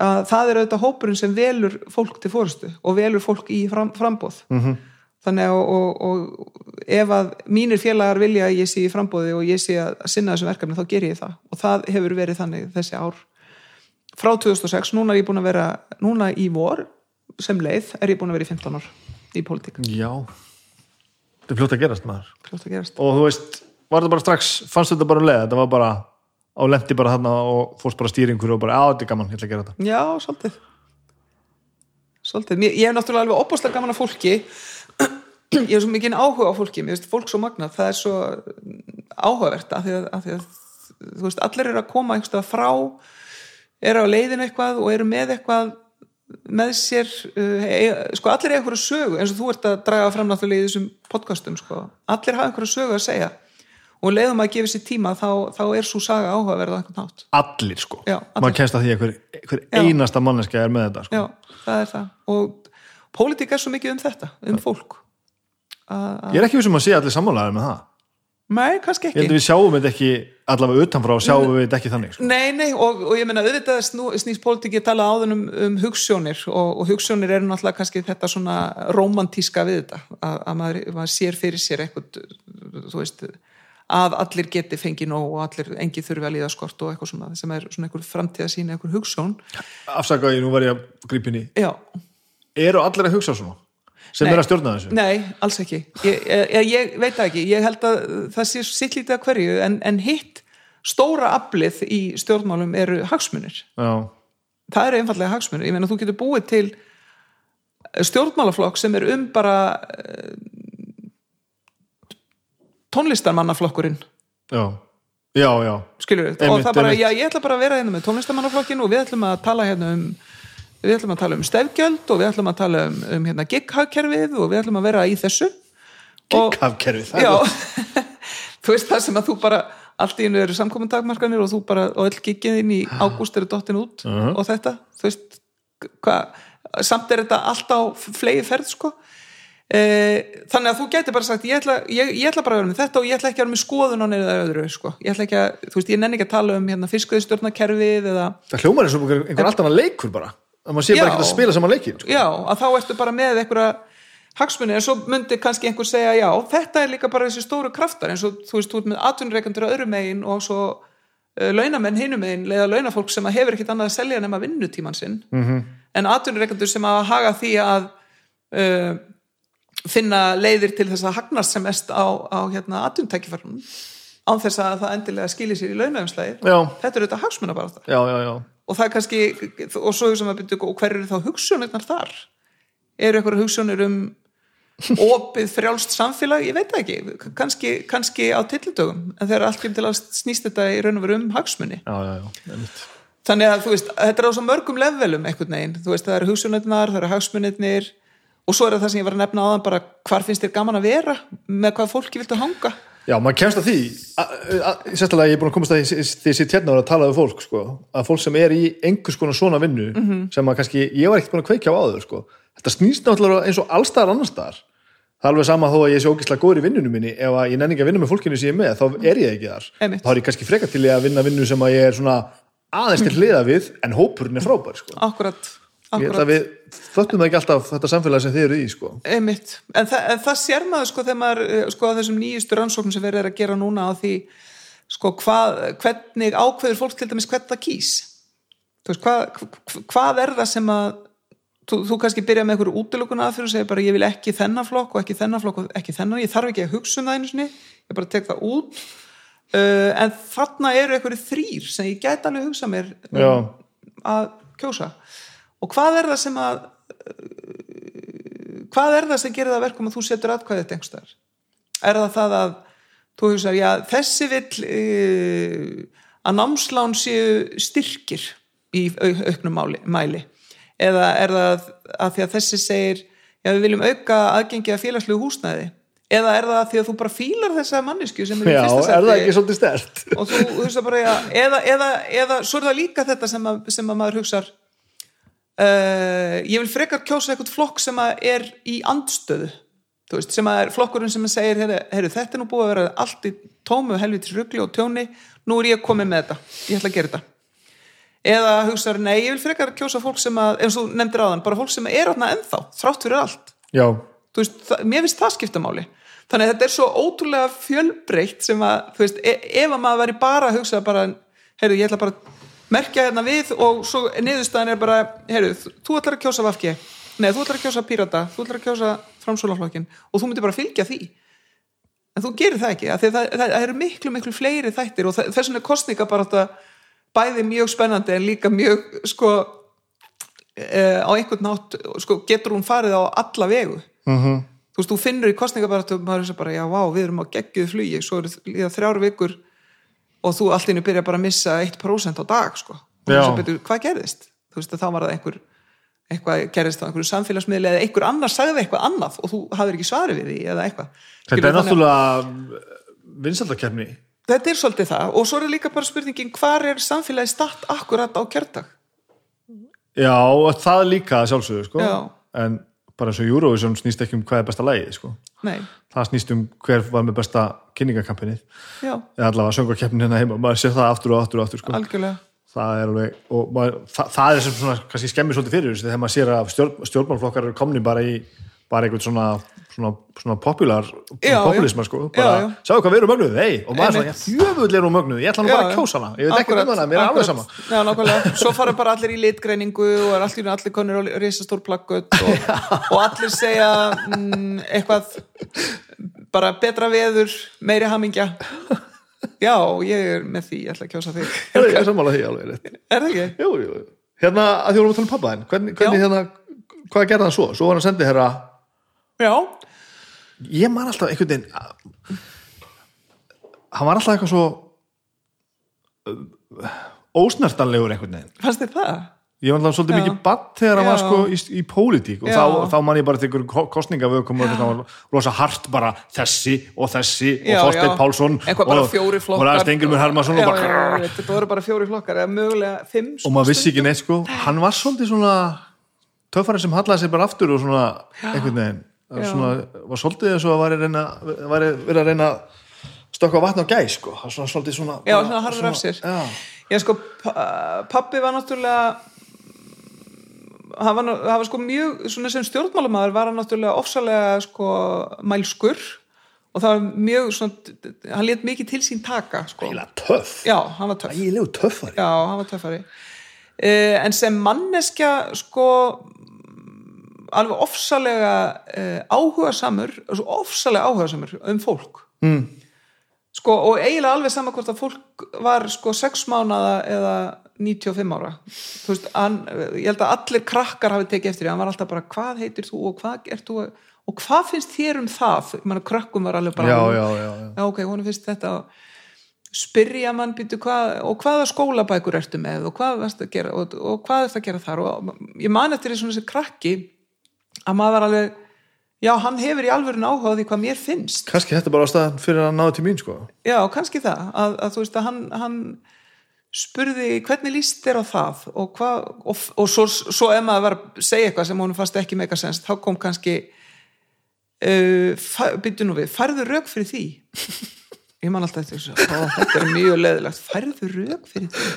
að það er auðvitað hópurinn sem velur fólk til fórustu og velur fólk í fram, frambóð mm -hmm. Þannig að og, og ef að mínir félagar vilja að ég sé í frambóði og ég sé að sinna þessum verkefni þá ger ég það. Og það hefur verið þannig þessi ár. Frá 2006, núna er ég búin að vera núna í vor sem leið er ég búin að vera í 15 ár í pólitík. Já, þetta er fljótt að gerast maður. Fljótt að gerast. Og þú veist, var þetta bara strax fannst þetta bara um leið, þetta var bara á lendi bara þarna og fórst bara stýringur og bara, á þetta er gaman, ég ætla að gera þetta. Já, svolítið. Svolítið, ég hef náttúrulega alveg opaslega gaman af fólki ég hef svo mikið áhuga á fólki finnst fólk svo magnað, það er svo áhugavert af því að, af því að veist, allir eru að koma einhverstað frá eru á leiðinu eitthvað og eru með eitthvað með sér uh, e- sko allir er einhverju sögu eins og þú ert að draga fram náttúrulega í þessum podcastum sko. allir hafa einhverju sögu að segja. Og leiðum að gefa sér tíma þá, þá er svo saga áhugaverð á einhvern nátt Allir sko, Já, allir. maður kemst að því að hver, hver einasta manneska er með þetta sko. Já, það er það. Og pólitík er svo mikið um þetta, um fólk. að, Ég er ekki vissum að sé allir sammálaðir með það. Nei, kannski Ég held ekki. að við sjáum þetta ekki allavega utanfrá sjáum við þetta ekki þannig sko. Nei, nei, og, og ég meina auðvitað snú, snýst pólitík ég tala áðun um, um hugsjónir og, og hugsjónir eru náttúrulega kannski þetta svona romantíska við þetta að, að maður, maður sér fyrir sér eitthvað, þú veist að allir geti fengið nóg og allir engi þurfi að líða skort og eitthvað svona sem er svona einhver framtíða sína, einhver hugsjón. Afsakaði, nú var ég að grípinni Já, Eru allir að hugsa svona? Sem Nei. er að stjórna þessu? Nei, alls ekki. Ég, ég, ég veit ekki, ég held að það sé sitt lítið að hverju en, en hitt stóra aflið í stjórnmálum eru hagsmunir. Já, það eru einfallega hagsmunir, ég meina þú getur búið til stjórnmálaflokk sem er um bara eh, tónlistarmannaflokkurinn. Já, já, já. skilur og það bara, já, ég ætla bara að vera hérna með tónlistarmannaflokkin og við ætlum að tala hérna um við ætlum að tala um stefgjöld og við ætlum að tala um, um hérna gig-hagkerfið og við ætlum að vera í þessu. Gigghafkerfið, er Já, þú veist það sem að þú bara allt í einu eru samkomintakmarkanir og þú bara, og öll giggin í ágúst eru dottin út Mhm. og þetta, þú veist hvað, samt er þetta allt á flegi ferð sko. E, þannig að þú gæti bara sagt ég ætla, ég, ég ætla bara að vera með þetta og ég ætla ekki að vera með skoðun á neina öðru sko, ég ætla ekki að þú veist, ég nenni ekki að tala um hérna fiskveðstjórnakerfið eða, Það hljómar eins og einhver, einhver allt annað leikur bara að maður sé bara Já. ekki að spila saman leikin sko. já, að þá ertu bara með einhverja hagsmunni, en svo myndi kannski einhver segja já, þetta er líka bara þessi stóru kraftar eins og þú veist, þú ert með atvinnureikandur á öðru megin og svo uh, launamenn hinum megin, leiða launafólk sem hefur ekkit annað að selja nema vinnutíman sinn -hmm. en atvinnureikandur sem að haga því að uh, finna leiðir til þess að hagnast sem mest á, á hérna atvinnutækifærunum án þess að það endilega skilji sér í launafumslæði Já, þetta er auðvitað hagsmuna bara það já, já, já. Og það er kannski, og svo sem að byrja og hver eru þá hugsunirnar þar? Eru eitthvað hugsunir um opið frjálst samfélag, ég veit ekki. Kannski, kannski á tillidögum en þegar allt kemur til að snýst þetta í raun og veru um hagsmunni já, já, já. þannig að þú veist, þetta er á svo mörgum levelum einhvern veginn, þú veist, það eru hugsunirnar það eru hagsmunirnir. Og svo er það það sem ég var að nefna áðan bara hvar finnst þér gaman að vera? Með hvað fólki viltu hanga Já, maður kemst að því sérstaklega ég er búin að komast að því því sér térna að tala við fólk sko, að fólk sem er í einhvers konar svona vinnu Mhm. sem að kannski, ég var ekkert búin að kveikja á áður sko. þetta snýst náttúrulega eins og allstaðar annar staðar það er alveg sama þó að ég sé ógislega góður í vinnunum minni ef að ég nenni ekki að vinna með fólkinu sem ég er með þá er ég ekki þar, Einmitt. þá er ég kannski frekar til í að vinna vinnu sem að ég er svona aðeins til hliða við en hópurinn er frábær sko. akkurat, að föttum það ekki alltaf þetta samfélag sem þið eru í sko. Einmitt, en, þa en það sér maður sko þegar maður, eh, sko á þessum nýjustu rannsóknum sem verið er að gera núna á því sko hvað, hvernig ákveður fólk til dæmis hvernig það kýs? Veist, hvað, hv- hvað er það sem að þú, þú kannski byrja með einhverju útilökun aðfyrir og segir bara ég vil ekki þennan flokk og ekki þennan flokk og ekki þennan, ég þarf ekki að hugsa um það einu sinni, ég bara tek það út. Uh, en þarna eru einhverju þrýr sem ég gæti alveg hugsa mér um, að kjósa og hvað er það sem að hvað er það sem gerir það að verkum að þú setur atkvæðið einhverstaðar? Er það það að þú hugsa, já, þessi vill uh, að námslán séu styrkir í au- auknum máli, mæli eða er það að því að þessi segir já, við viljum auka aðgengi að félagslegu húsnæði eða er það því að þú bara fílar þessa mannesku sem er í Já, fyrsta er það seti ekki svolítið stert? og þú, þú veist bara ja, eða, eða, eða svo er það líka þetta sem að, sem að maður hugsar uh, ég vil frekar kjósa eitthvað flokk sem er í andstöðu veist, sem er flokkurinn sem segir heyru, heyru, þetta er nú búið að vera allt í tómu helvitis rugli og tjóni, nú er ég komið með þetta ég ætla að gera þetta. Eða hugsaður, nei, ég vil frekar kjósa fólk sem að, eins og nefndir áðan, bara fólk sem er þarna ennþá, þrátt fyrir allt. Veist, það, mér finnst það skipta máli. Þannig að þetta er svo ótrúlega fjölbreytt sem að, þú veist, e ef að maður væri bara að hugsa bara, heyrðu, ég ætla bara merkja hérna við og svo niðurstaðan er bara, heyrðu, þú ætlar að kjósa vafki, nei, þú ætlar að kjósa pírata þú ætlar að kjósa framsólaflokkin og þú myndir bara fylgja því. En þú gerir það ekki, að það, það, það eru miklu, miklu fleiri þættir og þess vegna er kostninga bara þetta bæði mjög spennandi en líka mjög, sko eh, á einhvern nátt sko, getur hún farið á alla vegu. Mm þú veist, þú finnur í kostningabaratu maður er bara, já, vá, við erum á geggjuð flugi svo eru þrjár vikur og þú allt innu byrja bara að missa 1% á dag, sko og Já. þú betur, hvað gerðist? þú veist, þá var það einhver eitthvað gerðist á einhverju samfélagsmiðli eða einhver annar sagði eitthvað annað og þú hafðir ekki svari við því eða eitthvað þetta er að- náttúrulega vinsaldakefni. þetta er svolítið það og svo er líka bara spurningin hvar er samfélagi statt akkurat á kjördag Já, það líka að sjálfsögðu, sko. Já. En bara eins og Eurovision snýst ekki um hvað er besta lagið, sko. Nei, Það snýst um hver var með besta kynningakampinið. já, Eða allavega söngarkeppnin hérna heima. Maður sér það aftur og aftur og aftur, sko. það er alveg og maður, það, það er sem svona kannski skemmir svolítið fyrir þessu þegar maður sér að stjórn, stjórnmálflokkar eru komni bara í bara einhvern svona svona, svona popular, Já, já. populisma sko, bara, já. sjáu hvað við erum mögnuð? Hei, og maður Einmitt. svona, jöfull er hún mögnuð. Ég ætla nú bara að kjósa hana, ég veit ekki um hana, mér er alveg sama. Já, nákvæmlega, svo fara bara allir í litgreiningu og er allir, allir konur á risastór plakkut og, og allir segja mm, eitthvað bara betra veður, meiri hamingja. Já, ég er með því, ég ætla að kjósa þig. Er sammála því alveg rétt. Er það ekki? jú, jú, hérna, að vorum að tala um pappa þinn hvernig, hvernig hérna, hvað gerði hann svo? Svo var hann sendið herra Já, ég man alltaf einhvern veginn hann var alltaf eitthvað svo ósnertanlegur einhvern veginn fannst þér það? ég var alltaf svolítið Já. mikið badd þegar hann var Já. sko í, í pólitík og Já. þá, þá man ég bara til ykkur kostningavökum og það var rosa hart bara þessi og þessi Já, og Þorsteinn já. Pálsson Eitthvað bara og, fjóri flokkar og ræðist Engilmur Hermansson já, og bara já, já, Þetta voru bara fjóri flokkar eða mögulega fimm og maður vissi ekki neitt sko hann var svolítið svona töffari sem hallaði sér bara aftur og svona einhvern veginn Það var svona, var svolítið eins og að verið að reyna að stökkva vatn á gæs sko Það var svona, svolítið svona Já, bara- svona harður af sér. já. Já, sko, pa- pabbi var náttúrulega hann var, það var sko mjög svona sem stjórnmálamæður var hann náttúrulega ofsalega sko mælskur og það var mjög svona hann let mikið til sín taka sko. eiginlega töff Já, hann var töff ægilegu töffari Já, hann var töffari uh, en sem manneskja sko alveg ofsalega uh, áhugasamur svo ofsalega áhugasamur um fólk. Mm. sko, og eiginlega alveg sama hvort að fólk var sko 6 mánada eða 95 ára. Veist, hann, ég held að allir krakkar hafi tekið eftir því, hann var alltaf bara hvað heitir þú og hvað ert þú og hvað finnst þér um það, ég meina krakkum var alveg bara já, já, já, já. ok, hún finnst þetta spyrja mann býtu hvað og hvaða skólabækur ertu með? Og hvað varst að gera og, og hvað er það að gera þar? Og ég man eftir því svona þessi krakki að maður var alveg já, hann hefur í á því hvað mér finnst. Kannski þetta bara ástæðan fyrir að náðu til mín sko. Já, kannski það að, að þú veist að hann, hann spurði hvernig líst þér á það og, hva, og, og svo, svo ef maður var að segja eitthvað sem hún fannst ekki meika sens þá kom kannski uh, byrju nú við, færðu rauk fyrir því? Ég man alltaf eftir þessu þetta er mjög leðilegt, færðu rauk fyrir því?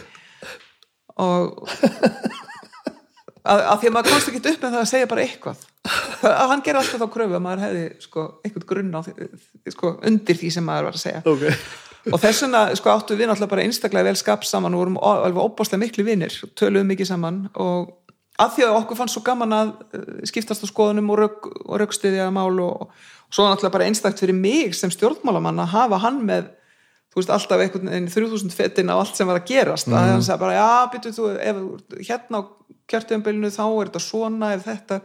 Og að því að maður komst ekki upp með það að segja bara eitthvað. Að hann gerði alltaf þá kröfu að maður hefði sko, eitthvað grunn á því, sko, undir því sem maður var að segja. Ok, og þess vegna sko, áttu við náttúrulega bara einstaklega vel skap saman og vorum alveg óbáslega miklu vinnir töluðum mikið saman. Og að því að okkur fannst svo gaman að eh, skiptast á skoðunum og, rök, og rökstiðja mál og, og svo náttúrulega bara einstakt fyrir mig sem stjórnmálamann að hafa hann með þú veist alltaf einhvern veginn 3000 fettin á allt sem var að gerast. Mm. að hann sagði bara já, byttu þú ef, hérna á kjörtjöfumbilinu þá er þetta svona ef þetta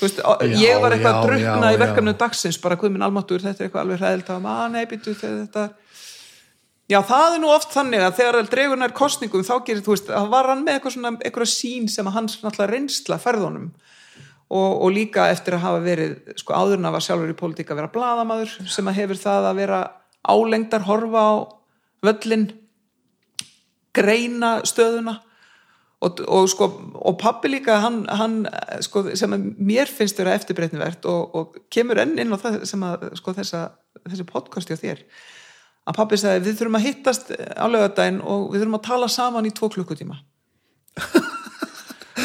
veist, já, ég var eitthvað að drukna í verkefnu dagsins bara hvað minn almáttur, þetta er eitthvað alveg hræðilt að nei, byttu þetta já, það er nú oft þannig að þegar dregur nær kostningum þá gerir, þú veist, það var hann með eitthvað svona, eitthvað sín sem hans náttúrulega reynsla færðunum og, og líka eftir að hafa verið sko áðurna var sjálfur í pólitík að vera blaðamaður sem að hefur það að vera álengdar horfa á völlin greina stöðuna og, og sko og pappi líka hann, hann sko sem að mér finnst vera eftirbreytnivert og, og kemur enn inn á það sem að sko þessa, þessi podcasti á þér. Að pappi sagði við þurfum að hittast á lögadaginn og við þurfum að tala saman í tvo klukkutíma.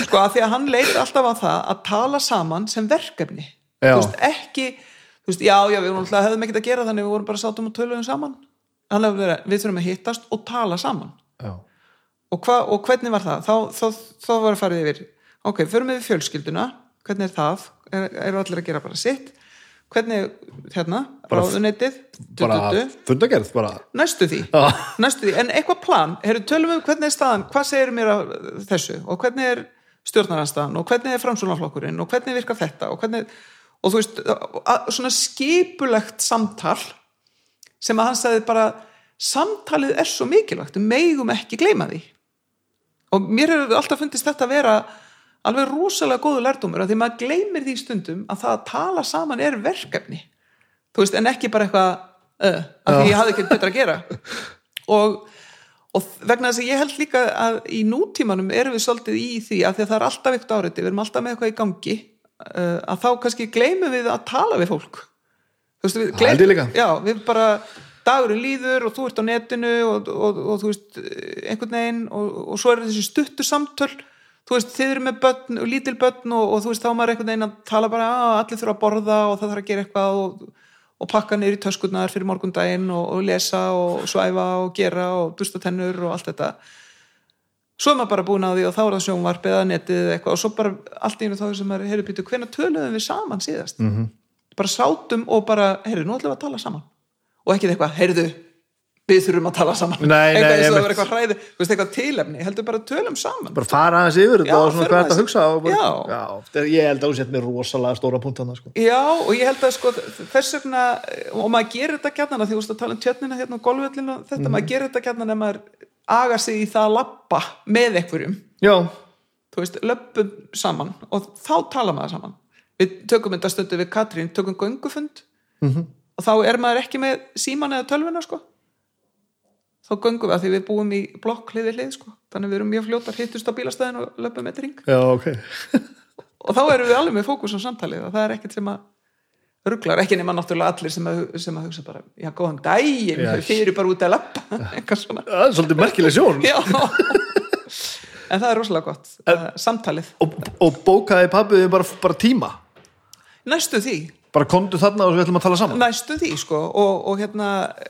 Sko að því að hann leit alltaf á það að tala saman sem verkefni. Þú veist ekki þú veist já já við hefðum ekkert að gera þannig við vorum bara sátum og töluðum saman. Hefði verið við þurfum að hittast og tala saman. Já. Og, hva, og hvernig var það? Þá, þá, þá var að farið yfir ok, förum við fjölskylduna, hvernig er það? Er, eru allir að gera bara sitt? Hvernig, hérna, ráðuneytið? Bara fundagerð bara. Næstu því. Næstu því, en eitthvað plan? Heru, tölum við hvernig er staðan, hvað segir mér af þessu? Og hvernig er stjórnaranstaðan og hvernig er framsónaflokkurinn og hvernig virkar þetta? Og hvernig, og þú veist svona skipulegt samtal sem að hann sagði bara samtalið er svo mikilvægt við megum ekki gleyma því og mér hefur alltaf fundist þetta að vera alveg rosalega góðu lærdómur að því maður gleymir því stundum að það að tala saman er verkefni. Veist, en ekki bara eitthvað uh, að því ég hafði ekki betra að gera. Og, og vegna þess að ég held líka að í nútímanum erum við svolítið í því að því að það er alltaf eitthvað áriði, við erum alltaf með eitthvað í gangi uh, að þá kannski gleymum við að tala við fólk. Veist, við líka. já, við bara dagurinn líður og þú ert á netinu og, og, og, þú veist, einhvern veginn og, og svo er þessi stuttu samtöl þú veist, þið eru með börn og lítil börn og, og þú veist, þá maður einhvern veginn að tala bara að allir þurfa að borða og það þarf að gera eitthvað og, og pakka í töskurnar fyrir morgundaginn og, og lesa og svæfa og gera og dusta tennur og allt þetta svo er maður bara búin á því og þá er það sjónvarp eða netið eða eitthvað og svo bara allt í einu þá sem maður, heyrðu býtu, hvenær töluðum við saman síðast Mhm. -hmm. bara sátum og bara, heyrðu, nú ætlum við að tala saman og ekki eitthvað, heyrðu við þurfum að tala saman. Nei, nei, eitthvað eins og það einmitt. var eitthvað hræði, þú veist, eitthvað tilefni heldur bara tölum saman. Bara fara aðeins yfir þetta og svona hvað þetta að hugsa og bara, Já. já, ég held að þú sett mér rosalega stóra punkt hann sko. Já, og ég held að sko þess vegna, og maður gerir þetta að því þú veist að tala um tjötnina hérna og golfvöllinu og þetta, maður gerir þetta gjarnan ef maður agar sig í það að lappa með einhverjum. Já, þú veist, löppum saman og þá tala maður saman. Við tökum þetta stundu við Katrín, tökum göngufund. -hmm. Og þá er maður ekki með síman eða tölvuna sko. Þá göngum við að því við búum í blokk hliði hlið sko, þannig við erum mjög fljótar hittust á bílastæðin og löpum með ring já, ok. Og þá erum við alveg með fókus á samtalið og það er ekkert sem að rugglar, ekki nema náttúrulega allir sem að, sem að hugsa bara, já góðan Já. þið eru bara út að lappa það er svolítið merkileg sjón. En það er rosalega gott, uh, samtalið. Og, og bókaði pappið bara, bara tíma? Næstu því, bara komdu þarna og við ætlum að tala saman. Næstu því sko og, og hérna,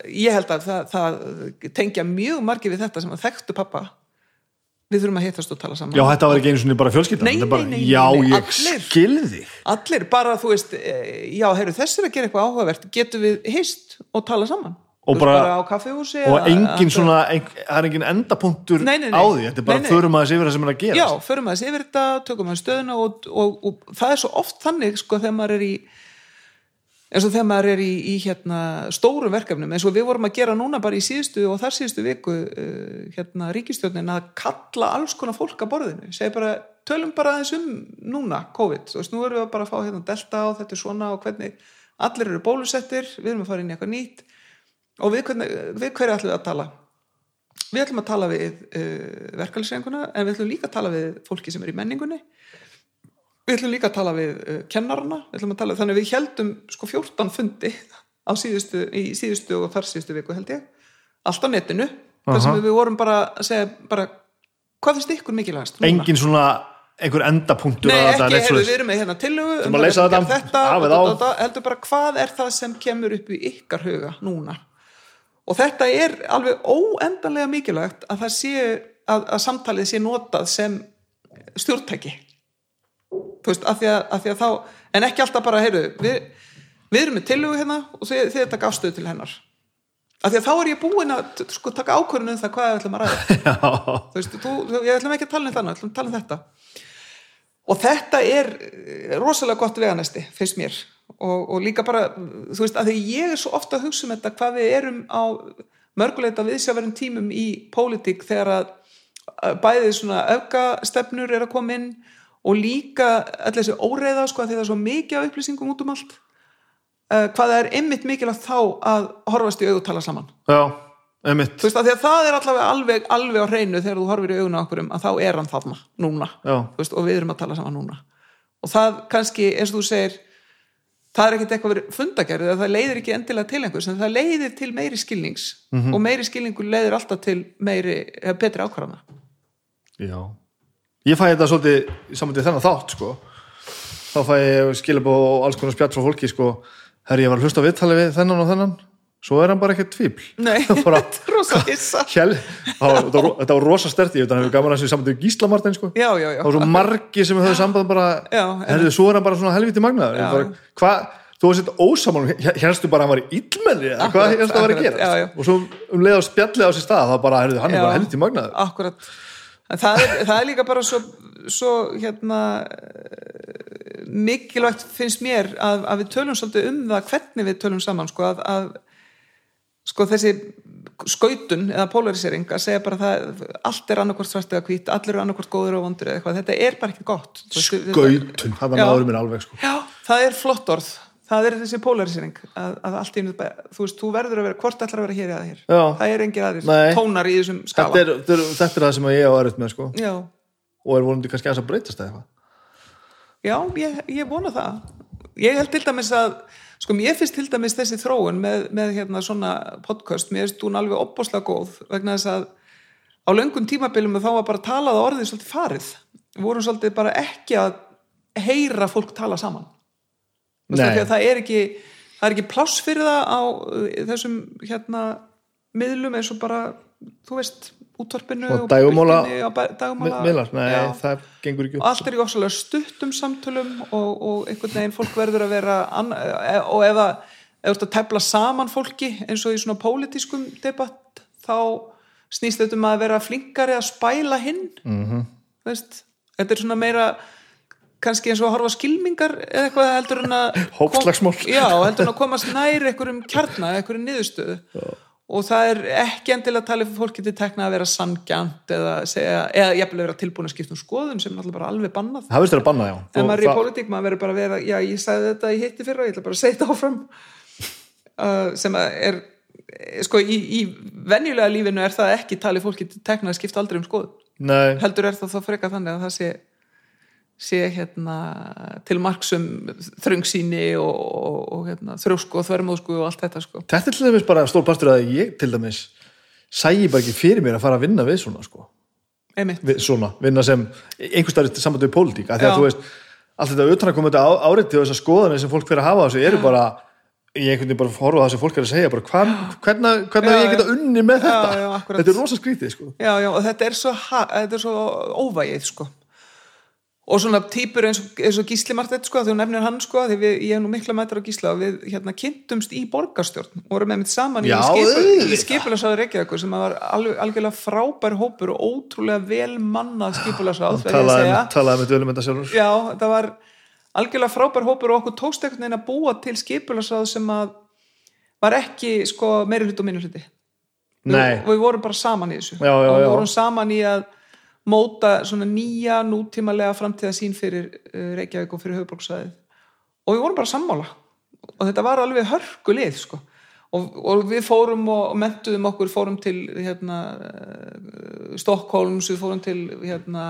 ég held að það, það tengja mjög margir við þetta sem að þekktu pappa. Við þurfum að hittast og tala saman. Já, þetta var ekki einu svona bara fjölskyldan Nei, bara, nei, nei, já, ég allir. skilði allir bara, þú veist, eh, já, heyrðu, þessi er að gera eitthvað áhugavert, getum við hist og tala saman? Og veist, bara- á kaffihúsi og engin svona, það er engin endapunktur Nei, nei, nei. á því, þetta er bara förum aðeins yfir það sem er að gera já, förum aðeins yfir þetta, tökum aðeins stöðuna og, og, og það er svo oft þannig sko þegar maður er í eins og þegar maður er í, í hérna stórum verkefnum, eins og við vorum að gera núna bara í síðustu og þar síðustu viku uh, hérna ríkistjórnin að kalla alls konar fólk að borðinu, segi bara tölum bara aðeins um núna, COVID. Veist, nú erum við bara að fá hérna delta og þetta er svona og hvernig, allir eru bólusettir við erum að fara inn í eitthvað nýtt. Og við, hvernig, við hverju ætlum við að tala? Við ætlum að tala við uh, verkefælisreifinguna en við ætlum líka að tala við fólki sem er í menningunni við ætlum líka að tala við uh, kennarana við að tala, þannig að við heldum sko 14 fundi síðustu, í síðustu og þar síðustu viku held ég allt á netinu, þar sem Aha. við vorum bara að segja bara, hvað finnst ykkur mikilvægast núna? engin svona, einhver endapunktur Nei, þetta, ekki, svoleiðis. við erum með hérna tillögu Ætlum að leysa þetta, þetta og á. da, da, heldur bara hvað er það sem kemur upp í ykkar huga núna og þetta er alveg óendanlega mikilvægt að það sé að, að samtalið sé notað sem stjórntæki þú veist, af því að, af því að þá en ekki alltaf bara, heyrðu við, við erum með tillögu hérna og þið, þið taka afstöðu til hennar. Af því að þá er ég búin að sko, taka ákvörðun um það hvað við ætlum að ræða. Þú veist, þú, ég ætlum ekki að tala um þannig, ætlum að tala um þetta. Og þetta er eh, rosalega gott veganesti, finnst mér. Og, og líka bara, þú veist, að því ég er svo ofta að hugsa um þetta, hvað við erum á mörguleita viðsjáverðin tímum í pólitík þegar að að bæði svona öfgastefnur er að koma inn og líka allir þessi óreiða sko, að því það er svo mikið af upplýsingum út um allt. Uh, hvað er einmitt mikilvægt þá að horfast í augu og tala saman? Já, einmitt. Þú veist að að það er allavega alveg, alveg á hreinu þegar þú horfir í augun á okkurum að þá er hann þarna núna. Veist, og við erum að tala saman núna. Og það kannski eins og þú segir það er ekkert eitthvað verið fundagerð það leiðir ekki endilega til einhvers en það leiðir til meiri skilnings. Mhm. og meiri skilningur leiðir alltaf til meiri, betri ákvarðana. Já. Ég fæ þetta svolítið í samvæntið þennan þátt sko. þá fæ ég skilabó og alls konar spjall frá fólki sko. herri ég var að hlusta viðtali við þennan og þennan. Svo er hann bara ekkert Bara- þetta er rosa hissa. Var, þetta var, rosa sterti þetta hefur gaman að þessu samvæntið við Gísla Martin sko. Já, já, já. Það var svo margi sem höfðu samband bara, Já, herri svo er hann bara svona helviti magnaður. Ég hvað, þú var sett ósamal hérstu bara að hann var í illmenni eða hvað hérstu að vera að gera? Já, já. og svo um leið á spjallið á sér stað þá bara, herri, hann er bara helviti magnaður. Akkurat það er, það er líka bara svo, svo hérna mikilvægt finnst mér að, að við tölum svolítið um það hvernig við tölum saman sko að, að sko þessi skautun eða polarisering að segja bara það allt er annarkvort svart eða hvít, allir eru annarkvort góður og vondur eða eitthvað, þetta er bara ekki gott skautun, það Já. náður mér alveg sko. Já, það er flott orð það er þessi polarisering að, að allt í einu, þú veist, þú verður að vera hvort ætlar að vera hér eða hér, Já. það er engin aðrir Nei. tónar í þessum skala þetta er, þetta, er, þetta er það sem ég á erut með sko. Já, og er vonandi kannski aðeins að breytast eða eitthvað Já, ég, ég vona það. Ég held til dæmis að, sko, mér finnst til dæmis þessi þróun með, með hérna svona podcast, mér finnst hún alveg opbóslega góð vegna þess að á löngum tímabilum þá var bara talað að orðið svolítið farið. Vorum svolítið bara ekki að heyra fólk tala saman. Þú veist, Nei. af því að Það er ekki, það er ekki pláss fyrir það á uh, þessum hérna miðlum eins og bara, þú veist, útvarpinu Og og dægurmála. Miðlar, nei, Já það gengur ekki upp allt er í ofsalega stuttum samtölum og, og einhvern veginn fólk verður að vera ann- e- og ef það tefla saman fólki eins og í svona pólitískum debatt þá snýst þetta um að vera flinkari að spæla hinn Mhm. -hmm. veist, þetta er svona meira kannski eins og að horfa skilmingar eða eitthvað heldur en að Hópslagsmál. kom, já, heldur en að komast nær einhverjum kjarna, einhverjum niðurstöðu. Og það er ekki endilega að tala fyrir fólki til tekna að vera sangjant eða, segja, eða jafnvel vera tilbúin að skipta um skoðun sem náttúrulega bara alveg bannað. Það veist þér að banna, já. Og maður er í pólitík, maður verður bara að vera já, ég sagði þetta í hitti fyrra, ég ætla bara að segja þetta áfram. Uh, sem er sko, í, í venjulega lífinu er það ekki talið fólki til tekna að skipta aldrei um skoðun. Nei, heldur er það þá frekar þannig að það sé sé hérna til marksum þröngsýni og, og, og hérna, þrjósku og þvermóðsku og allt þetta sko. þetta er til dæmis bara stór partur að ég til dæmis sæi bara ekki fyrir mér að fara að vinna við svona sko. við, svona, vinna sem einhvers staðar í pólitík af því að Já. þú veist, allt þetta utan að koma þetta áriti og þessar skoðanir sem fólk fyrir að hafa þessu eru bara, ég einhvern veginn bara horfa það sem fólk er að segja, bara hva, hvernig, hvernig Já, ég já. geta unni með þetta Já, já, akkurat. þetta er rosa skrítið sko. já, já, og þetta er svo, þetta svo óvægið sko. Og svona típur eins og, eins og Gísli Martett sko, þegar þú nefnir hann sko, því við, ég hef nú mikla mættur á Gísla og við hérna kynntumst í borgarstjórn. Og vorum með mitt saman Já, í, skipu, í auðvitað. skipulasáður Reykjavíkur sem var alveg, algjörlega frábær hópur og ótrúlega vel mannað skipulasáð talaði með dölum þetta sjálfur Já, það var algjörlega frábær hópur og okkur tókst einhvern veginn að búa til skipulasáð sem að var ekki sko meiri hlut og minni hluti. Nei. við, vorum bara saman í þessu. Já, já, og við vorum saman í að móta svona nýja nútímalega framtíða sín fyrir uh, Reykjavík og fyrir höfbruksæðið og við vorum bara sammála og þetta var alveg hörku lið sko. og, og við fórum og mentuðum okkur, fórum til hérna, uh, Stokkólms, við fórum til hérna,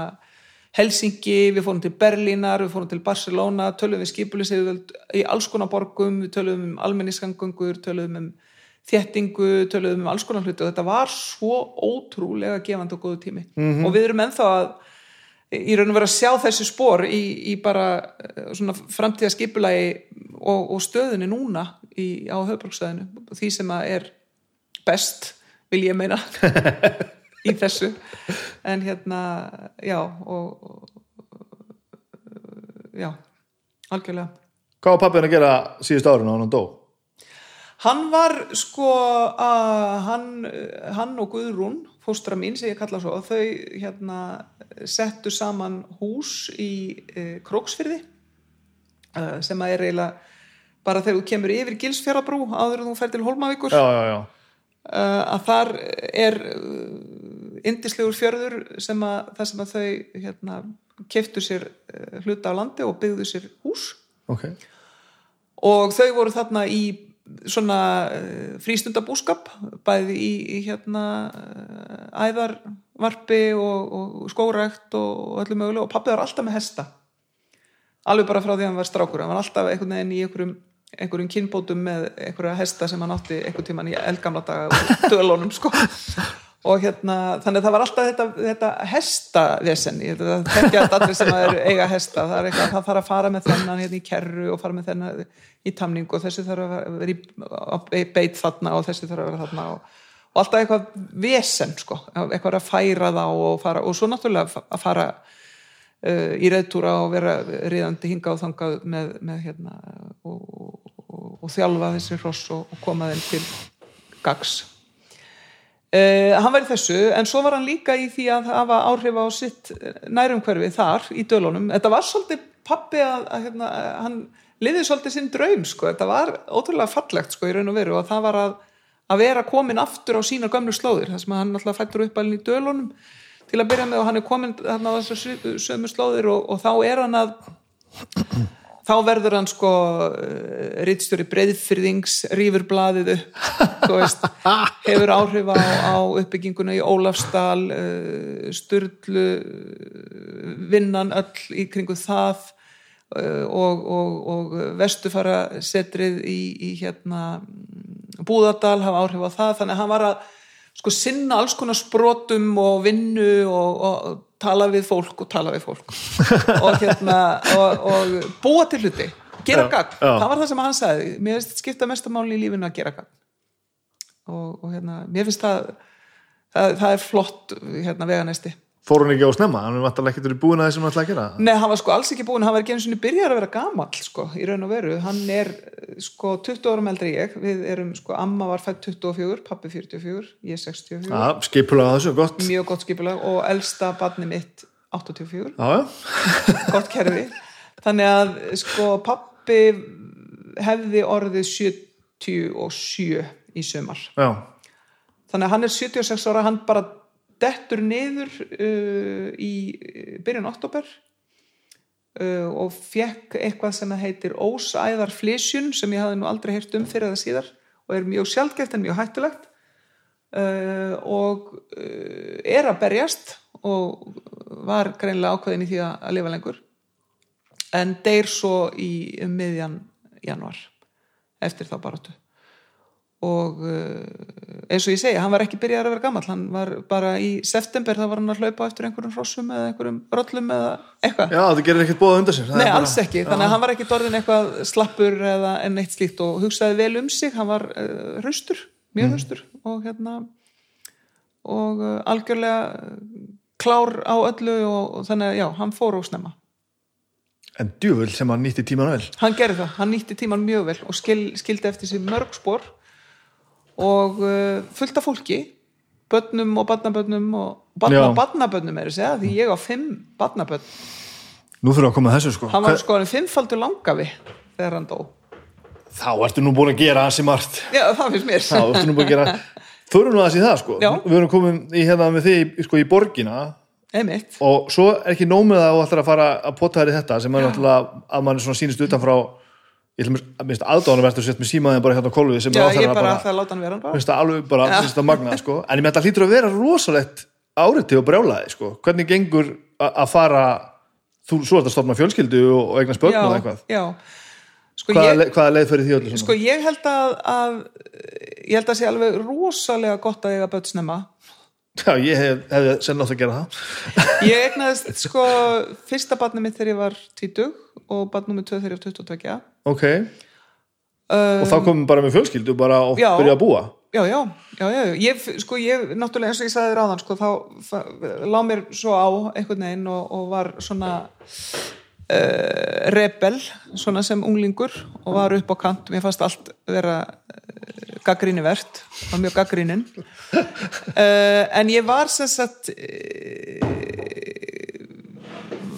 Helsingi, við fórum til Berlínar, við fórum til Barcelona, töluðum við skipuliseyðvöld í alls konar borgum, við töluðum um almenniskangungur, töluðum um þéttingu, töluðum um alls konar hluti og þetta var svo ótrúlega gefandi og góðu tími. Og við erum ennþá að í raun og vera að sjá þessi spór í, í bara eh, svona framtíða skipulagi og, og stöðunni núna í, á höfbrukstöðinu því sem að er best vil ég meina í þessu. En hérna, já og, og já, algjörlega. Hvað var pappin að gera síðust árun á hann dó? Hann var sko að hann, hann og Guðrún fóstra mín sem ég kalla svo þau hérna settu saman hús í e, Króksfyrði e, sem að er eiginlega bara þegar þú kemur yfir Gilsfjarabrú áður en þú fer til Hólmavíkur já, já, já, e, að þar er indislegur fjörður sem að það sem að þau hérna keftu sér eh, hluta á landi og byggðu sér hús. Ok, og þau voru þarna í svona uh, frístundabúskap bæði í, í hérna uh, æðarvarpi og, og skórækt og, og öllu mögulega og pappi var alltaf með hesta. Alveg bara frá því að hann var strákur. Hann var alltaf einhvern veginn í einhverjum, einhverjum kynbótum með einhverja hesta sem hann átti einhvern tíman í eldgamla daga og dölunum sko og hérna, þannig að það var alltaf þetta, þetta hestavesenni. Það tekja allir sem er eiga hesta. Það er eitthvað, það þarf að fara með þennan hérna í kerru og fara með þennan í tamning og þessi þarf að vera í beit þarna og þessi þarf að vera þarna og, og alltaf eitthvað vesen sko, eitthvað að færa þá og fara, og svo náttúrulega að fara uh, í reyðtúra og vera riðandi hinga og þangað með, með hérna og, og, og þjálfa þessi hross og koma þeim til gags Uh, hann var í þessu, en svo var hann líka í því að hafa áhrif á sitt nærumhverfi þar í dölunum þetta var svolítið pappi að, að hérna, hann liðið svolítið sinn draum sko. þetta var ótrúlega fallegt sko, í raun og veru og það var að, að vera komin aftur á sína gömlu slóðir þar sem hann alltaf fættur upp alveg í dölunum til að byrja með og hann er komin þarna á þessu sömu slóðir og, og þá er hann að þá verður hann sko rittstjóri breyðfyrðings rýfur blaðið upp veist, hefur áhrif á, á uppbygginguna í Ólafsdal uh, Sturlu vinnan öll í kringu það og, og, og vestufara setrið í, í hérna Búðardal hafa áhrif á það. Þannig að hann var að sko sinna alls konar sprotum og vinnu og, og tala við fólk og tala við fólk. Og hérna og, og búa til hluti, gera gagn. það var það sem hann sagði, mér finnst skipta mestamáli í lífinu að gera gagn. Og, og hérna, mér finnst það það, það er flott hérna veganesti fór hann ekki á snemma, hann var alltaf ekki búin að þessum hann ætlaði að gera? Nei, hann var sko alls ekki búin, hann var ekki eins og byrjar að vera gamall sko, í raun og veru, hann er sko 20 árum eldri ég. Við erum sko, amma var fætt 24, pappi 44 ég 64 ja, skipulega þessu, gott. Mjög gott skipulega og elsta barni mitt 84 já, gott kerfi. Þannig að sko pappi hefði orðið 77 í sömar já. þannig að hann er 76 ára hann bara dettur niður uh, í byrjun oktober uh, og fekk eitthvað sem heitir ósæðar flysjun sem ég hafði nú aldrei heyrt um fyrir það síðar og er mjög sjálfgeft en mjög hættulegt. Uh, og er að berjast og var greinlega ákveðin í því að lifa lengur. En deyr svo í um miðjan januar eftir þá baratu og eins og ég segja, hann var ekki byrjað að vera gammal hann var bara í september þá var hann að hlaupa eftir einhverjum hrossum eða einhverjum rollum eða eitthvað. Já, það gerir ekkert bóða undan sér Nei, alls ekki, þannig að hann var ekki dorðin eitthvað slappur eða enn eitt slíkt og hugsaði vel um sig, hann var uh, hraustur mjög hraustur mm. og hérna og uh, algjörlega klár á öllu og, og þannig að já, hann fór og snemma. En djúvöld sem hann nýtti tíman vel. Hann gerði það, hann nýtti tíman mjög vel og skil, skildi eftir sig mörg spór og uh, fullt af fólki. Börnum og barnabörnum og barnabörnum er þess að því ég á fimm barnabörn. Nú fyrir að koma þessu sko. Hann var sko hann fimmfaldur langafi þegar hann dó. Þá ertu nú búin að gera þessi margt. Já, það finnst mér. Þá ertu nú búin að gera Förum nú að þessi það sko. Já. Við erum komin í hérna með því sko í borgina. Einmitt. og svo er ekki nómið að þú ætlar að fara að pota þær í þetta sem er náttúrulega að mann svona sýnist utanfrá ég ætlum að minnst aðdáðanum verður sett með símaðin bara hérna á kolvið sem Já, ég bara ætla að láta hann vera bara. Finnst það alveg bara, finnst það magnað sko. En ég með þetta hlýtur að vera rosalegt áriti og brjálaði sko, hvernig gengur að fara, þú svo ert að stofna fjölskyldu og, eignast börn og eitthvað? já. Sko, hvaða, ég, le, hvaða leið fyrir því öllu sko ég held að, að ég held að sé alveg rosalega gott að eiga börn snemma Já, ég hef, hefði senn átt að gera það. Ég egnaðist sko fyrsta barni mitt þegar ég var 20 og barn nummer 2 þegar ég var 22 ok, og þá komum bara með fjölskyldu bara og Já. byrja að búa? Já, já, já, já. Ég, sko, ég, náttúrulega eins og ég sagði þér áðan, sko, þá fa- lá mér svo á einhvern veginn og, og var svona uh, rebel, svona sem unglingur og var upp á kant, mér fannst allt vera uh, gaggrínivert, var mjög gaggrínin. Uh, en ég var sem sagt, uh,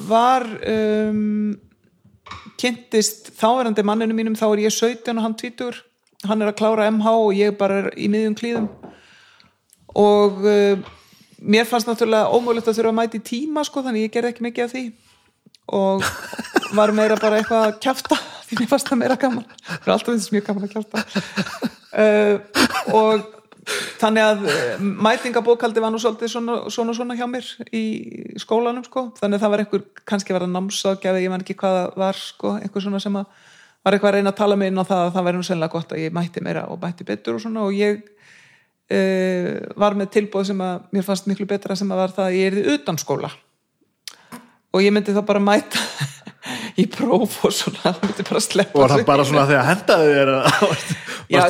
var, um, kynntist þáverandi manninu mínum, þá er ég 17 og hann 20 hann er að klára MH og ég bara er í miðjum klíðum. Og uh, mér fannst náttúrulega ómögulegt að þurfa að mæta í tíma sko, þannig ég gerði ekki mikið af því. Og var meira bara eitthvað að kjafta því mér fannst það meira gaman. Það er alltaf þess mjög gaman að kjafta uh, og þannig að eh, mætingabókaldi var nú svolítið svona, svona svona hjá mér í skólanum sko, þannig að það var einhver kannski var að námsagjafi, ég man ekki hvað það var sko, einhver svona sem að var eitthvað að reyna að tala mig inn á það að það væri nú sennilega gott að ég mætti meira og mætti betur og svona. Og ég uh, var með tilbúð sem að mér fannst miklu betra sem að var það að ég erði utan skóla. Og ég myndi þá bara mæta í próf og svona, það myndi bara sleppa og var það bara svona þegar hendaði þér varstu,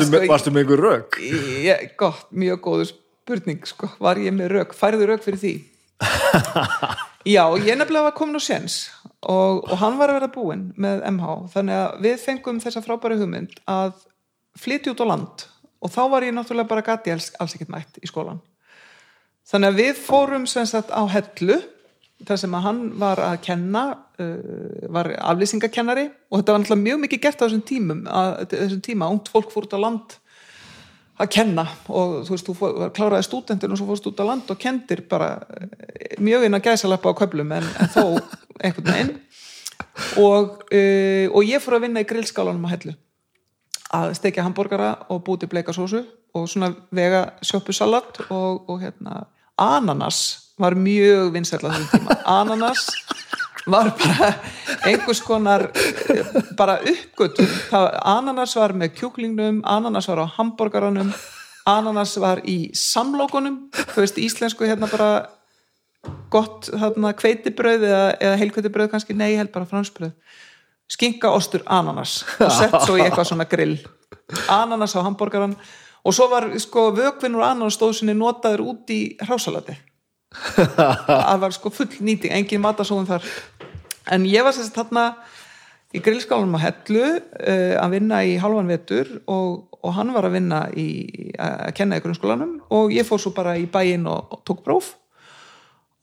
sko, varstu með einhver rök? Ég, gott, mjög góður spurning sko, var ég með rauk, færðu rauk fyrir því? Já, ég nefnilega var komin á séns og, og hann var að vera búinn með MH þannig að við fengum þessa frábæri hugmynd að flytja út á land og þá var ég náttúrulega bara gati alls, alls ekkert mætt í skólan þannig að við fórum sem sagt á hellu þar sem að hann var að kenna uh, var aflýsingakennari og þetta var náttúrulega mjög mikið gert á þessum tímum að, þessum tíma, ungt fólk fór út á land að kenna og þú veist, þú fór, kláraði stúdentin og svo fórst út á land og kendir bara eh, mjög inn að gæsalappa á köflum en, en þó einhvern veginn. Og, uh, og ég fór að vinna í grillskálanum á hellu að stekja hambúrgara og búti bleika sósu og svona vega sjópusalat og, og hérna ananas var mjög vinsæll á þessum tíma. Ananas var bara einhvers konar bara uppgötum ananas var með kjúklingnum ananas var á hambúrgaranum ananas var í samlokunum. Þú veist íslensku hérna bara gott þarna kveitibröð eða, eða heilkveitibröð kannski, nei, held bara fransbröð skinka, ostur, ananas. Og sett svo í eitthvað svona grill. Ananas á hambúrgaran og svo var sko vökvinn úr ananas stóðsynni notaður út í hrásalati það var sko full nýting engin matasóðum þar. En ég var sérst þarna í grillskálanum á Hellu uh, að vinna í halvan vetur og, og hann var að vinna í að kenna í grunnskólanum og ég fór svo bara í bæinn og, og tók próf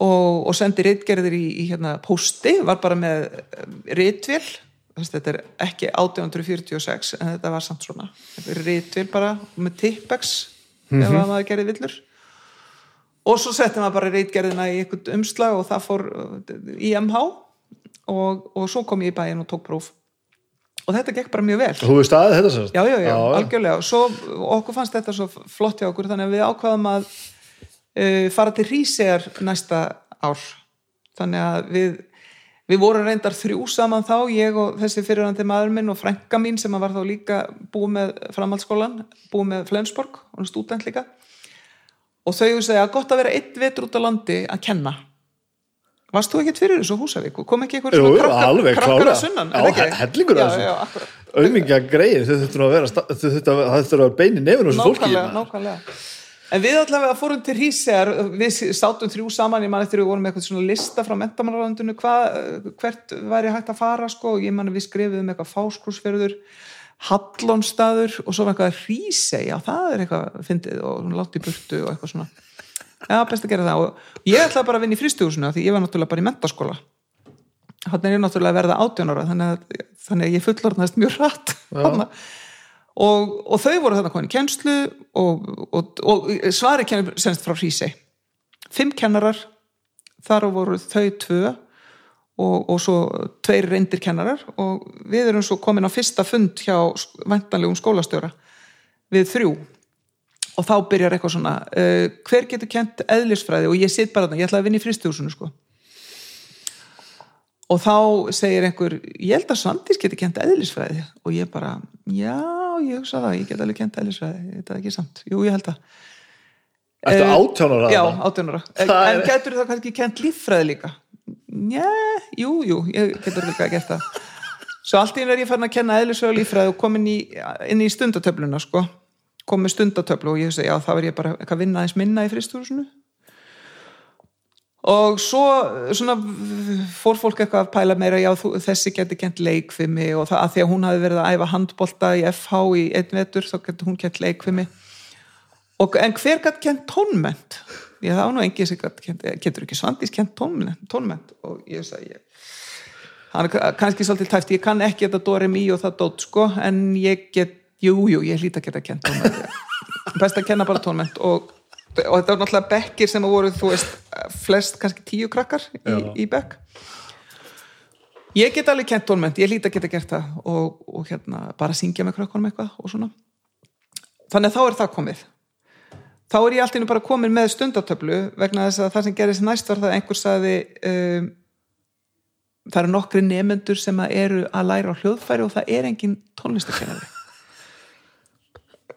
og, og sendi reitgerðir í, í hérna posti, var bara með reitvél, þetta er ekki 1846 en þetta var samt svona. Reitvél bara með tippex ef að maður gerði villur og svo setti maður bara reitgerðina í einhvern umslag og það fór uh, í MH og, og svo kom ég í bæinn og tók próf. Og þetta gekk bara mjög vel. Þú veist aðeins þetta sérst? já, já, já, algjörlega. Og svo, okkur fannst þetta svo flott hjá okkur þannig að við ákvaðum að uh, fara til Rísegar næsta ár. Þannig að við við vorum reyndar þrjú saman þá ég og þessi fyrirhandi maður minn og frænka mín sem var þá líka búið með framhaldsskólan, búið með Flensborg og stúdent líka og þau segja að gott að vera eitt vetur út á landi að kenna Varst þú ekkert fyrir þessu Húsavík? Kom ekki eitthvað svona krakkar, krakkar að sunnan? Já, hellingur Já, þessu. Auðmingja greið, þau þurftu að vera að, að vera beini nefnum þessu fólki nákvæmlega, nákvæmlega en við allavega fórum til Hrísegar við státum þrjú saman, ég man eftir við vorum með eitthvað svona lista frá mentamannaráðundinu hvert væri hægt að fara sko, og ég man að við skrifuðum eitthvað fáskrúsferður Hallonstaður og svo var eitthvað Hríseg, já það er eitthvað fyndið og látt í burtu og eitthvað svona. Já, best að gera það. Og ég ætlaði bara að vinna í frístugusinu því ég var náttúrulega bara í mentaskóla hann er ég náttúrulega að verða 18 ára þannig að, þannig að ég fullorðnast mjög hratt og, og þau voru þarna komin í kennslu og, og, og svari kemur semst frá Hrísei fimm kennarar þar voru þau tvö og, og svo tveir reyndir kennarar og við erum svo komin á fyrsta fund hjá væntanlegum skólastjóra við þrjú. Og þá byrjar eitthvað svona uh, hver getur kent eðlisfræði? Og ég sitt bara þarna, ég ætla að vinna í fristjóðsunu sko. Og þá segir einhver ég held að Svandís geti kent eðlisfræði. Og ég bara, já, ég hugsa það ég get alveg kent eðlisfræði, þetta er ekki samt. Jú, ég held að Ertu Eh, átjánara já, Það en er- getur það kannski kent líffræði líka njá, jú, jú ég getur líka gert það. Svo allt í einu er ég farin að kenna eðlisfræði og líffræði og komin í, inn í stundatöfluna sko, kom með stundatöflu og ég hugsa, já, það var ég bara eitthvað að vinna aðeins minna í fristúrusinu og svo svona fór fólk eitthvað að pæla meira já þú, þessi geti kent leikfimi og það að því að hún hafi verið að æfa handbolta í FH í einn vetur þá geti hún kent leikfimi og, en hver gætt kent tónment ég var nú engi sem getur ekki svandís kent tónment, og ég sagði er kannski svolítið tæft, ég kann ekki þetta Dóri Mí og það dót sko en ég get, jú, jú, ég hlýta að geta kent tónment best að kenna bara tónment og og þetta var náttúrulega bekkir sem voru þú veist flest kannski tíu krakkar í, í bekk. Ég get alveg kent tónment, ég hlýt að geta gert það og, og hérna bara syngja með krökkunum eitthvað og svona. Þannig að þá er það komið þá er ég alltaf bara komin með stundatöflu vegna þess að það sem gerist næst var það að einhver saði um, það eru nokkri nefendur sem að eru að læra á hljóðfæri og það er engin tónlistakennari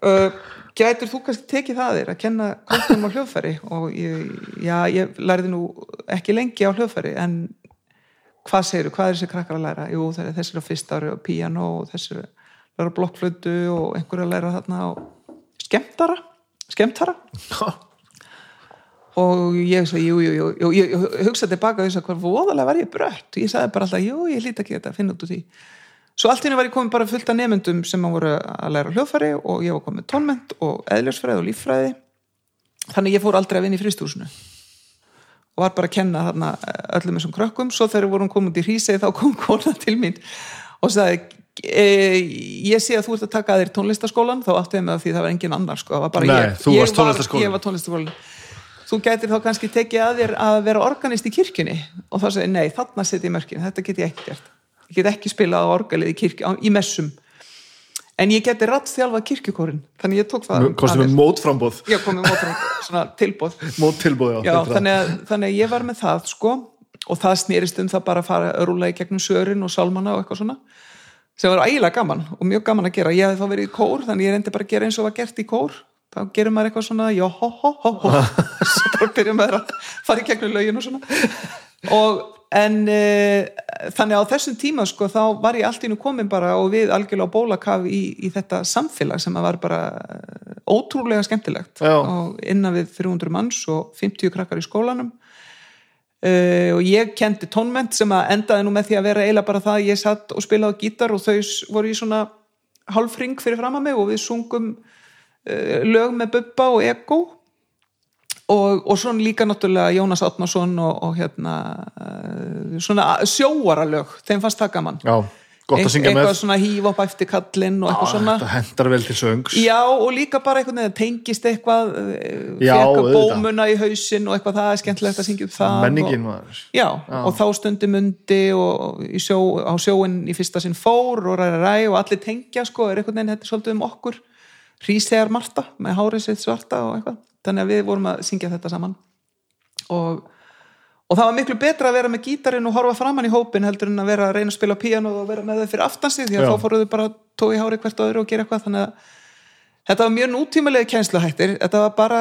uh, gætur þú kannski tekið það þér að kenna krökkunum á hljóðfæri? Og ég, já, ég lærði nú ekki lengi á hljóðfæri en hvað segir þú, hvað er þessi krakkar að læra? Jú, þessi er á fyrst ári og piano og þessi er að læra blokkflötu og einhver að læra þarna og skemmtara skemmtara? Og ég svo, jú, jú, jú, ég hugsaði tilbaka þess að hvað voðalega var ég brött? Og ég sagði bara alltaf, jú, ég hlýta ekki þetta finna út úr því. Svo allt hérna var ég komin bara fullt af nefndum sem að voru að læra hljóðfæri og ég var komin tónment og eðljósfræði og líffræði. Þannig ég fór aldrei að vinna í fristúsinu og var bara að kenna þarna öllum þessum krökkum. Svo þegar vorum komið í hrísið þá kom kona til mín og sagði ég sé að þú ert að taka að þér tónlistaskólan þá áttu ég með því það var engin annar sko. var Nei, ég, þú ég varst tónlistaskólan. ég var tónlistaskólan þú gætir þá kannski tekið að þér að vera organist í kirkjunni. Og þá segir nei, þarna setjum ég mörkin. Þetta get ég ekki gert. Ég get ekki spilað á orgalið í, kirkju, í messum. En ég geti rattþjálfað kirkjukórin þannig ég tók það Kostum við mótframbóð já, komið mótframbóð, svona tilbóð Móttilbóð, já, já, þannig að, þannig að ég var með það sko. Og það snýrist um það bara að fara rúla í gegnum sörin og sálmana og eitthvað svona sem var ægilega gaman og mjög gaman að gera. Ég hef þá verið í kór, þannig ég reyndi bara að gera eins og var gert í kór. Þá gerir maður eitthvað svona já, ho, ho, ho, ho. Bara byrja maður að fara í gegnum lögin og svona. Og en e, þannig á þessum tíma sko þá var ég allt í nú komin bara og við algjörlega bólakaf í, í þetta samfélag sem var bara eh, ótrúlega skemmtilegt. Já. og innan við 300 manns og 50 krakkar í skólanum uh, og ég kendi tónment sem að endaði nú með því að vera eiginlega bara það að ég satt og spilaði gítar og þau voru í svona hálfring fyrir fram að mig og við sungum uh, lög með Bubba og Ego. Og, og svona líka náttúrulega Jónas Átnason og, og hérna uh, svona sjóaralög þeim fannst það gaman. Já, gott að syngja með. eitthvað svona híf upp eftir kallinn og eitthvað svona. Það hendar vel til söngs. Já, og líka bara einhvern veginn tengist eitthvað eh, Já, fekk auðvitað. bómuna í hausinn og eitthvað það er skemmtilegt að syngja upp það Menningin og, var Já, og þá stundi mundi og sjó, á sjóin í fyrsta sinn fór og ræði ræ og allir tengja sko, er einhvern veginn þetta er svolítið um okkur. Hrísegar Marta með hárið sitt svarta og eitthvað. Þannig að við vorum að syngja þetta saman. Og, og það var miklu betra að vera með gítarinn og horfa framann í hópin heldur en að vera að reyna að spila píano og vera með þau fyrir aftansi því að Já. þá fóruðu bara tói hárið hvert öðru og gera eitthvað þannig að Þetta var mjög nútímalegi kænsluhættir, þetta var bara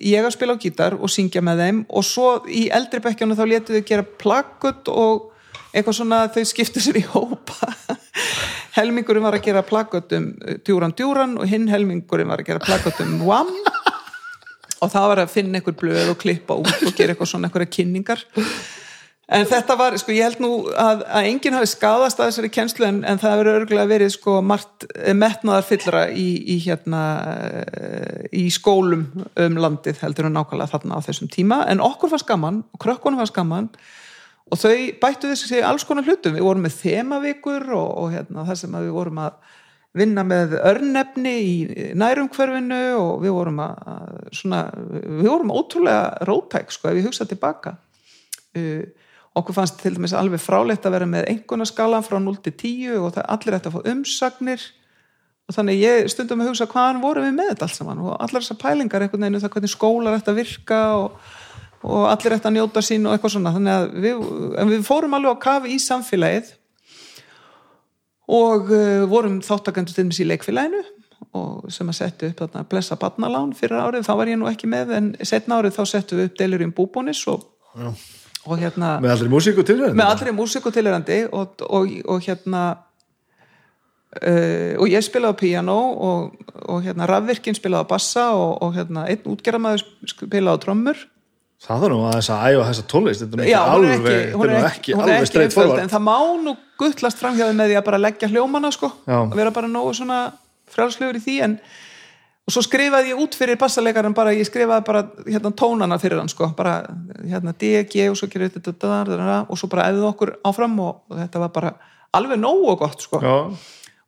ég að spila á gítar og syngja með þeim og svo í eldri bekkjónu þá letu þau gera plakkut og eitthvað svona þau skiptu sér í hópa. Helmingurinn var að gera plakkut um djúran djúran og hinn helmingurinn var að gera plakkut um wham og það var að finna einhver blöð og klippa út og gera eitthvað svona einhverja kynningar. En þetta var, sko, ég held nú að, að enginn hafi skadast að þessari kennslu en, en það verið örgulega verið, sko, margt metnaðar fyllra í, í hérna eh, í skólum um landið heldur en nákvæmlega þarna á þessum tíma en okkur var skaman og krökkunum var skaman og þau bættu þessi alls konar hlutum, við vorum með þemavikur og, og hérna það sem við vorum að vinna með örnefni í nærumhverfinu og við vorum að svona, við vorum ótrúlega rótæk, sko, ef ég hugsa tilbaka. Uh, okkur fannst til dæmis alveg frálegt að vera með einhvernaskalan frá 0 til 10 og það allir ætti að fá umsagnir. Og þannig ég stundum að hugsa hvaðan vorum við með þetta allt saman? Og allar þessar pælingar einhvern veginn um það hvernig skólar ætti að virka og, og allir ætti að njóta sín og eitthvað svona. Þannig að við, við fórum alveg á kafi í samfélagið og uh, vorum þáttakandur til í leikfélaginu og sem að setja upp þarna blessa barnalán fyrir árið, þá var ég nú ekki með en setna árið þá settum við upp deilur í búbónis og, og hérna Með allri músíku til þetta með allri músík og tilirandi og, og, og hérna uh, og ég spilaði piano og, og hérna rafvirkinn spilaði bassa og, og hérna einn útgerðamaður spilaði trommur Það þarf nú að þess að æfa þessa tónlist Þetta er er alveg, ekki, er er alveg einföld, forward en það má nú guttlast framhjáði með því að bara leggja hljómana sko, Já. að vera bara nógu svona frjálslegur í því en og svo skrifaði ég út fyrir bassalegaran bara, ég skrifaði bara hérna tónana fyrir hann sko, bara hérna D, G og svo gerir þetta og svo bara æðið okkur áfram og, og þetta var bara alveg nógu gott sko. Já,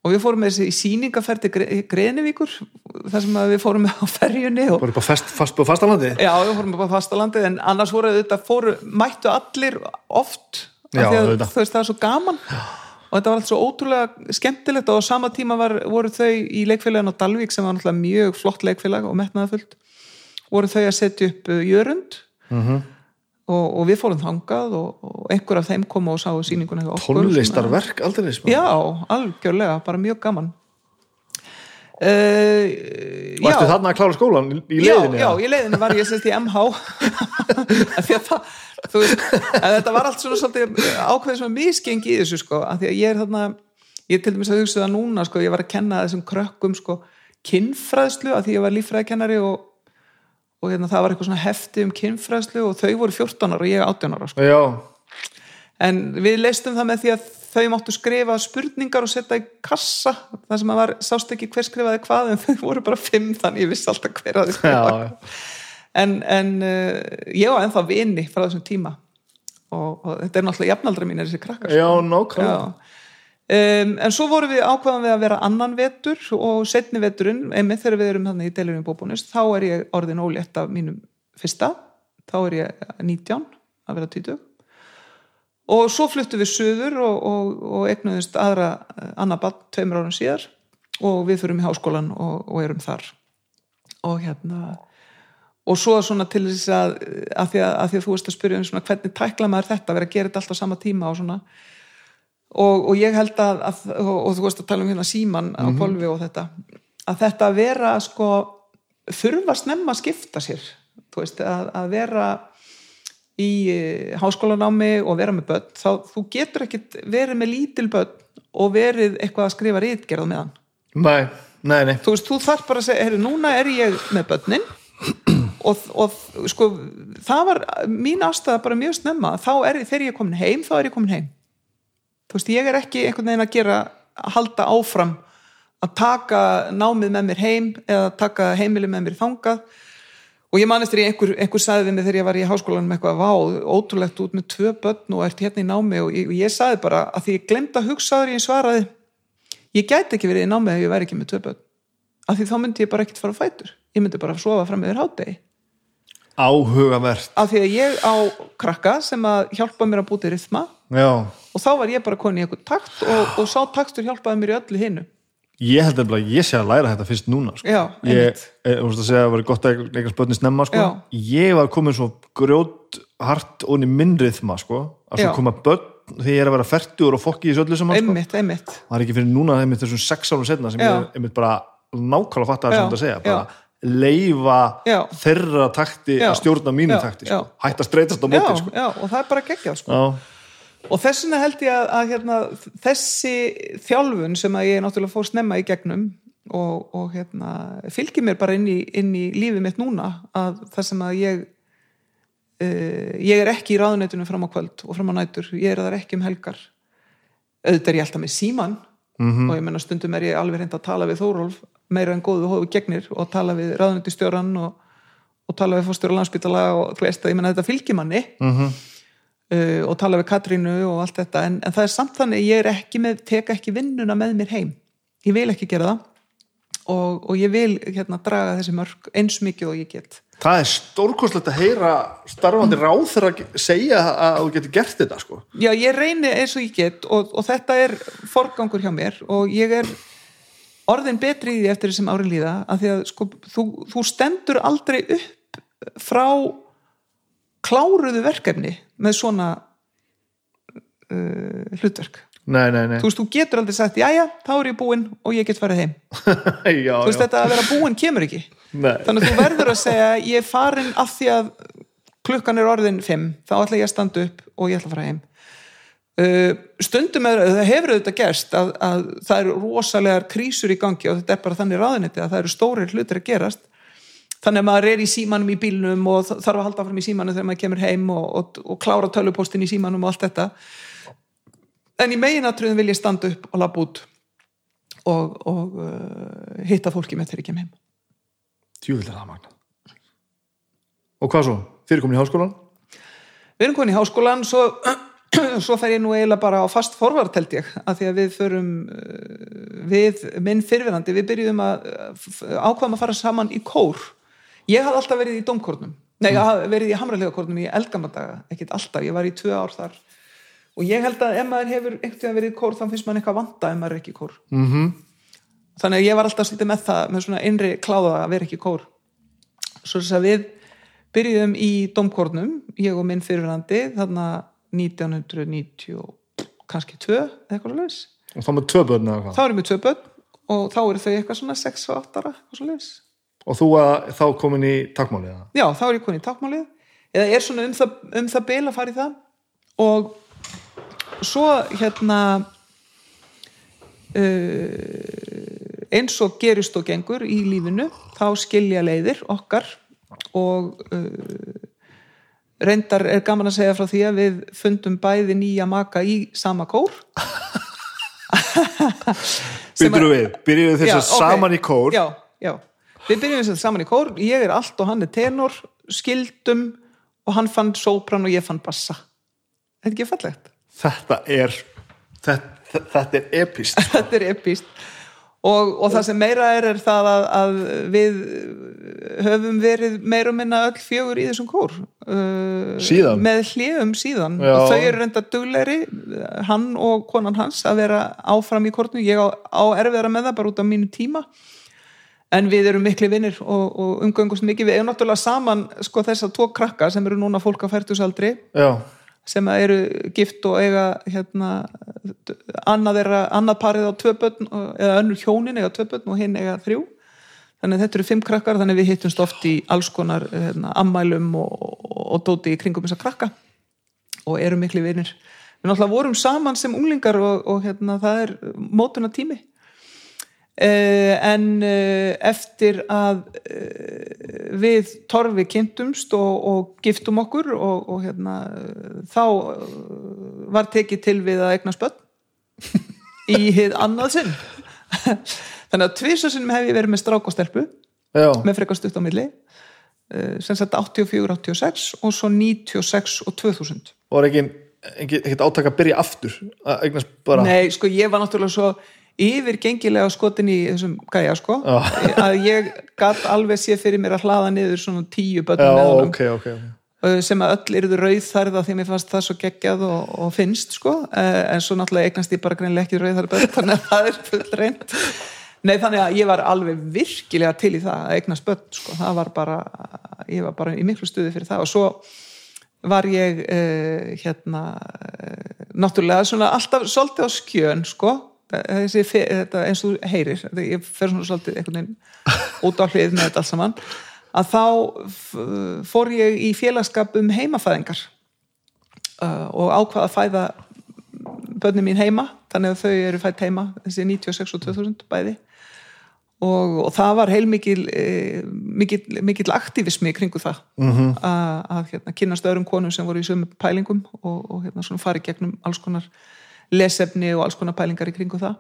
og við fórum með þessi í síningaferdi Grenivíkur, þar sem við fórum með á ferjunni og bara upp á fast, fast, á fastalandi? Já, við fórum á fastalandi en annars voru þetta fóru, mættu allir oft Já, að, þú veist, það er svo gaman. Og þetta var allt svo ótrúlega skemmtilegt og á sama tíma var, voru þau í leikfélagin á Dalvík sem var náttúrulega mjög flott leikfélag og metnaðafullt voru þau að setja upp uh, jörund. Mhm. Og, og við fórum þangað og, og einhver af þeim kom og hjá okkur tónlistarverk aldrei. Já, algjörlega, bara mjög gaman. Uh, Varstu þarna að klára skólan í- í já, já, í leiðinni var ég sérst í MH það þú veist, þetta var allt svona svolítið ákveðið svona misgengi í þessu sko, af því að ég er þarna ég til dæmis að hugsa það núna sko, ég var að kenna þessum krökkum sko, kinnfræðslu, af því ég var líffræðikennari og, og hérna, það var eitthvað svona hefti um kinnfræðslu og þau voru 14 ára og ég 18 ára sko. En við leistum það með því að þau máttu skrifa spurningar og setja í kassa það sem að var, sást ekki hver skrifaði hvað en þau voru bara fimm þannig ég vissi alltaf hver að já, skrifaði en, en uh, ég var ennþá vini frá þessum tíma og, og þetta er náttúrulega jafnaldra mín þessi krakkar. Já, nákvæmlega. Um, en svo vorum við ákvaðan við að vera annan vetur og setni veturinn einmitt þegar við erum þannig í deilurinn bóbónus þá er ég orðin ólétt af mínum fyrsta. Þá er ég 19 að vera 20 og svo fluttum við suður og, og, og eignuðist aðra eh, annað bann tveimur árum síðar og við fyrum í háskólan og, og erum þar. Og hérna og svo svona til þess að að því að, að því að þú veist að spyrja um svona hvernig tækla maður þetta, vera að gera þetta alltaf sama tíma og svona og, og ég held að, að og, og þú veist að tala um hérna síman á kolvi og þetta að þetta að vera sko þurfa snemma að skipta sér veist, að, að vera í eh, háskólanámi og vera með börn, þá þú getur ekkit verið með lítil börn og verið eitthvað að skrifa rítgerð á meðan. Nei, nei, nei. þú veist, þú þarf bara að segja, heyrðu, núna er ég með börnin. Og, og sko, það var mín ástæða bara mjög snemma, þá er þegar ég er komin heim, þá er ég komin heim þú veist, ég er ekki einhvern veginn að gera að halda áfram að taka námið með mér heim eða taka heimili með mér þangað. Og ég manist þegar ég- einhver, einhver mig þegar ég var í háskólanum eitthvað, vá, ótrúlegt út með tvö börn og ert hérna í námi. Og ég, og ég sagði bara að því ég glemd að hugsa þegar ég svaraði ég gæti ekki verið í námi ef ég væri ekki með tvö börn. Af því þá myndi ég bara ekkert fara á fætur. Ég myndi bara sofa fram yfir hádegi. Áhugavert. af því að ég á krakka sem að hjálpa mér að búti rithma. Já. Og þá var ég bara koni í eitthvað takt og, og sá taktur hjálpaði mér í öllu hinnu Ég held að ég sé að læra þetta fyrst núna sko. Já, ég, eh, þú veist að segja að það var gott að leika spötni snemma sko. Ég var komin svo grjót hart onni minn rithma sko. að svo Já. koma börn þegar ég er að vera færtur og fokki í þessu öllu saman sko. einmitt, einmitt það er ekki fyrir núna einmitt þessum sex árum setna sem Já. ég einmitt bara nákvæmlega fatt að það sem þetta segja já. bara leifa Já. þeirra takti að stjórna mínu takti sko. hætt að streytast á móti sko. og það er bara geggjað sko. Og þess vegna held ég að, að hérna, þessi þjálfun sem að ég náttúrulega fór snemma í gegnum og, og hérna, fylgir mér bara inn í, inn í lífið mitt núna að það sem að ég uh, ég er ekki í ráðuneytunum fram á kvöld og fram á nætur, ég er þar ekki um helgar. Auðvitað er ég alltaf með síman Mhm. og ég menna stundum er ég alveg reynd að tala við Þórólf meira en góðu hófi gegnir og tala við ráðuneytustjóran og, og tala við fórstjóra landspítala og þú veist að ég menna þetta fylgir manni. Mm uh, og tala við Katrínu og allt þetta. En, en það er samt þannig að ég er ekki með teka ekki vinnuna með mér heim. Ég vil ekki gera það. Og, og ég vil hérna draga þessi mörg eins mikið og ég get. Það er stórkostlegt að heyra starfandi ráð þeirra að segja að þú getur gert þetta sko. já ég reyni eins og ég get og, og þetta er forgangur hjá mér og ég er orðin betri í því eftir þessum ári líða af því að sko, þú, þú stendur aldrei upp frá kláruðu verkefni með svona uh, hlutverk? Nei, nei, nei. Þú veist, þú getur aldrei sagt, jæja, þá er ég búinn og ég get farið heim. Já, þú veist, já. þetta að vera búinn kemur ekki. Nei. þannig að þú verður að segja, ég er farin af því að klukkan er orðin fimm, þá ætla ég að standa upp og ég ætla að fara heim. Uh, stundum er, það hefur auðvitað gerst að, að það eru rosalegar krísur í gangi og þetta er bara þannig ráðiniti að það eru stórir hlutir að gerast þannig að maður er í símanum í bílnum og þarf að halda fram í símanum þegar maður kemur heim og, og, og klára tölvupóstin í símanum og allt þetta en í meginatriðum vil ég standa upp og labba út og, og uh, hitta fólki með þegar ég kem heim Djúvill er það magna og hvað svo? Fyrir komin í háskólan? Við erum komin í háskólan svo, svo fer ég nú eiginlega bara á fast forvart held ég, af því að við förum uh, við, minn fyrirverandi við byrjuðum að uh, ákvaðum að fara saman í kór ég hafði alltaf verið í domkórnum nei, ég hafði verið í hamralegakornum í eldgamadaga, ekkert alltaf, ég var í tvö ár þar. Og ég held að ef maður hefur veginn verið í kór þá finnst maður eitthvað vanta ef maður er ekki í kór. Mm -hmm. þannig að ég var alltaf svolítið með það með svona innri kláða að vera ekki í kór. Svo þess að við byrjuðum í domkórnum, ég og minn fyrirverandi þarna 1990 og kannski 2 eða eitthvað leis og þá með tvö börn eða hvað? Þá erum við tvö börn og þá eru þau eitthvað svona 6 og 8 ára eitthvað leis og þú að þá komin í takmáli eða? já, þá er ég komin í tákmálið eða er svona um það, um það bil að fara í það. Og svo hérna uh, eins og gerist og gengur í lífinu þá skilja leiðir okkar. Og uh, reyndar er gaman að segja frá því að við fundum bæði nýja maka í sama kór. Byrjuðu við, byrjuðu þess að ok. saman í kór. Já, já. Við byrjum þess að saman í kór. Ég er allt og hann er tenor skildum og hann fann sópran og ég fann bassa. Þetta er ekki fallegt? Þetta er þetta, þetta er epist þetta er epíst og, og það sem meira er er það að, að við höfum verið meira og minna öll fjögur í þessum kór. Uh, Síðan? með hliðum síðan. Já. og þau eru reynda duglegri hann og konan hans að vera áfram í kórnu ég á, á erfiðara með það bara út af mínu tíma en við erum miklu vinnir og, og umgöngust mikið. Við erum náttúrulega saman sko þess að tvo krakka sem eru núna fólk á færtusaldri sem að eru gift og eiga hérna, annað, er, annað parið á tvö börn og- eða önnur hjónin eiga tvö börn og hinn eiga þrjú. Þannig að þetta eru fimm krakkar þannig að við hittumst oft í alls konar hérna, ammælum og, og, og dóti í kringum þessa krakka og eru miklu vinir. Við náttúrulega vorum saman sem unglingar og, og hérna, það er mótuna tími en uh, eftir að uh, við torfi kynntumst og, og giftum okkur og, og hérna þá var tekið til við að eigna spöld í hið annað sinn. Þannig að tvisasinnum hef ég verið með strák og stelpu já, með frekar stutt á milli. Sem sagt 84-86 og svo 96 og 2000 var ekki ekkert átak að byrja aftur að eignast bara? Nei, sko ég var náttúrulega svo yfirgengilega skotin í þessum gæja sko. Já. að ég gatt alveg sé fyrir mér að hlaða niður svona tíu börnum með honum. ok, ok, ok. Uh, sem að öll eruðu rauðþærða því mér fannst það svo geggjað og, og finnst sko. Uh, en svo náttúrulega eignast ég bara greinlega ekki rauðþærða börn þannig að það er full reynd Nei þannig að ég var alveg virkilega til í það að eignast börn sko. Það var bara, ég var bara í miklu stuði fyrir það. Og svo var ég uh, hérna uh, náttúrulega svona alltaf svolítið á skjön sko þessi, þetta, eins og þú heyrir ég fer svona svolítið einhvern veginn út á hlið með þetta alls saman að þá fór ég í félagskap um heimafæðingar uh, og ákvað að fæða börnin mín heima þannig að þau eru fætt heima þessi 96 og 2000 bæði og, og það var heilmikil eh, mikill, mikill aktivismi í kringu það -hmm. að, að hérna, kynast öðrum konum sem voru í sömu pælingum og, og hérna, svona fari gegnum alls konar lesefni og alls konar pælingar í kringu það.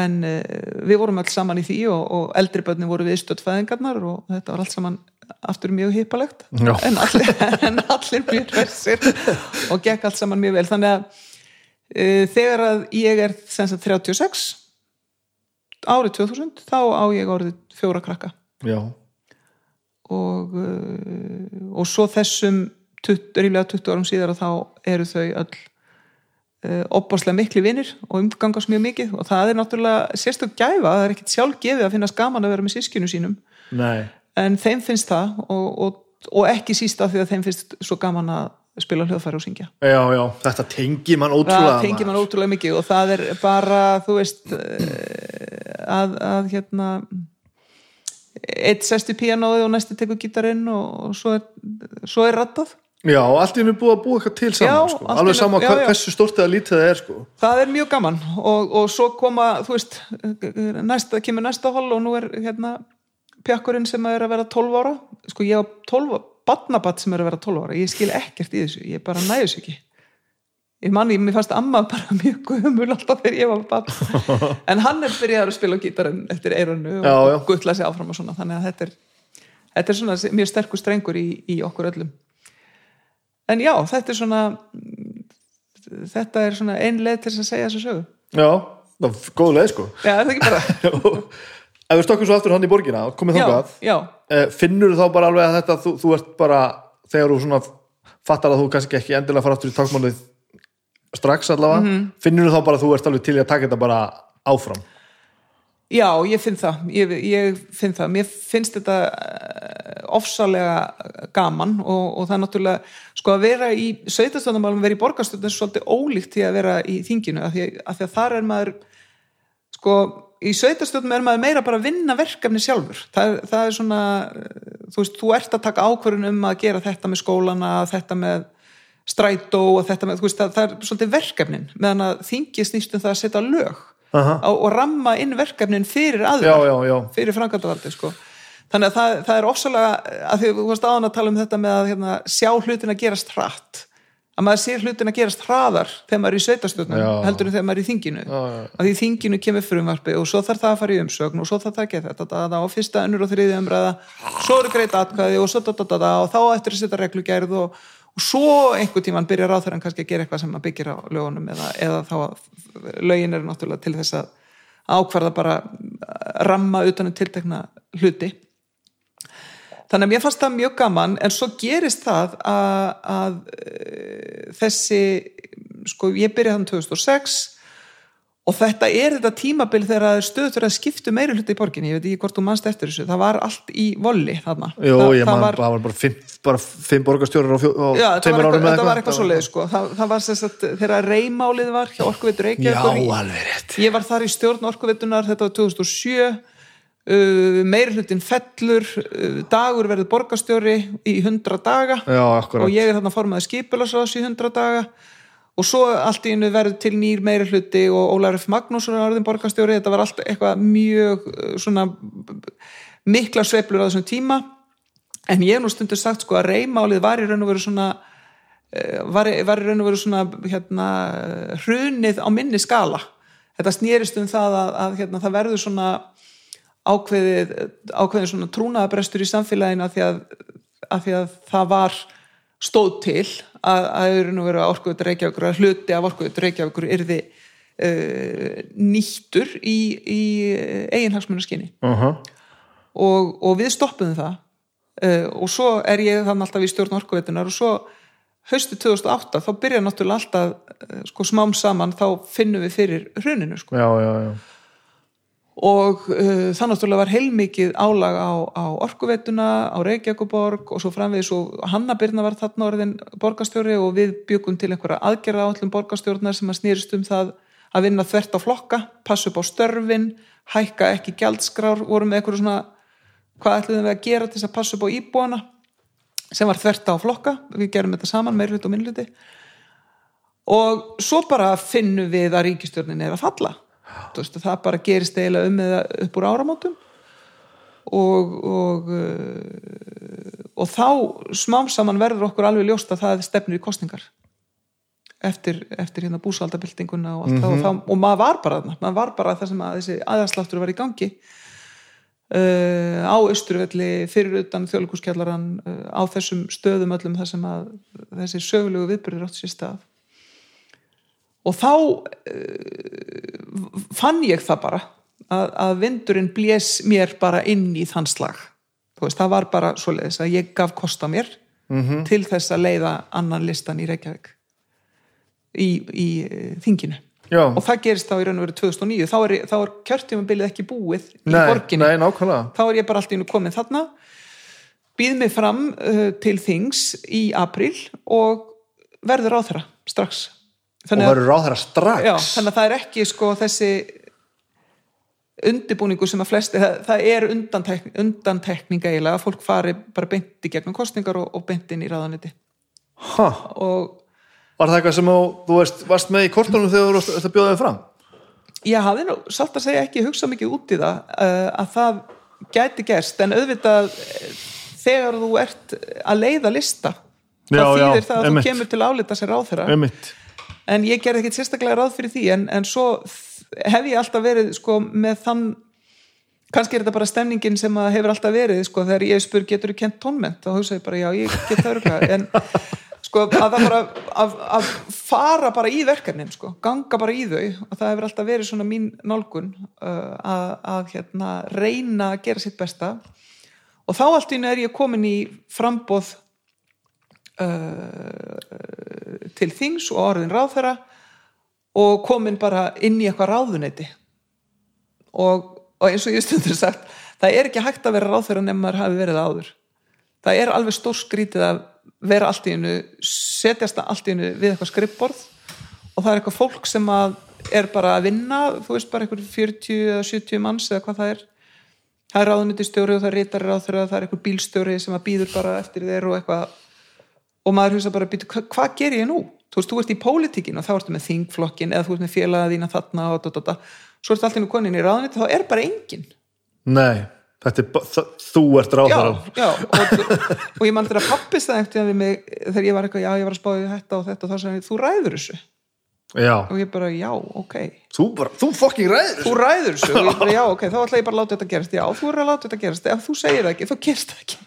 En uh, við vorum alls saman í því og, og eldri börnin voru við stöðfæðingarnar og þetta var allt saman aftur mjög hippalegt. En allir, en allir mjög hressir og gekk allt saman mjög vel. Þannig að uh, þegar að ég er sagt 36 árið 2000 þá á ég orðið fjóra krakka. Já, og, uh, og svo þessum 20, ríflega 20 árum síðar þá eru þau öll opbáslega mikli vinir og umgangast mjög mikið. Og það er náttúrulega sérstök gæfa, það er ekkit sjálf gefið að finnast gaman að vera með sískinu sínum. Nei. En þeim finnst það og, og, og ekki síst af því að þeim finnst svo gaman að spila hljóðfæri og syngja. Já, já, þetta tengi mann ótrúlega það tengir mann ótrúlega mikið og það er bara, þú veist eh, að, að hérna eitt sest í píanóið og næsti tekur gítarinn og svo er, er rattað já, allt í hennu búið að búa eitthvað til saman Já, sko. alveg einu- sama já, já. hversu stort eða lítið það er sko. það er mjög gaman og, og svo koma, þú veist næsta, kemur næsta hol og nú er hérna pjakkurinn sem er að vera 12 ára. Sko ég á 12, batnabatt sem er að vera 12 ára. Ég skil ekkert í þessu, ég bara næðus ekki. Ég manni, mér fannst amma bara mjög guðumul alltaf þegar ég var batt en hann er byrjaður að spila gítarinn eftir eirunnu og, og guttla sig áfram og svona. Þannig að þetta er, þetta er svona mjög sterkur strengur í, í okkur öllum en já, þetta er svona þetta er svona ein leið til að segja þessu sögu. Já, það var góð leið sko. Já, er það ekki bara? Ef við stokkum svo aftur hann í borgina og komið já, eh, finnur þá bara alveg að þetta þú, þú ert bara, þegar þú svona fattar að þú kannski ekki endilega fara aftur í takmálið strax allavega Mhm. finnur þú þá bara að þú ert alveg til að taka þetta bara áfram Já, ég finn það, ég, ég finn það, mér finnst þetta eh, ofsalega gaman og, og það er náttúrulega, sko að vera í sveitastöndamálum, vera í borgarstjórn er svolítið ólíkt því að vera í þinginu, af því, af því að þar er maður, sko, í sveitastöndum er maður meira bara að vinna verkefni sjálfur, það, það er svona, eh, þú veist, þú ert að taka ákvörðun um að gera þetta með skólana, þetta með strætó og þetta með, þú veist, það, það er svolítið verkefnin, meðan að þingi snýst um það að setja lög. Á, og ramma inn verkefnin fyrir aðra já, já, já, fyrir framkvæmdavaldi sko. þannig að það, það er ofsalega að því að þú varst áðan að tala um þetta með að hérna, sjá hlutin að gerast hratt. Að maður sér hlutin að gerast hraðar þegar maður er í sveitastjórnum Já. heldur en þegar maður er í þinginu. Að því þinginu kemur frumvarpi og svo þarf það að fara í umsögn og svo þarf það að geta þetta og fyrsta önnur og þriði umræða. Svo eru greit atkvæði og svo da, da, da, og þá eftir að setja reglugerð og, og svo einhver tíman byrjar þeirra kannski að gera eitthvað sem að byggir á lögunum eða, eða þá að lögin eru náttúrulega til þess að ákvarða bara ramma utan um tiltekna hluti. Þannig að mér fannst það mjög gaman en svo gerist það að, að e, þessi sko ég byrjaði þann 2006 og þetta er þetta tímabil þegar það er stöður að skiptu meiri hluti í borginni, ég veit ekki hvort þú manst eftir þessu. Það var allt í volli þarna. Jó, það, ég það man, var, það var bara fimm, bara fimm borgarstjórar á, fjó, á Já, tveimur árum eitthvað, eða þetta var eitthvað. Það svoleið sko. það, það var sem sagt þegar reymálið var hjá Orkuveitur rétt. Ég var þar í stjórn Orkuveitunar þetta var 2007 uh, meiri hlutin fellur uh, dagur verður borgarstjóri í 100 daga. Já, og ég er þarna formaði skipulasrás í 100 daga og svo allt í einu verður til nýr meiri hluti og Ólar F. Magnússon er orðin borgarstjóri, þetta var allt eitthvað mjög uh, svona mikla sveiflur á þessum tíma. En ég hef nú stundur sagt sko að reymálið var í raun og veru svona eh, var, var í raun og veru svona hérna, hrunið á minni skala. Þetta snýrist um það að, að hérna, það verður svona ákveðið, ákveðið svona trúnaðabrestur í samfélaginu að því að, að því að það var stóð til að, að í raun og veru orkuður reykjavíkur að hluti af orkuður reykjavíkur yrði uh, nýttur í, í eiginhagsmunaskinni uh og, og við stoppuðum það. Uh, og svo er ég þannig alltaf í stjórn orkuveitunar og svo haustu 2008 þá byrja náttúrulega alltaf uh, sko smám saman þá finnum við fyrir hruninu sko. Já, já, já og uh, það náttúrulega var heilmikið álag á, á orkuveituna á Reykjavíkuborg og svo framvegis. Og Hanna Birna var þarna orðin borgarstjóri og við byggum til einhverja aðgerða átlum borgarstjórnar sem að snýrist um það að vinna þvert á flokka, passa upp á störfin hækka ekki gjaldskrár vorum með einhverju svona hvað ætluðum við að gera til þess að passa upp á íbúana sem var þvert á flokka. Við gerum þetta saman, meirhlut og minnluti og svo bara finnum við að ríkistjórnin er að falla veist, það bara gerist eiginlega um eða upp úr áramótum. Og og, uh, og þá smám saman verður okkur alveg ljóst að það stefnir í kostningar eftir, eftir hérna búsaldabildinguna og allt það. Og, það, og maður var bara þarna, maður var bara það sem að þessi aðarsláttur var í gangi. Uh, á Östurvelli fyrir utan þjóðlíkuskjallaran uh, á þessum stöðum öllum þar sem að þessi sögulegu viðbyrðir átt sér stað og þá uh, fann ég það bara að, að vindurinn blés mér bara inn í þann slag. Veist, það var bara svoleiðis að ég gaf kost á mér -hmm. til þess að leiða annan listan í Reykjavík í, í eh, þinginu. Já, og það gerist þá í raun og veru 2009 þá er, þá er kjörtímabilið ekki búið í nei, borginni. nei, nákvæmlega. Þá er ég bara allt í einu komin þarna. Býð mig fram uh, til þings í april og verður á þeirra strax Og verður ráð þeirra strax? Já, þannig að það er ekki sko þessi undibúningu sem að flesti, það, það er undantekning, undantekning eiginlega að fólk fari bara beint í gegnum kostningar og, og beint inn í ráðaniti ha, og Var það eitthvað sem á, þú veist, varst með í kortunum þegar þú varst að bjóða þeim fram? ég hafði nú satt að segja ekki hugsa mikið út í það uh, að það gæti gerst en auðvitað eh, þegar þú ert að leiða lista þá Já, já, þýðir það að einmitt. þú kemur til að álita sér ráð þeirra Einmitt en ég gerði ekkit sérstaklega ráð fyrir því en, en svo hef ég alltaf verið sko með þann kannski er þetta bara stemningin sem að hefur alltaf verið sko þegar ég spur getur þú kent tónment? Þá hugsa ég bara já ég get það örgulega en sko að það bara að, að fara bara í verkefnin sko ganga bara í þau og það hefur alltaf verið svona mín nálgun uh, að, að hérna reyna að gera sitt besta. Og þá allt í einu er ég komin í frambóð uh, til þings og orðin ráðherra og komin bara inn í eitthvað ráðuneyti. Og, og eins og ég stundur sagt það er ekki hægt að vera ráðherra nema maður hafi verið það áður. Það er alveg stór skrítið að vera allt í hennu setjast allt í hennu við eitthvað skrippborð og það er eitthvað fólk sem að er bara að vinna, þú veist bara eitthvað 40 eða 70 manns eða hvað það er. Það er ráðunitistjóri og það er rítari ráðherra það er eitthvað bílstjóri sem að býður bara eftir þeir og eitthvað og maður hugsa bara, býtu, hva, hvað ger ég nú? Þú veist, þú ert í pólitíkin og þá ertu með þingflokkin eða þú ert með félaga þína þarna og da, da, da. svo ertu alltaf konin í ráðuniti þá er bara engin nei, þetta er, ba- þ- þú ert já, ráðherra já, og, og ég mann þegar pappis það eftir við mig þegar ég var eitthvað, já, ég var að spáði þetta og þetta og þá sagði, ég, þú ræður þessu. Já, og ég bara, já, ok. Þú bara, þú fucking ræður þú ræður þessu. Og ég bara, já, ok, þá ætla ég bara að láta þetta gerast. Já, þú er að láta þetta gerast, ef þú segir það ekki þá gerst það ekki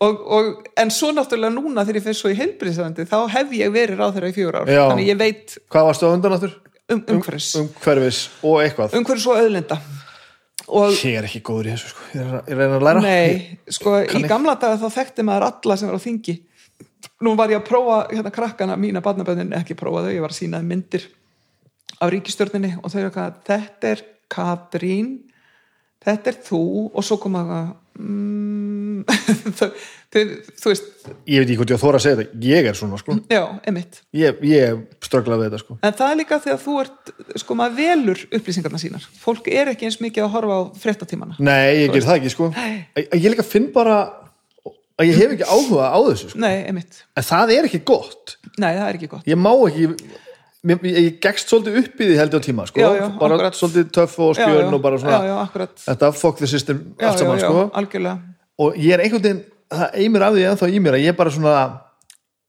og, og, en svo náttúrulega núna þegar ég fyrir svo í heilbriðsæðandi þá hef ég verið ráðherra í fjögur ár Já. þannig ég veit hvað varstu á undan áttur? um, umhverfis um, umhverfis og eitthvað umhverfis og auðlinda og ég er ekki góður í þessu sko. ég er að, ég er að að læra Nei, sko, í kann ekki. gamla daga þá þekkti maður alla sem var á þingi nú var ég að prófa hérna krakkana mína barnaböndin, ekki prófa þau, ég var að sína myndir af ríkistjórninni og þau eru eitthvað, þetta er Katrín þetta er þú og svo koma það mm, þau, þú veist ég veit ekki hvort ég þóra að segja þetta ég er svona sko. já, emitt ég, ég ströggla við þetta sko. en það er líka þegar þú ert, sko maður velur upplýsingarna sínar, fólk er ekki eins mikið að horfa á fréttatímana nei, ég ger það ekki sko. Nei. ég, ég líka finn bara að ég hef ekki áhuga á þessu sko. nei, emitt, en það er ekki gott nei, það er ekki gott ég má ekki ég, ég gegst svolítið upp í því held ég á tíma sko. Já, já, bara akkurat. svolítið töff og skjörn og bara svona já, þetta fuck the system allt saman já, sko. já, algjörlega og ég er einhvern veginn það eimir af því ennþá í mér að ég bara svona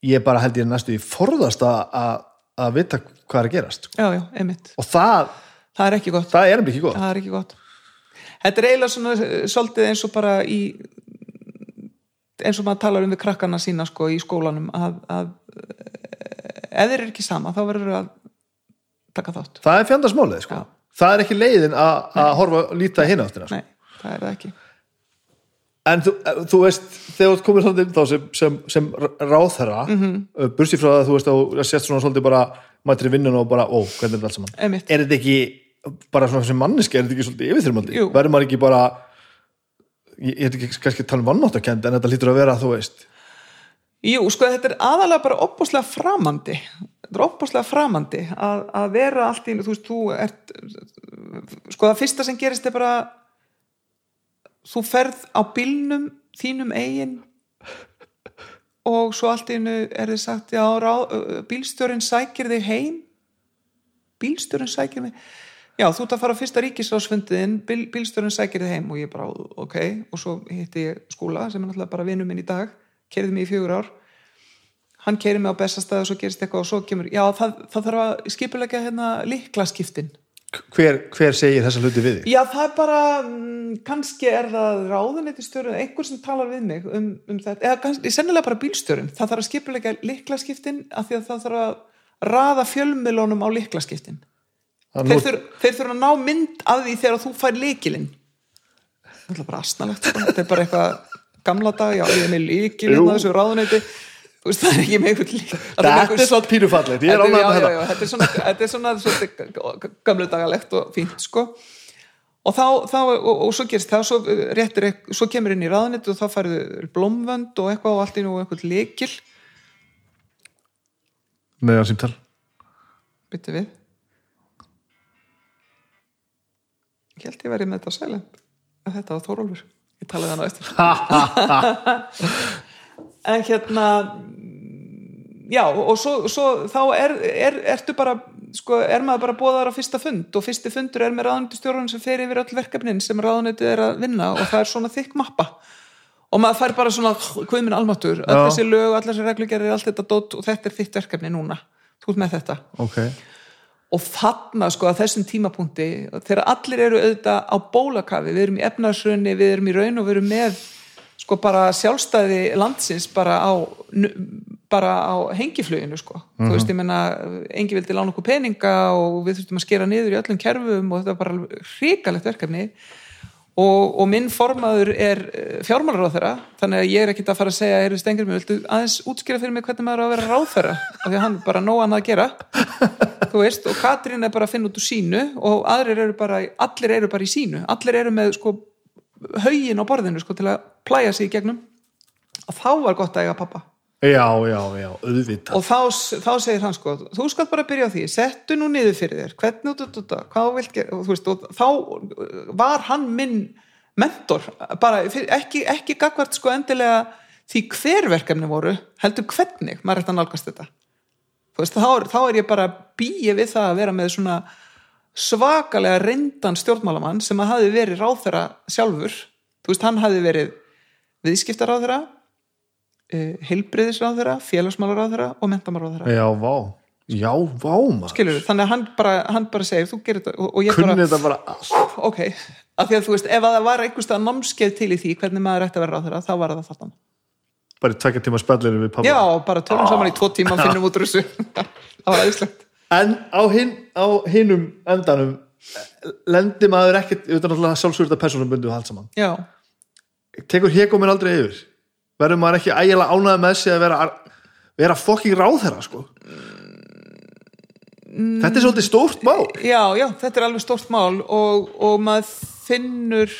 ég bara held ég næstu í forðast að, að, vita hvað er að gerast sko. já, já, einmitt, og það, það er ekki gott það er ekki gott það er ekki gott þetta er eiginlega svona eh, svolítið eins og bara í eins og maður talar um við krakkana sína sko í skólanum að, að eh, ef þeir eru ekki sama þá verður að taka þátt það er fjandarsmálið sko. Já. það er ekki leiðin að, horfa líta hinn áttina sko. nei, það er það ekki en þú, þú veist, þegar þú ert komin svolítið þá sem, sem, sem ráðherra mm. -hmm. bursi frá það að þú veist þú sést svona svolítið bara mættir í vinnun og bara, ó, hvernig er þetta allt saman Einmitt. er þetta ekki, bara svona sem manneski er þetta ekki svolítið yfirþyrmandi, verður maður ekki bara ég, ég er ekki kannski að tala um vannáttakend en þetta lítur að vera, þú veist Jú, sko þetta er aðalega bara opbúslega framandi þetta er opbúslega framandi að, að vera allt í, þú veist, þú ert sko það fyrsta sem gerist er bara þú ferð á bílnum þínum eigin og svo allt einu er þið sagt já, bílstjórin sækir þig heim. Bílstjórin sækir mig? Já, þú ert að fara á fyrsta ríkisásfundiðin bíl, bílstjórin sækir þig heim og ég bara, ok. Og svo hitti ég skúla sem er náttúrulega bara vinur minn í dag kerði mig í fjögur ár. Hann keiri mig á bestastæð og svo gerist eitthvað og svo kemur, já það, það þarf að skipulegja hérna líklaskiptin hver, hver segir þessa hluti við þig? Já, það er bara, mm, kannski er það ráðuneytistjórun, einhver sem talar við mig um, um þetta, eða kannski, sennilega bara bílstjórun, það þarf að skipulega liklaskiptin af því að það þarf að raða fjölmilónum á liklaskiptin. Að Þeir, nú- þur, þeir þurfa að ná mynd af því þegar þú fær líkilinn. Það er bara asnalegt, þetta er bara eitthvað gamla dag, já, ég er með líkilinn Jú. á þessu ráðuneyti, þú veist, það er ekki með einhvern lík. Þetta er svo pínufallegt, ég er Þetta er svona, þetta er svona svolítið gamlu dagalegt og fínt sko. Og þá, þá og, og svo gerist það svo, uh, réttir, svo kemur inn í ráðanett og þá færðu blómvönd og eitthvað og allt í nú eitthvað lekil með það símtal. Byttu við. Ég held ég verið með þetta sælend að þetta var Þórólfur. Ég talaði hann á eftir. En hérna já og svo, svo þá er, er, ertu bara sko, er maður bara bóðar á fyrsta fund og fyrsti fundur er með ráðunitustjórun sem fer yfir öll verkefnin sem ráðunitið er að vinna og það er svona þykk mappa. Og maður fær bara svona hvað minn almatur, Já. þessi lög, allar þessi reglugerir allt þetta dót og þetta er þitt verkefni núna. Þú ert með þetta. Ok, og þarna sko að þessum tímapunkti þegar allir eru auðvitað á bólakafi við erum í efnarsrunni, við erum í raun og við erum með sko bara sjálfstæði landsins bara á bara á hengifluginu sko. Þú veist ég menna, engi vildi lána okkur peninga og við þurftum að skera niður í öllum kerfum og þetta var bara hrikalegt verkefni. Og, og minn formaður er fjármálar ráðherra þannig að ég er ekkit að fara að segja er stengur mig, viltu aðeins útskýra fyrir mig hvernig maður á að vera ráðherra? Af því að hann bara nóg annað að gera. Þú veist, og Katrín er bara að finna út úr sínu og aðrir eru bara, allir eru bara í sínu. Allir eru með sko haugin á borðinu sko til að plæja sig í gegnum. Og þá var gott að eiga pappa já, já, já, auðvitað. Og þá, þá segir hann sko þú skalt bara byrja á því, settu nú niður fyrir þér hvernig út, út, út, hvað þú vilt gera og, þú veist, og þá var hann minn mentor, bara ekki, ekki gagvart sko endilega því hver verkefni voru, heldur hvernig maður er þetta nálgast þetta. Þú veist, þá, er- þá er ég bara býið við það að vera með svona svakalega reyndan stjórnmálamann sem að hafi verið ráðherra sjálfur. Þú veist, hann hafi verið viðskiptaráðherra uh, heilbriðisráðherra, félagsmálaráðherra og mentamálaráðherra já, vá, já, vá maður. Skilur þannig að hann bara, hann bara segir þú gerir þetta og, og ég kunni bara, þetta bara allt. Ok af því að þú veist, ef að það var einhverstað námskeið til í því hvernig maður ætti að vera ráðherra, þá var það þarna. Bara tvekja tíma spjallir við pappa já, bara tölum saman í tvo tíma og finnum út úr þessu. Það var aðeinslegt en á, hin, á hinum endanum lendir maður ekkert auðvitað náttúrulega sjálfsvölda persónum og allt saman. Já, tekur hegóminn aldrei yfir verður maður ekki ægilega ánæði með sig að vera, vera fokking ráðherra sko? Þetta er svolítið stórt mál. Já, já, þetta er alveg stórt mál og, og maður finnur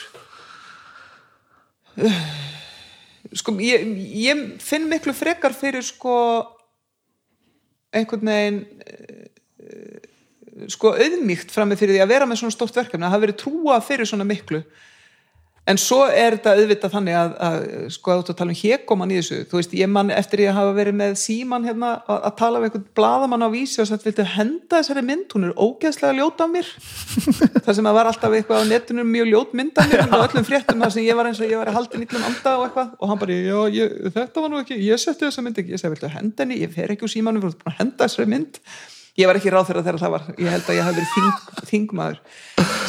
sko, ég, ég finn miklu frekar fyrir sko einhvern veginn eh, sko auðmýkt frammi fyrir því að vera með svona stórt verkefni að hafa verið trúa fyrir svona miklu en svo er þetta auðvitað þannig að, að sko að þú tala um hékoman í þessu. Þú veist, ég man eftir ég að hafa verið með síman hérna að, að tala við einhvern blaðamann á vísi og sagt, viltu henda þessari mynd? Hún er ógeðslega ljót af mér. Það sem að var alltaf eitthvað á netinu mjög ljót mynd af mér og öllum fréttum þar sem ég var eins og ég var að halda nýllum anda og eitthvað. Og hann bara, já, ég, þetta var nú ekki ég setti þessa mynd ekki, ég segi, viltu henda henni? Ég fer ekki úr símanum, ég var ekki ráð þegar þegar það var. Ég held að ég hef verið þing, þingmaður.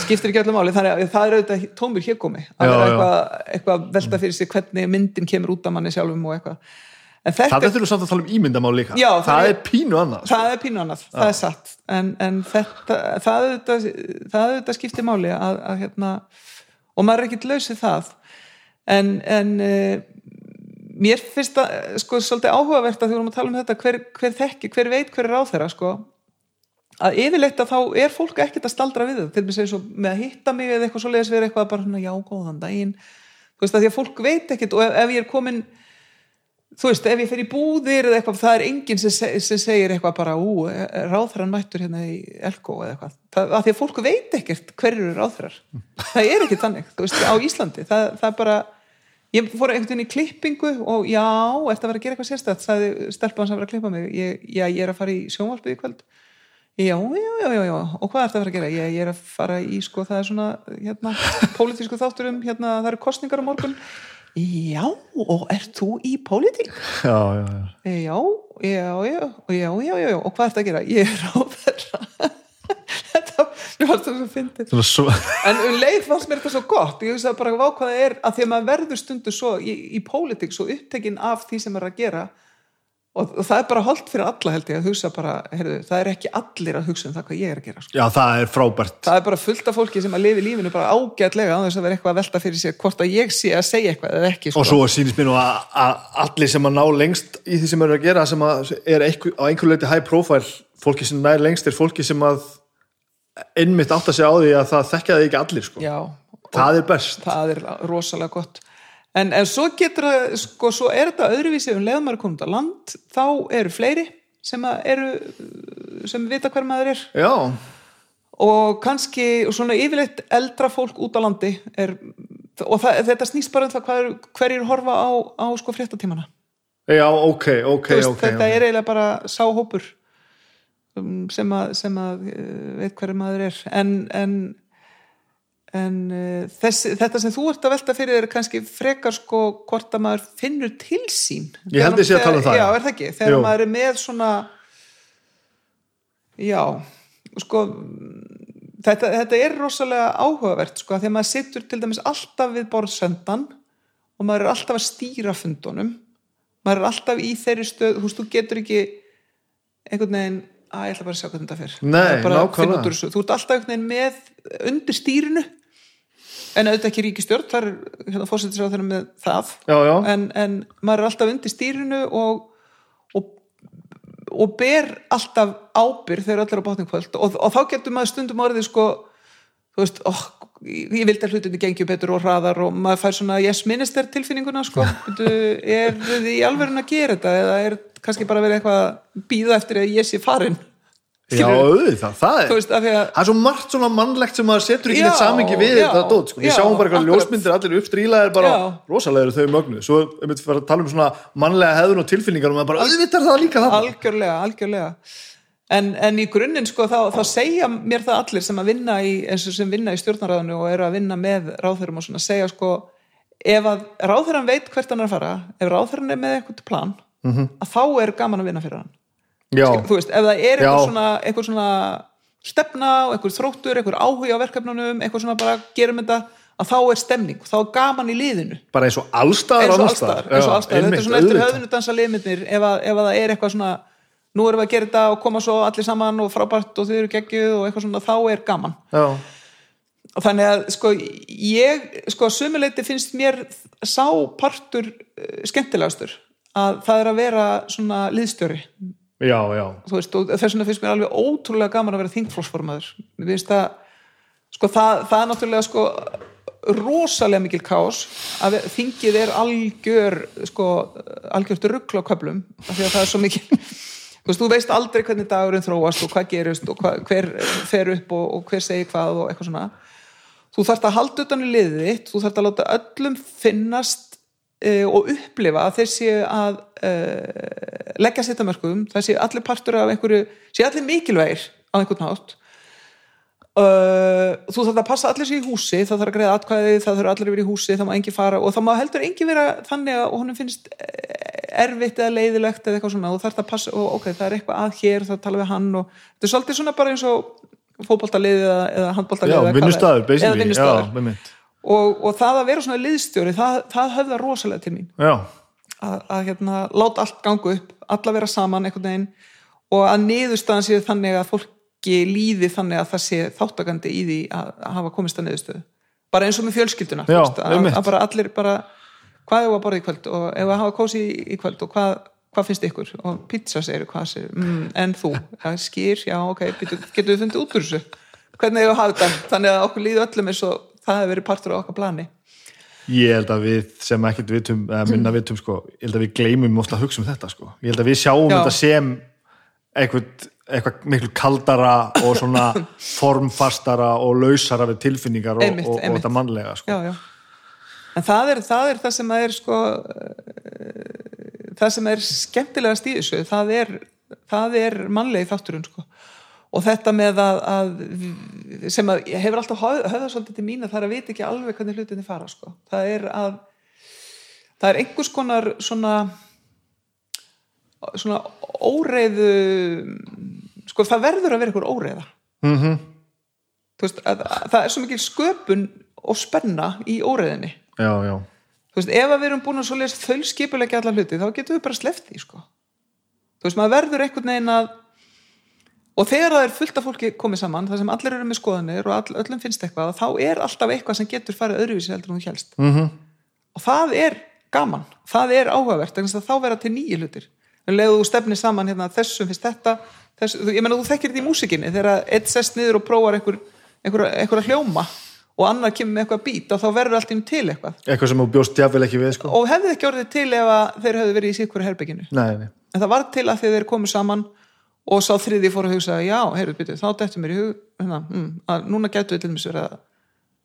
Skiptir ekki öllu máli, þannig að það er auðvitað tómur hérkomi, að Já, vera eitthvað, eitthvað velta fyrir sig hvernig myndin kemur út af manni sjálfum og eitthvað. Það þurfum samt að tala um ímyndamál líka. Já, það það er- er pínu annað sko. það er pínu annað, það er satt. En, en þetta, það auðvitað, það auðvitað skiptir máli að, að hérna, og maður er ekkit lausið það. En, en uh, mér finnst það sko svolítið áhugavert að því við erum að tala um þetta hver, hver þekki, hver veit hver er ráðherra sko að yfirleitt að þá er fólk ekkert að staldra við það til dæmis eins og með að hitta mig eða eitthvað svoleiðis verið eitthvað bara já, góðan daginn. Þú veist að því að fólk veit ekkert og ef, ef ég er komin þú veist, ef ég fer í búðir eða eitthvað, það er enginn sem, se- sem segir eitthvað bara, ú, ráðherran mættur hérna í Elko eða eitthvað. Það, að því að fólk veit ekkert hverju eru ráðherrar. Það er ekkert þannig, þú veist, á Íslandi. Það, það er bara, ég fór einhvern veginn í klippingu og já, eftir að vera að gera eitthvað sérstætt, sagði stelpan sem var að klippa mig. Ég, já, ég er að fara í sjónvarpið í kvöld Já, já, já, já, og hvað ertu að fara að gera? Ég, ég er að fara í, sko, það er svona, hérna, pólitísku þátturum, hérna, það eru kostningar á morgun. Já, og ert þú í pólitík? já, já, já. Já, já, já, já, já, já, og hvað ertu að gera? Ég er á þeirra. Þetta, mér fannst það svo fyndið. Svo, En um leið fannst mér þetta svo gott, ég hugsaði bara hvað það er, að því að maður verður stundu svo í, í pólitík, svo upptekinn af því sem er að gera og, það er bara holdt fyrir alla held ég að hugsa bara, heyrðu, það er ekki allir að hugsa um það hvað ég er að gera. Sko. já, það er frábært Það er bara fullt af fólki sem að lifi lífinu bara ágætlega á þess að vera eitthvað að velta fyrir sér hvort að ég sé að segja eitthvað eða ekki. Sko. og svo sýnist mér nú að, allir sem að ná lengst í því sem eru að gera sem að er einhver, á einhver leiti high profile fólki sem nær lengst er fólki sem að einmitt átt að segja á því að það allir sko. Já, það er best það er rosalega gott en, en svo getur það sko, svo er þetta öðruvísi um maður komum á land þá eru fleiri sem eru sem vita hver maður er. Já, og kannski og svona yfirleitt eldra fólk út á landi er, og það, þetta snýst bara um það hver, hverjir horfa á, á sko fréttatímana. Já, ok, ok, veist, ok, þetta okay. er eiginlega bara sáhópur um, sem að, sem að uh, veit hverju maður er. En, en, en uh, þess, þetta sem þú ert að velta fyrir er kannski frekar sko hvort að maður finnur til sín. Ég held ég sé að tala um það, já, er það ekki, þegar Jú. maður er með svona já sko þetta, þetta er rosalega áhugavert sko, þegar maður situr til dæmis alltaf við borðsöndan og maður er alltaf að stýra fundunum. Maður er alltaf í þeirri stöð þú veist, þú getur ekki einhvern veginn, að ég ætla bara að sjá hvernig þetta fer. Nei, þú ert alltaf með undir stýrinu en auðvitað ekki ríkistjórn þar er hérna fórsetis á þeirra með það. Já, já, en, en maður er alltaf undir stýrinu og, og, og ber alltaf ábyrð þegar allir á bátningkvöld og, og þá getur maður stundum orðið sko þú veist, oh, ég vildi að hlutinni gengju betur og hraðar og maður fær svona yes minister tilfinninguna sko. Er þið í alverðin að gera þetta eða er kannski bara verið eitthvað að býða eftir að ég sé farin Já, auðvitað, það er veist, að það er svo margt svona mannlegt sem maður setur ekki neitt samingi við já, þetta dót, sko. við já, sjáum bara eitthvað ljósmyndir allir uppstrílaðir bara, rosalega eru þau mögnu svo við myndum fara að tala um svona mannlega hefðun og tilfinningar og maður bara, auðvitað er það líka það algjörlega, algjörlega. En, en í grunninn sko þá, þá segja mér það allir sem að vinna í eins og sem vinna í stjórnaráðinu og eru að vinna með ráðherrum og svona segja sko ef að ráðherran veit hvert hann er að fara ef ráðherran er með eitthvað plan Mhm. að að já, þú veist, ef það er eitthvað svona, eitthvað svona stefna og eitthvað þróttur, eitthvað áhuga á verkefnunum eitthvað svona bara gerum þetta að þá er stemning, þá er gaman í liðinu. Bara eins og allstaðar þetta er svona eftir höfðinu dansa liðmyndir ef, að- ef að það er eitthvað svona nú erum við að gera þetta og koma svo allir saman og frábært og þið eru geggjuð og eitthvað svona þá er gaman. Já, og þannig að sko ég sko sumuleiti finnst mér sá partur uh, skemmtilegastur að það er að vera svona liðstjóri já, já, veist, þess vegna finnst mér alveg ótrúlega gaman að vera þingflósformaður það sko það, það er náttúrulega sko rosalega mikil kás að þingið er algjör sko, algjört ruggla á köflum af því að það er svo mikil þú veist, aldrei hvernig dagurinn þróast og hvað gerist og hva, hver fer upp og, og hver segir hvað og eitthvað svona. Þú þarft að halda utan í liðið þitt þú þarft að láta öllum finnast uh, og upplifa að þeir séu að uh, leggja sitt að mörgum það séu allir partur af einhverju séu allir mikilvægir á einhvern nátt Uh, þú þarf að passa allir sér í húsi það þarf að greiða atkvæði, það þarf allir að vera í húsi það má engin fara og það má heldur engin vera þannig að honum finnst eh, erfitt eða leiðilegt eða eitthvað svona. Og þarf að passa og ok, það er eitthvað að hér, það tala við hann og þetta er svolítið svona bara eins og fótboltalið eða, handboltalið eða það einmitt. og, og það að vera svona liðstjóri það, það höfða rosalega til mín. Já, að, að hérna, láta allt ganga upp alla vera saman einhvern veginn og að niðurstaðan séu þannig að fólki líði þannig að það sé þáttakandi í því að, að hafa komist að niðurstöðu. Bara eins og með fjölskylduna Já, að, að bara allir bara hvað er að borða í kvöld og ef að hafa kósi í, í kvöld og hvað, hvað finnst ykkur? Og pizza segir hvað segir, mm, en þú? Ja, skýr, já ok, getur, við fundið út úr þessu? Hvernig hefur hafa þetta? Þannig að okkur líði öllum eins og það hefur verið partur á okkar plani ég held að við sem ekkert vitum, eða minna vitum sko, ég held að við gleymum ofta að hugsa um þetta sko. ég held að við sjáum Já. þetta sem eitthvað, eitthvað miklu kaldara og svona formfastara og lausara við tilfinningar og, Einmitt, og, og einmitt. þetta mannlega sko. já, já. en það er, það er það sem er sko eh, það sem er skemmtilegast í þessu það er, það er mannlegi þátturinn sko og þetta með að, að sem að hefur alltaf höfð- höfðað svolítið til mín að það er að vita ekki alveg hvernig hlutinni fara sko. það er að það er einhvers konar svona svona óreiðu sko það verður að vera einhver óreiða mm Þú veist, að, að, það er svo mikil sköpun og spenna í óreiðinni já, já, veist, ef að við erum búin að svoleiðis þaulskipulegja alla hluti, þá getum við bara því sko. þú veist, maður verður einhvern veginn að og þegar það er fullt af fólki komið saman, það sem allir eru með skoðanir og all, öllum finnst eitthvað, þá er alltaf eitthvað sem getur farið öðruvísi heldur en þú helst mm og það er gaman, það er áhugavert þess þá vera til nýju hlutir. Leðu þú stefnir saman hérna, þessum finnst þetta þessu, þú- ég meina þú þekkir þetta í músikinni. Þegar eitt sest niður og prófar einhver, einhver, einhver hljóma og annar kemur með eitthvað bít og þá verður allt inn til eitthvað. Eitthvað sem þú bjóst jafnvel ekki við sko. og hefði ekki orðið til ef þeir hefðu verið í síkvöru herbygginu nei, nei, en það var til að þeir komu saman og sá þriði fór að hugsa já, heyrðu byrju, þá dættu mér í hug hérna, mm, að núna gætu við til dæmis verið að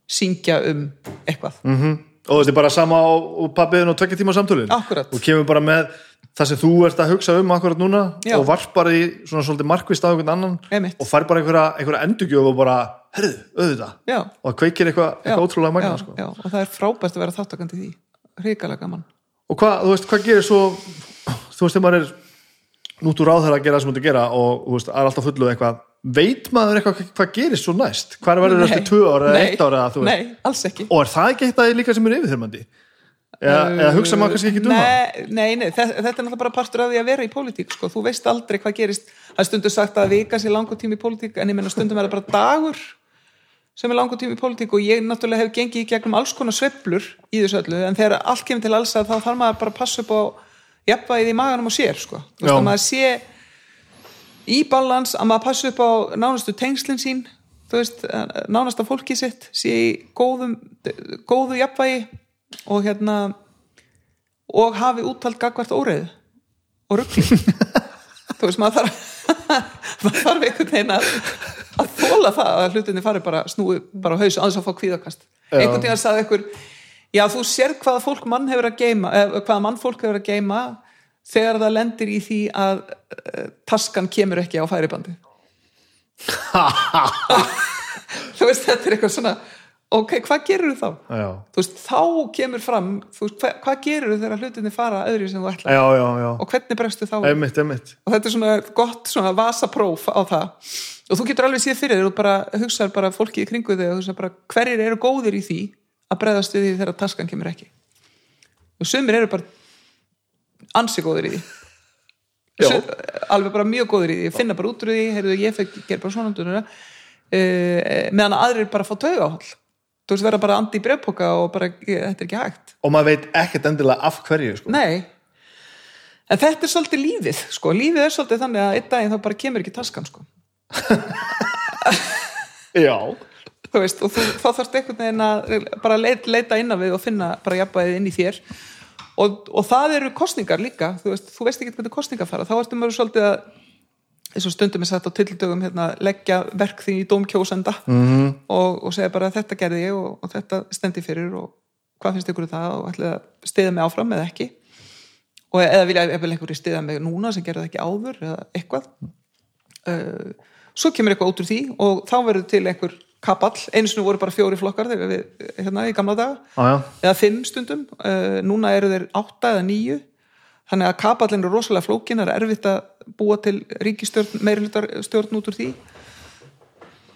syngja um eitthvað mm og þetta er bara sama á, pappiðin og tvekja tíma samtölin Akkúrat. og kemur bara með það sem þú ert að hugsa um akkurat núna Já. og varpar í svona svolítið markvist á einhvern annan Einmitt. og fær bara einhverja, einhverja endurgjöf og bara, herðu, auðvitað já, og kveikir eitthvað, já, eitthvað ótrúlega magna sko. og það er frábært að vera þáttakandi því hrikalega gaman og hvað, þú veist, hvað gerir svo þú veist, þegar maður er nút úr ráðherra að gera það sem þú ert að gera og þú veist, er alltaf fulluð eitthvað. Veit maður eitthvað hvað gerist svo næst? Hvað verður ára eða nei, eitt ára eða, þú veist? nei, alls ekki. Og er það ekki eitthvað líka sem er yfirþyrmandi? Eða, eða hugsa maður kannski ekki um það? Nei, nei, nei, þetta, þetta er náttúrulega bara partur af því að vera í pólitík sko. þú veist aldrei hvað gerist. Það er stundu sagt að vika sér langur tími í pólitík en ég menna stundum er það bara dagur sem er langur tími í pólitík og ég náttúrulega hef gengið í gegnum alls konar sveiflur í þessu öllu en þegar allt kemur til alls að þá þarf maður bara að passa upp á jafnvægið í maganum og sér sko. Já. að maður sé í balans að maður passi upp á nánastu tengslinn sín veist, eh, nánasta fólki sitt sé í góðum, góðu jafnvægi og hérna og hafi úttalt gagvart óreið og ruggli þú veist, maður þarf maður þarf einhvern veginn að að þóla það að hlutinni fari bara snúi bara á haus aðeins að fá kvíðakast einhvern veginn að sagði einhver já, þú sér hvaða fólk mann hefur að geima eða hvaða mann fólk hefur að geima þegar það lendir í því að uh, taskan kemur ekki á færibandi. Þú veist, þetta er eitthvað svona ok, hvað gerur þú þá? já, þú veist, þá kemur fram veist, hva, hvað gerur þú þegar hlutinni fara öðru sem þú ætla já, já, já. og hvernig bregstu þá einmitt, einmitt. Og þetta er svona gott svona vasapróf á það. Og þú getur alveg séð fyrir þér og bara hugsaður bara fólki í kringu þig og hugsaður bara hverjir eru góðir í því að bregðast við því þegar taskan kemur ekki og sumir eru bara ansi góðir í því. Sum, alveg bara mjög góðir í því finna bara út úr því, heyrðu ég fekk ger bara svona uh, meðan aðrir bara fá taugáhald þú veist vera bara andi í brefpoka og bara þetta er ekki hægt og maður veit ekkert endilega af hverju sko. Nei En þetta er svolítið lífið, sko. Lífið er svolítið þannig að einn daginn þá bara kemur ekki taskan, sko. já, Þú veist, og þú, þá þarfst einhvern veginn að bara leit, leita inn á við og finna bara jafnvæðið inn í þér. Og, og það eru kostningar líka, þú veist, þú veist ekki hvernig kostningar fara. Þá ertu maður svolítið að, eins og stundum er sagt á tildögum, hérna, leggja verk því í dómkjósenda -hmm. og, og segja bara þetta gerði ég og, og þetta stendi fyrir og hvað finnst ykkur um það og ætlaði að stiða mig áfram eða ekki. og eða vilja eftir einhverju stiða mig núna sem gerði ekki áður eða eitthvað uh, svo kemur eitthvað út úr því og þá verður til einhver kapall, einu sinni voru bara fjóri flokkar þegar við, hérna í gamla daga. Já. eða fimm stundum, uh, núna eru þeir átta eða níu, þannig að kapallin er rosalega flókin, það er erfitt að búa til ríkistjórn, meirhlutarstjórn út úr því.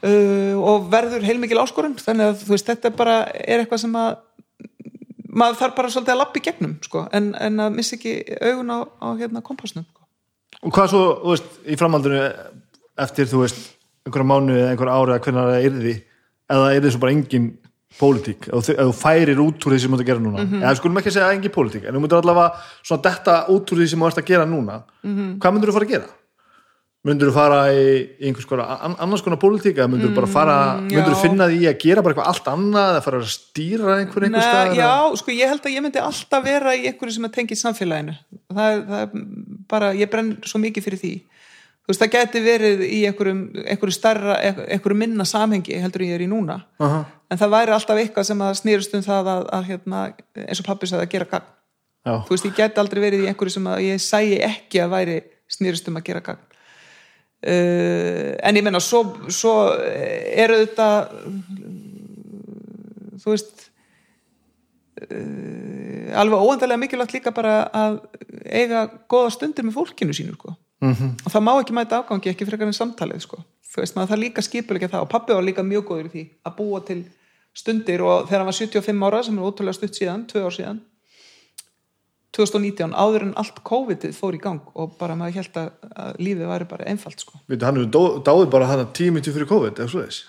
Uh, og verður heilmikil áskorun. Þannig að þú veist, þetta bara er eitthvað sem að maður þarf bara svolítið að lappa í gegnum sko, en, en að missa ekki augun á, á hérna kompásnum sko. og hvað svo, þú veist, í framhaldinu eftir, þú veist, einhverja mánu eða einhverja ári að hvernig það er því eða er svo bara engin pólitík ef þú- færir út úr því sem þú ert að gera núna Mhm. eða skulum ekki að segja engin pólitík en þú myndir allavega svona detta út úr því sem þú ert að gera núna Mhm. hvað myndir þú fara að gera? myndir þú fara í, í einhvers konar an- annars konar pólitík eða myndir þú bara fara Mm, myndir þú finna því að gera bara eitthvað allt annað eða fara að stýra einhver einhver staðar já, sko ég held að ég myndi alltaf vera í einhverju sem er tengið samfélaginu það það bara, ég brenn svo mikið fyrir því þú veist, það geti verið í einhverju starra einhverju minna samhengi heldur ég er í núna. Aha, en það væri alltaf eitthvað sem að snýrust um það að, að hérna, eins og pappi sagði að gera gagn. Já, þú veist, ég geti aldrei verið í einhverju sem að ég sæi ekki að væri snýrust um að gera gagn. Uh, en ég menna svo, svo eru þetta þú veist uh, alveg óendalega mikilvægt líka bara að eiga góða stundir með fólkinu sínu sko. Mhm. og það má ekki mæta afgangi ekki frekar en samtalið sko. veist það líka skipulega það og pappi var líka mjög góður í því að búa til stundir og þegar hann var 75 ára sem er ótrúlega stutt síðan, tvö ár síðan 2019 áður en allt COVID-ið fór í gang og bara maður held að, að lífið væri bara einfalt sko. veitu, hann dáið bara hann tíu myndi fyrir COVID eða svo þess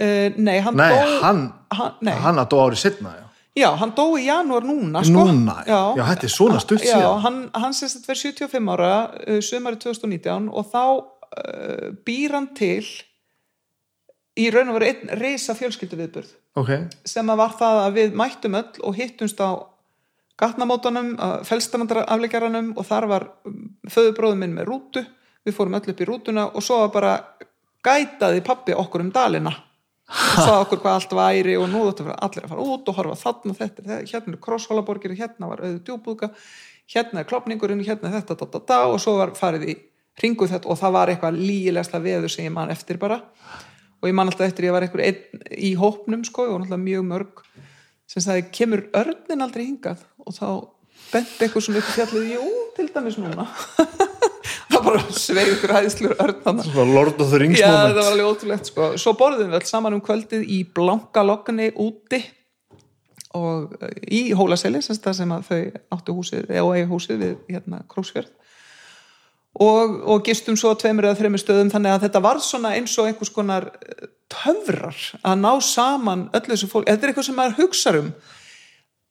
uh, nei, hann nei, dó hann, hann, nei, hann að dó árið setna já. Já, hann dó í janúar núna sko. núna, já, þetta er svona stutt já, síðan. hann, hann sérst að verið 75 ára uh, sömari 2019 og þá uh, býr hann til í raun og veru einn reysa fjölskyldu viðburð ok, sem að var það að við mættum öll og hittumst á gatnamótunum, felstanandarafleikjaranum og þar var föðubróðum minn með rútu, við fórum öll upp í rútuna og svo var bara gætaði pappi okkur um dalina og sagði okkur hvað allt væri og nú var allir að fara út og horfa þarna þetta, er þetta, hérna er krosshólaborgir hérna var auðu djúbúðga, hérna er klopningurinn hérna er þetta, da, da, da, og svo var farið í ringu þetta og það var eitthvað lígilegsta veður sem ég man eftir bara. Og ég man alltaf eftir ég var eitthvað einn í hópnum sko og náttúrulega mjög mörg sem sagði, kemur örnin aldrei hingað? Og þá bent eitthvað svona upp í fjallið, jú, til dæmis núna það bara sveið ykkur hæðslur örn þannig svona Lord of the Rings Já, það moment var alveg ótrúlegt sko. Svo borðum við öll saman um kvöldið í blanka lokni úti og eh, í Hólaseli sem, það sem að þau áttu húsið eða eigi húsið við hérna Króksfjörð og, og gistum svo tveimur eða þreimur stöðum þannig að þetta var svona eins og einhvers konar töfrar að ná saman öllu þessu fólk, þetta er eitthvað sem maður hugsar um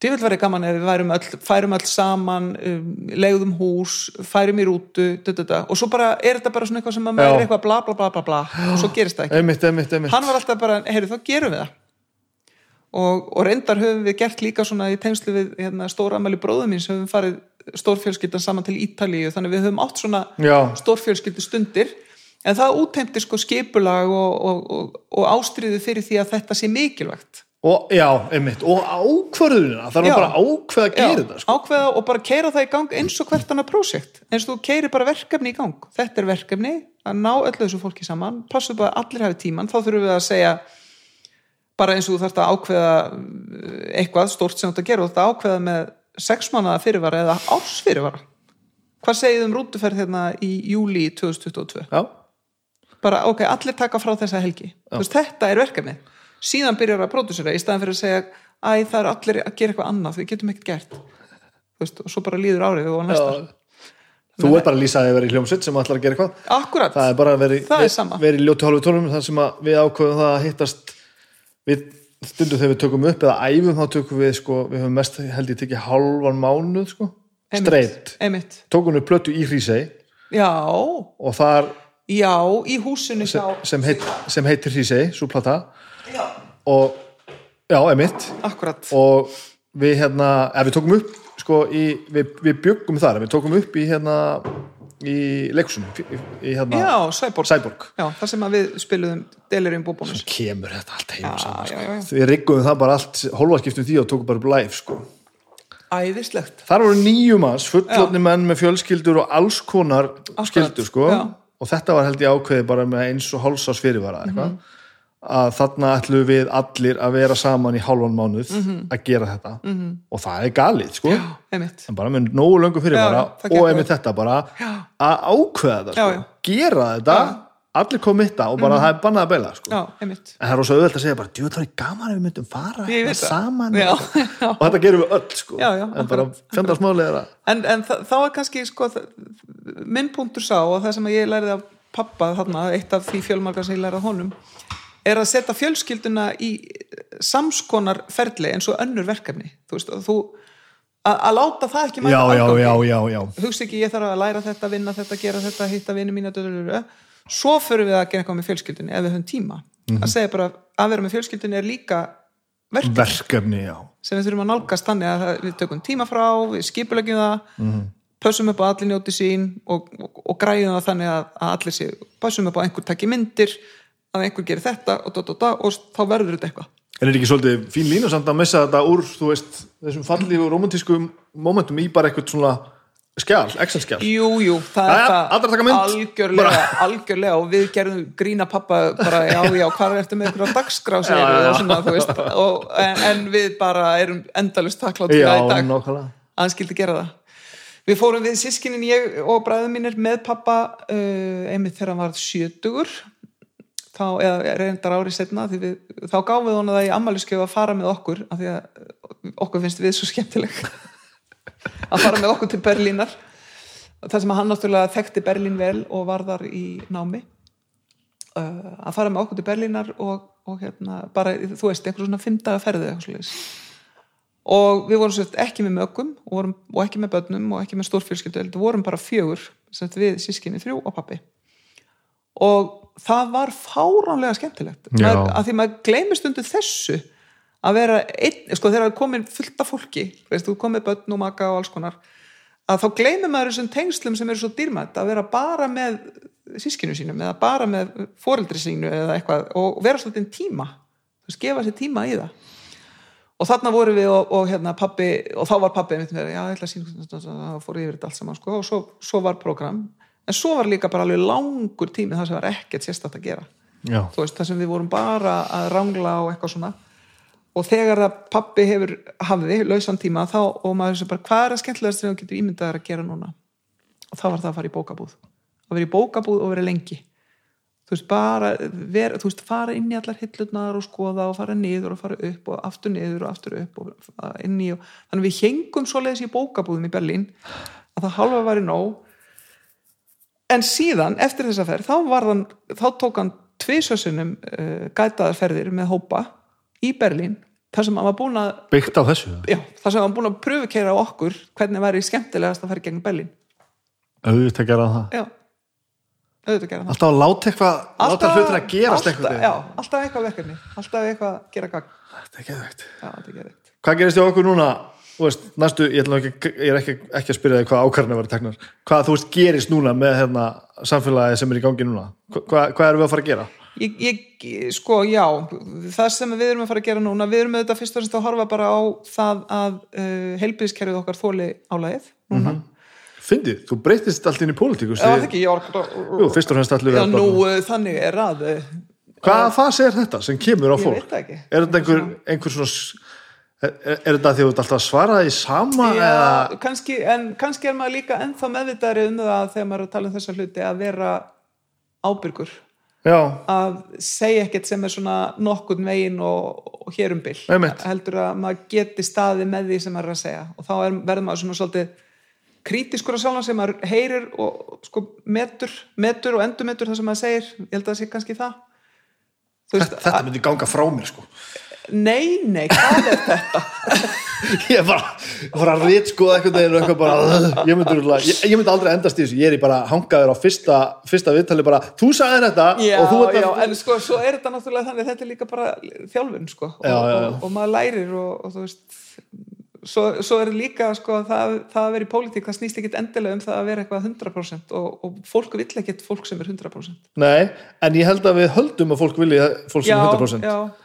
Djöfull væri gaman ef við öll, færum öll saman, um, legðum hús, færum í rútu, dödöda, og svo bara er þetta bara svona eitthvað sem að maður er eitthvað bla bla bla bla bla. Og svo gerist það ekki. einmitt, einmitt, einmitt. Hann var alltaf bara, heyrðu þá gerum við það. Og, og reyndar höfum við gert líka svona í tengslu við hérna, stóramæli bróðum míns, höfum farið stórfjölskyldan saman til Ítalíu, þannig við höfum átt svona stórfjölskyldu stundir, en það útheimti sko skipulag og, og, og, og ástriðu fyrir því að þetta sé mikilvægt. Og, já, einmitt, og ákvörðunina þarf Já. að bara ákveða að gera þetta sko. ákveða og bara keira það í gang eins og hvert annað prósjekt eins og þú keirir bara verkefni í gang. Þetta er verkefni, að ná öllu þessu fólki saman. Passu bara að allir hafi tíman þá þurfum við að segja bara eins og þú þarft að ákveða uh, eitthvað stórt sem þú ert að gera. Þú þarft að ákveða með sex mánuða fyrirvara eða árs fyrirvara hvað segið um rútuferð hérna í júli 2022 já, bara ok, allir taka frá þessa helgi. Veist, þetta er verkefni síðan byrjar að pródusera í staðan fyrir að segja æ, það er allir að gera eitthvað annað við getum ekkert gert. Veist, og svo bara líður árið og næsta. Já. þú er bara að lýsa að verið í hljómsveit sem ætlar að gera eitthvað. Akkurat, það er bara að vera, er vera í ljótu hálfu tólum þar sem að við ákveðum það að hittast. Við stundum þegar við tökum upp eða æfum þá tökum við sko, við höfum mest held ég tekið hálfan mánuð sko, streitt einmitt, tókum við plötu í Hrísey. Já, og þar já í húsinu sem, sem, heit, sem heitir Hrísey, svo plata og já, emitt akkurat, og við hérna, eða við tókum upp sko í, við, við byggum þar við tókum upp í hérna í leiksunum, í, í hérna já, Sæborg Sæborg já, það sem að við spiluðum Delirium Búbónus kemur þetta allt heim Já, saman já, já, já. sko. við riggum það bara allt hólfaskiptum því og tókum bara upp live sko. æðislegt þar voru nýju manns, fullotni menn með fjölskyldur og alls konar skyldur sko. já. og þetta var held ég ákveði bara með eins og hálsás fyrirvara eitthvað Mhm. Að þarna ætlum við allir að vera saman í hálfan mánuð Mhm. að gera þetta -hmm. og það er galið sko. einmitt, en bara með nógu löngu fyrirvara Já, og einmitt þetta bara að ákveða þetta sko. Já, já. gera þetta, allir komitta og bara það er bannað að beila sko. já, en það er rosa auðvelt að segja bara, djú, það er gaman ef við myndum fara Ég hérna saman Já, já. og þetta gerum við öll sko. Já, já, en bara fjandarsmáli er að en, en þá er kannski sko, þ- minn punktur sá og það sem ég lærið af pappa þarna, eitt af því fjölmargar sem ég lærið af honum er að setja fjölskylduna í samskonar ferli eins og önnur verkefni þú veist, þú að að láta það ekki mæta já hugsa ekki ég þarf að læra þetta, vinna þetta, gera þetta hitta vinni mína, dödururu. svo förum við að gera eitthvað með fjölskyldunni ef við höfum tíma Mhm. að segja bara að vera með fjölskyldunni er líka verkefni verkefni, sem við þurfum að nálgast þannig að við tökum tíma frá, við skipulegjum það Mhm. pössum upp á allir njóti sín og, og, og græjum það þannig að, að allir sé pössum upp á einhver takki myndir að einhver gerir þetta og, da, da, da, og þá verður þetta eitthvað. En er ekki svolítið fín línu samt að missa þetta úr veist, þessum fallífu romantísku momentum í bara eitthvað svona skjál, Excel-skjál Jú, jú, það er það algjörlega, algjörlega og við gerðum grína pappa bara, já, já, hvað ertu með ykkur á dagskrá sér Já, já, já. og svona, þú veist og, en, en við bara erum endalust þakklátt fyrir það í dag. nákvæmlega. Að hann skildi gera það. Við fórum við sískinin ég og bræðum mínir með pappa uh, einmitt þegar hann var sjötugur þá, eða reyndar árið setna við, þá gáum við honum það í ammæliskjöf að fara með okkur af því að okkur finnst við svo skemmtileg. Að fara með okkur til Berlínar. Það sem hann náttúrulega þekkti Berlín vel og var þar í námi. Að fara með okkur til Berlínar og, og hérna bara, þú veist, einhver svona fimmdaga ferði eitthvað svoleiðis. Og við vorum sérst ekki með mögum og, og ekki með börnum og ekki með stórfjölskyldu við vorum bara fjögur við sískinni þrjú og pappi og það var fáránlega skemmtilegt. Maður, að því maður gleymist undir þessu að vera einn, sko þegar það er komin fullt af fólki, veist, þú komið börn og maka og alls konar, að þá gleymir maður þessum tengslum sem eru svo dýrmætt að vera bara með sískinu sínum eða bara með foreldri sínu eða eitthvað og vera svolítið tíma þú veist, gefa sér tíma í það. Og þarna vorum við og, og hérna pappi og þá var með, já, ég ætla að sína þá fór yfir þetta allt saman, sko, og svo, svo var program, en svo var líka bara alveg langur tími þar sem var ekkert sérstætt að gera. Veist, þar sem við vorum bara að rangla og eitthvað svona. Og þegar að pappi hefur hafði lausan tíma þá og maður þessu bara hvað er að skemmtilegast sem þú getur ímyndaðar að gera núna? Og þá var það að fara í bókabúð. Að vera í bókabúð og vera lengi. Þú veist, bara vera, þú veist, fara inn í allar hillurnar og skoða og fara niður og fara upp og aftur niður og aftur upp og fara inn í og þannig við hengum svoleiðis í bókabúðum í Berlín að það halva væri nóg en síðan, eftir þessa ferð þá, hann, þá tók hann tvisvarsunum uh, gætaðar ferðir með hópa í Berlín þar sem hann var búin að byggt á þessu já, þar sem hann var búin að pröfukeira á okkur hvernig væri skemmtilegast að í gegn Berlín. Auðvitað að gera það. Já, auðvitað gera það. Alltaf að láta eitthvað, láta hlutir að gerast eitthvað já, alltaf eitthvað verkefni alltaf eitthvað að gera gagn. Þetta er geðveikt. Hvað gerist hjá okkur núna veist, næstu, ég, ekki, ég er ekki, ekki að spyrja þig hvað ákvarðinu verið teknar. Hvað þú veist gerist núna með hérna, samfélagi sem er í gangi núna? Hva, hvað, hvað erum við að fara að gera? Ég, ég, sko, já, það sem við erum að fara að gera núna, við erum auðvitað fyrst og fremst að horfa bara á það að uh, heilbíðiskerfið okkar þóli álægið núna. fyndið, þú breytist allt inn í pólitíkus Já, það ekki, ég var jú, fyrst og fremst allir Já, við nú, bara- uh, þannig er að uh, hvaða fasi er þetta sem kemur á Ég fólk? veit það ekki. er þetta einhver, einhver svona er, er er þetta því að þú ert alltaf að svara því sama eða? Já, kannski, en kannski er maður líka ennþá meðvitaðri um það þegar maður er að tala um þessa hluti að vera ábyrgur. Já, að segja ekkert sem er svona nokkurn veginn og, og hér um Einmitt. heldur að maður geti staði með því sem maður er að segja. Og þá er, verður maður svona svolítið krítiskur á sjálfan sem maður heyrir og sko metur, metur og endurmetur það sem maður segir, ég held að það sé kannski það. Veist, þetta myndi ganga frá mér sko nei, nei, hvað er þetta? ég bara, bara að rít skoða eitthvað og eitthvað bara, ég myndi, ég, ég myndi aldrei endast í þessu, ég er bara hangaður á fyrsta, fyrsta viðtali bara, þú sagði þetta Já, og þú já, að en sko, svo er þetta náttúrulega þannig, þetta er líka bara þjálfun, sko, og, Já. Og, og maður lærir og, og þú veist, svo, svo er líka, sko, það, það að vera í pólitík, það snýst ekkit endilega um það að vera eitthvað 100% og, og fólk vill ekkit fólk sem er 100%. nei, en ég held að við höldum að fólk vilji fólk sem er 100%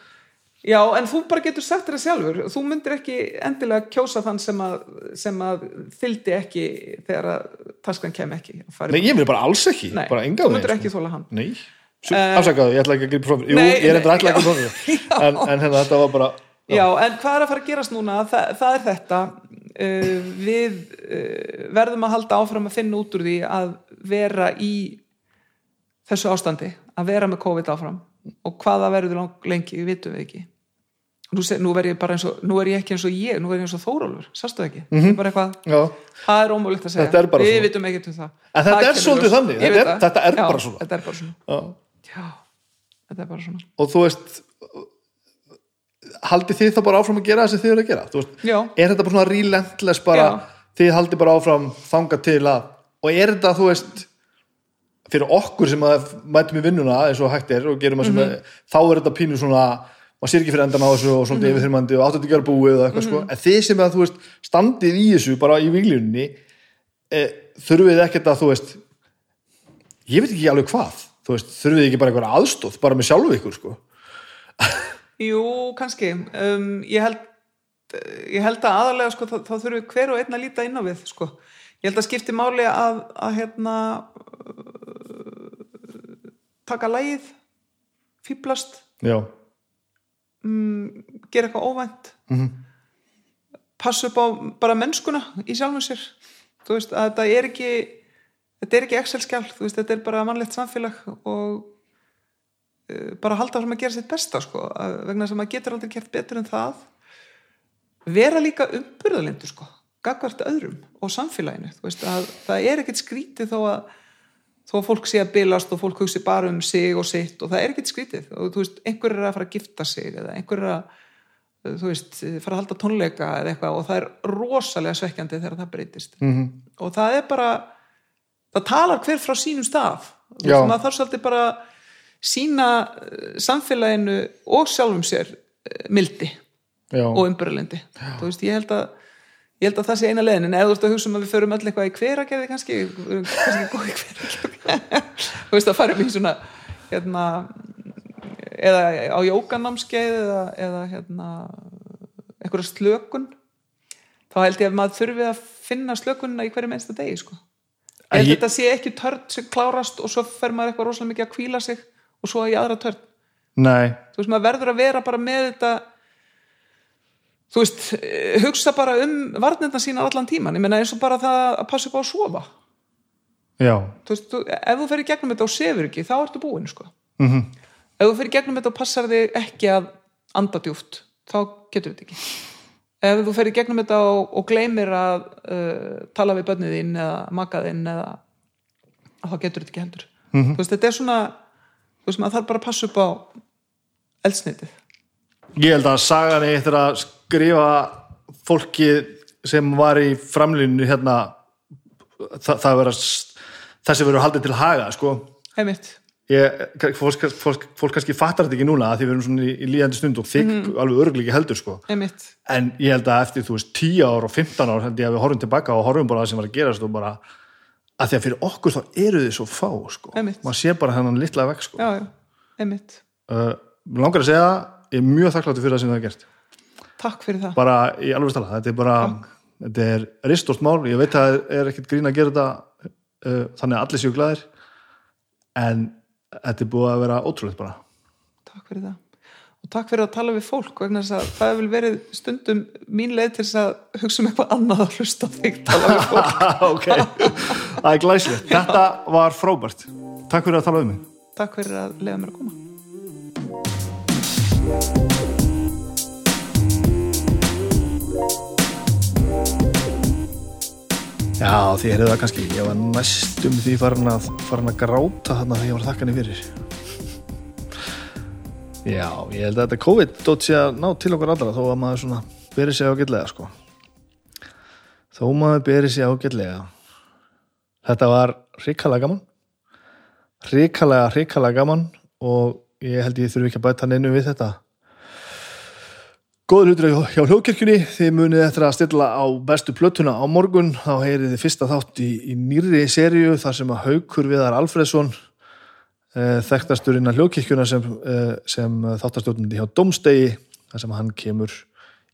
já, já, en þú bara getur sagt þér það sjálfur, þú myndir ekki endilega kjósa þann sem að, sem að fylgdi ekki þegar að taskan kem ekki. að nei, ég myndi bara alls ekki, Nei, bara enga þú myndir ekki þóla hann. nei, uh, afsakaðu, ég ætla ekki að gripa frá mér jú, ég er ætla ekki að frá mér en, en hérna, þetta var bara Já, en hvað er að fara að gerast núna? Það, það er þetta. Uh, við uh, verðum að halda áfram að finna út úr því að vera í þessu ástandi, að vera með COVID áfram og hvað það verður lengi, við vitum við ekki. Nú, nú, verð ég bara eins og, nú er ég ekki eins og ég, nú er ég eins og Þórólfur, sástu það ekki? Mm -hmm. bara eitthvað, það er ómögulegt að segja. Er við svona. vitum ekkert um það. En þetta Það er svolítið þannig. Þetta er- það. þetta er Já, bara svona. Þetta er bara svona. já. Já, þetta er bara svona. og þú veist haldið þið þá bara áfram að gera það sem þið eru að gera veist, er þetta bara svona relentless bara, þið haldið bara áfram þanga til að, og er þetta þú veist fyrir okkur sem að mætum í vinnuna eins og hægt er og gerum að sem Mhm. að, þá er þetta pínu svona maður sér ekki fyrir endan á þessu og svona Mhm. yfirþyrmandi og áttu þetta að gera búið og eitthvað sko en þið sem að þú veist standið í þessu bara í viglunni e, þurfið þið ekkert að þú veist ég veit ekki alveg hvað þú veist, þurfið ekki bara einhverja aðstóð bara með sjálfu ykkur sko Jú, kannski um, ég, held, ég held að aðalega sko, þá, þá þurfum við hver og einn að líta inn á við sko. ég held að skipti máli að, að hérna taka lægið fýblast já, gera eitthvað óvænt -hmm. passa upp á bara mennskuna í sjálfum sér. Þú veist að þetta er ekki þetta er ekki Excel-skjál, þú veist, þetta er bara mannlegt samfélag og uh, bara halda fram að gera sitt besta sko, að, vegna þess að getur aldrei gert betur en það. Vera líka umburðalindur sko, gagvart öðrum og samfélaginu, þú veist, að það er ekkert skrítið þó að þó fólk sé að bilast og fólk hugsi bara um sig og sitt og það er ekkert skrítið. Og þú veist, einhver er að fara að gifta sig eða einhver er að þú veist, fara að halda tónleika eða eitthvað og það er rosalega svekkjandi þegar það breytist. Mhm. -hmm. og það er bara það talar hver frá sínum stað. Þú veist, maður þarf svolítið bara sína eh, samfélaginu og sjálfum sér eh, mildi já, og umbyrðalendi þú veist, ég held að ég held að það sé eina leiðin, en ef þú ert að hugsa um að við förum öll eitthvað í hveragerði kannski kannski góð í hveragerði. Þú veist að farum í svona hérna eða á jókanámskeið eða, eða hérna einhverja slökun. Þá held ég að maður þurfi að finna slökunna í hverju mennsta degi sko. En ef ég- þetta sé ekki törn sem klárast og svo fer maður eitthvað rosalega mikið að kvíla sig og svo í aðra törn. Nei. Þú veist, maður verður að vera bara með þetta þú veist, eh, hugsa bara um varnirna sína allan tíman, ég meina eins og bara það að passa upp á að sofa. Já, þú veist, þú, ef þú fer í gegnum þetta og sefur ekki, þá ertu búin, sko. Mhm. Ef þú fer í gegnum þetta og passar þig ekki að anda djúft, þá getur þetta ekki. Ef þú fer í gegnum þetta og, og gleymir að uh, tala við börnið þín eða maka þín eða þá getur þetta ekki heldur. Þú veist, þetta er svona þú veist, maður þarf bara að passa upp á eldsnitið ég held að sagan er eftir að skrifa fólki sem var í framlýnu hérna það, það vera þessi verður haldið til haga sko. Ég, fólk, fólk, fólk kannski fattar þetta ekki núna því við erum svona í, í líðandi stund og þig alveg örglíki heldur sko. Einmitt. en ég held að eftir þú veist 10 ár og 15 ár held ég að við horfum tilbaka og horfum bara það sem var að gerast og bara að því að fyrir okkur þá eru þið svo fá sko, Einmitt. maður sé bara hennan litla vekk sko, einmitt. uh, langar að segja ég er mjög þakkláttur fyrir það sem það er gert Takk fyrir það. bara í alveg stala, þetta er bara þetta er ristórt mál, ég veit að það er ekkert grín að gera þetta uh, þannig að allir séu glæðir en þetta er búið að vera ótrúlegt bara Takk fyrir það. Og takk fyrir að tala við fólk vegna þess að það hefur verið stundum mín leið til þess að hugsa um eitthvað annað að hlusta þig tala við fólk. ok, það er glæsilegt þetta var frábært, takk fyrir að tala um mig Takk fyrir að leiða mér að koma. Já, því heyrðu það kannski, ég var næstum því farin að, farin að gráta þarna þegar ég var þakkanir fyrir. Já, ég held að þetta COVID dótt sé að ná til okkur allra þó að maður svona beri sig ágætlega, sko. Þó maður beri sig ágætlega. Þetta var hrikalega gaman. Hrikalega, hrikalega gaman og ég held ég þurfi ekki að bæta neinu við þetta. Góður hlutur hjá hljóðkirkjunni, þið munið eftir að stilla á bestu plötuna á morgun, þá heyrið þið fyrsta þátt í, í nýrri seríu þar sem að Haukur Viðar Alfreðsson e, þekktastur innan hljóðkirkjuna sem, e, sem þáttastjórnandi hjá Dómstegi, þar sem hann kemur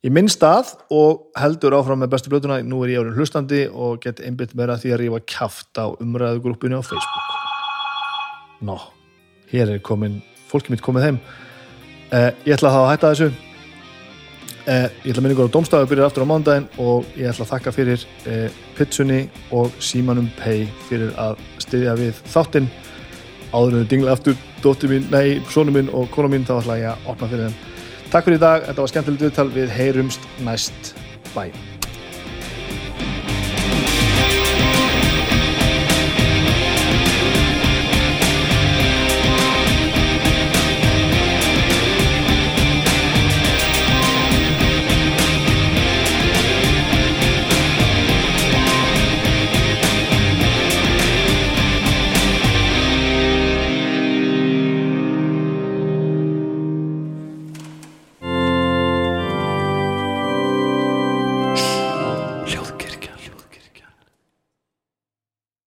í minn stað og heldur áfram með bestu plötuna, nú er ég árið hlustandi og get einbytt meira því að rífa kjaft á umræðugrúppinu á Facebook. Nó, hér er komin fólki mitt komið heim. E, ég ætla þá að hætta þessu Eh, ég ætla að minna ykkur á Dómstafu byrjar aftur á mándaginn og ég ætla að þakka fyrir eh, pitsunni og símanum pay fyrir að styðja við þáttinn. Áður en þau dingla aftur dóttir mín, nei, sonu mín og konu mín þá ætla ég að opna fyrir þeim. Takk fyrir í dag, þetta var skemmtilegt viðtal við heyrumst næst. Bæ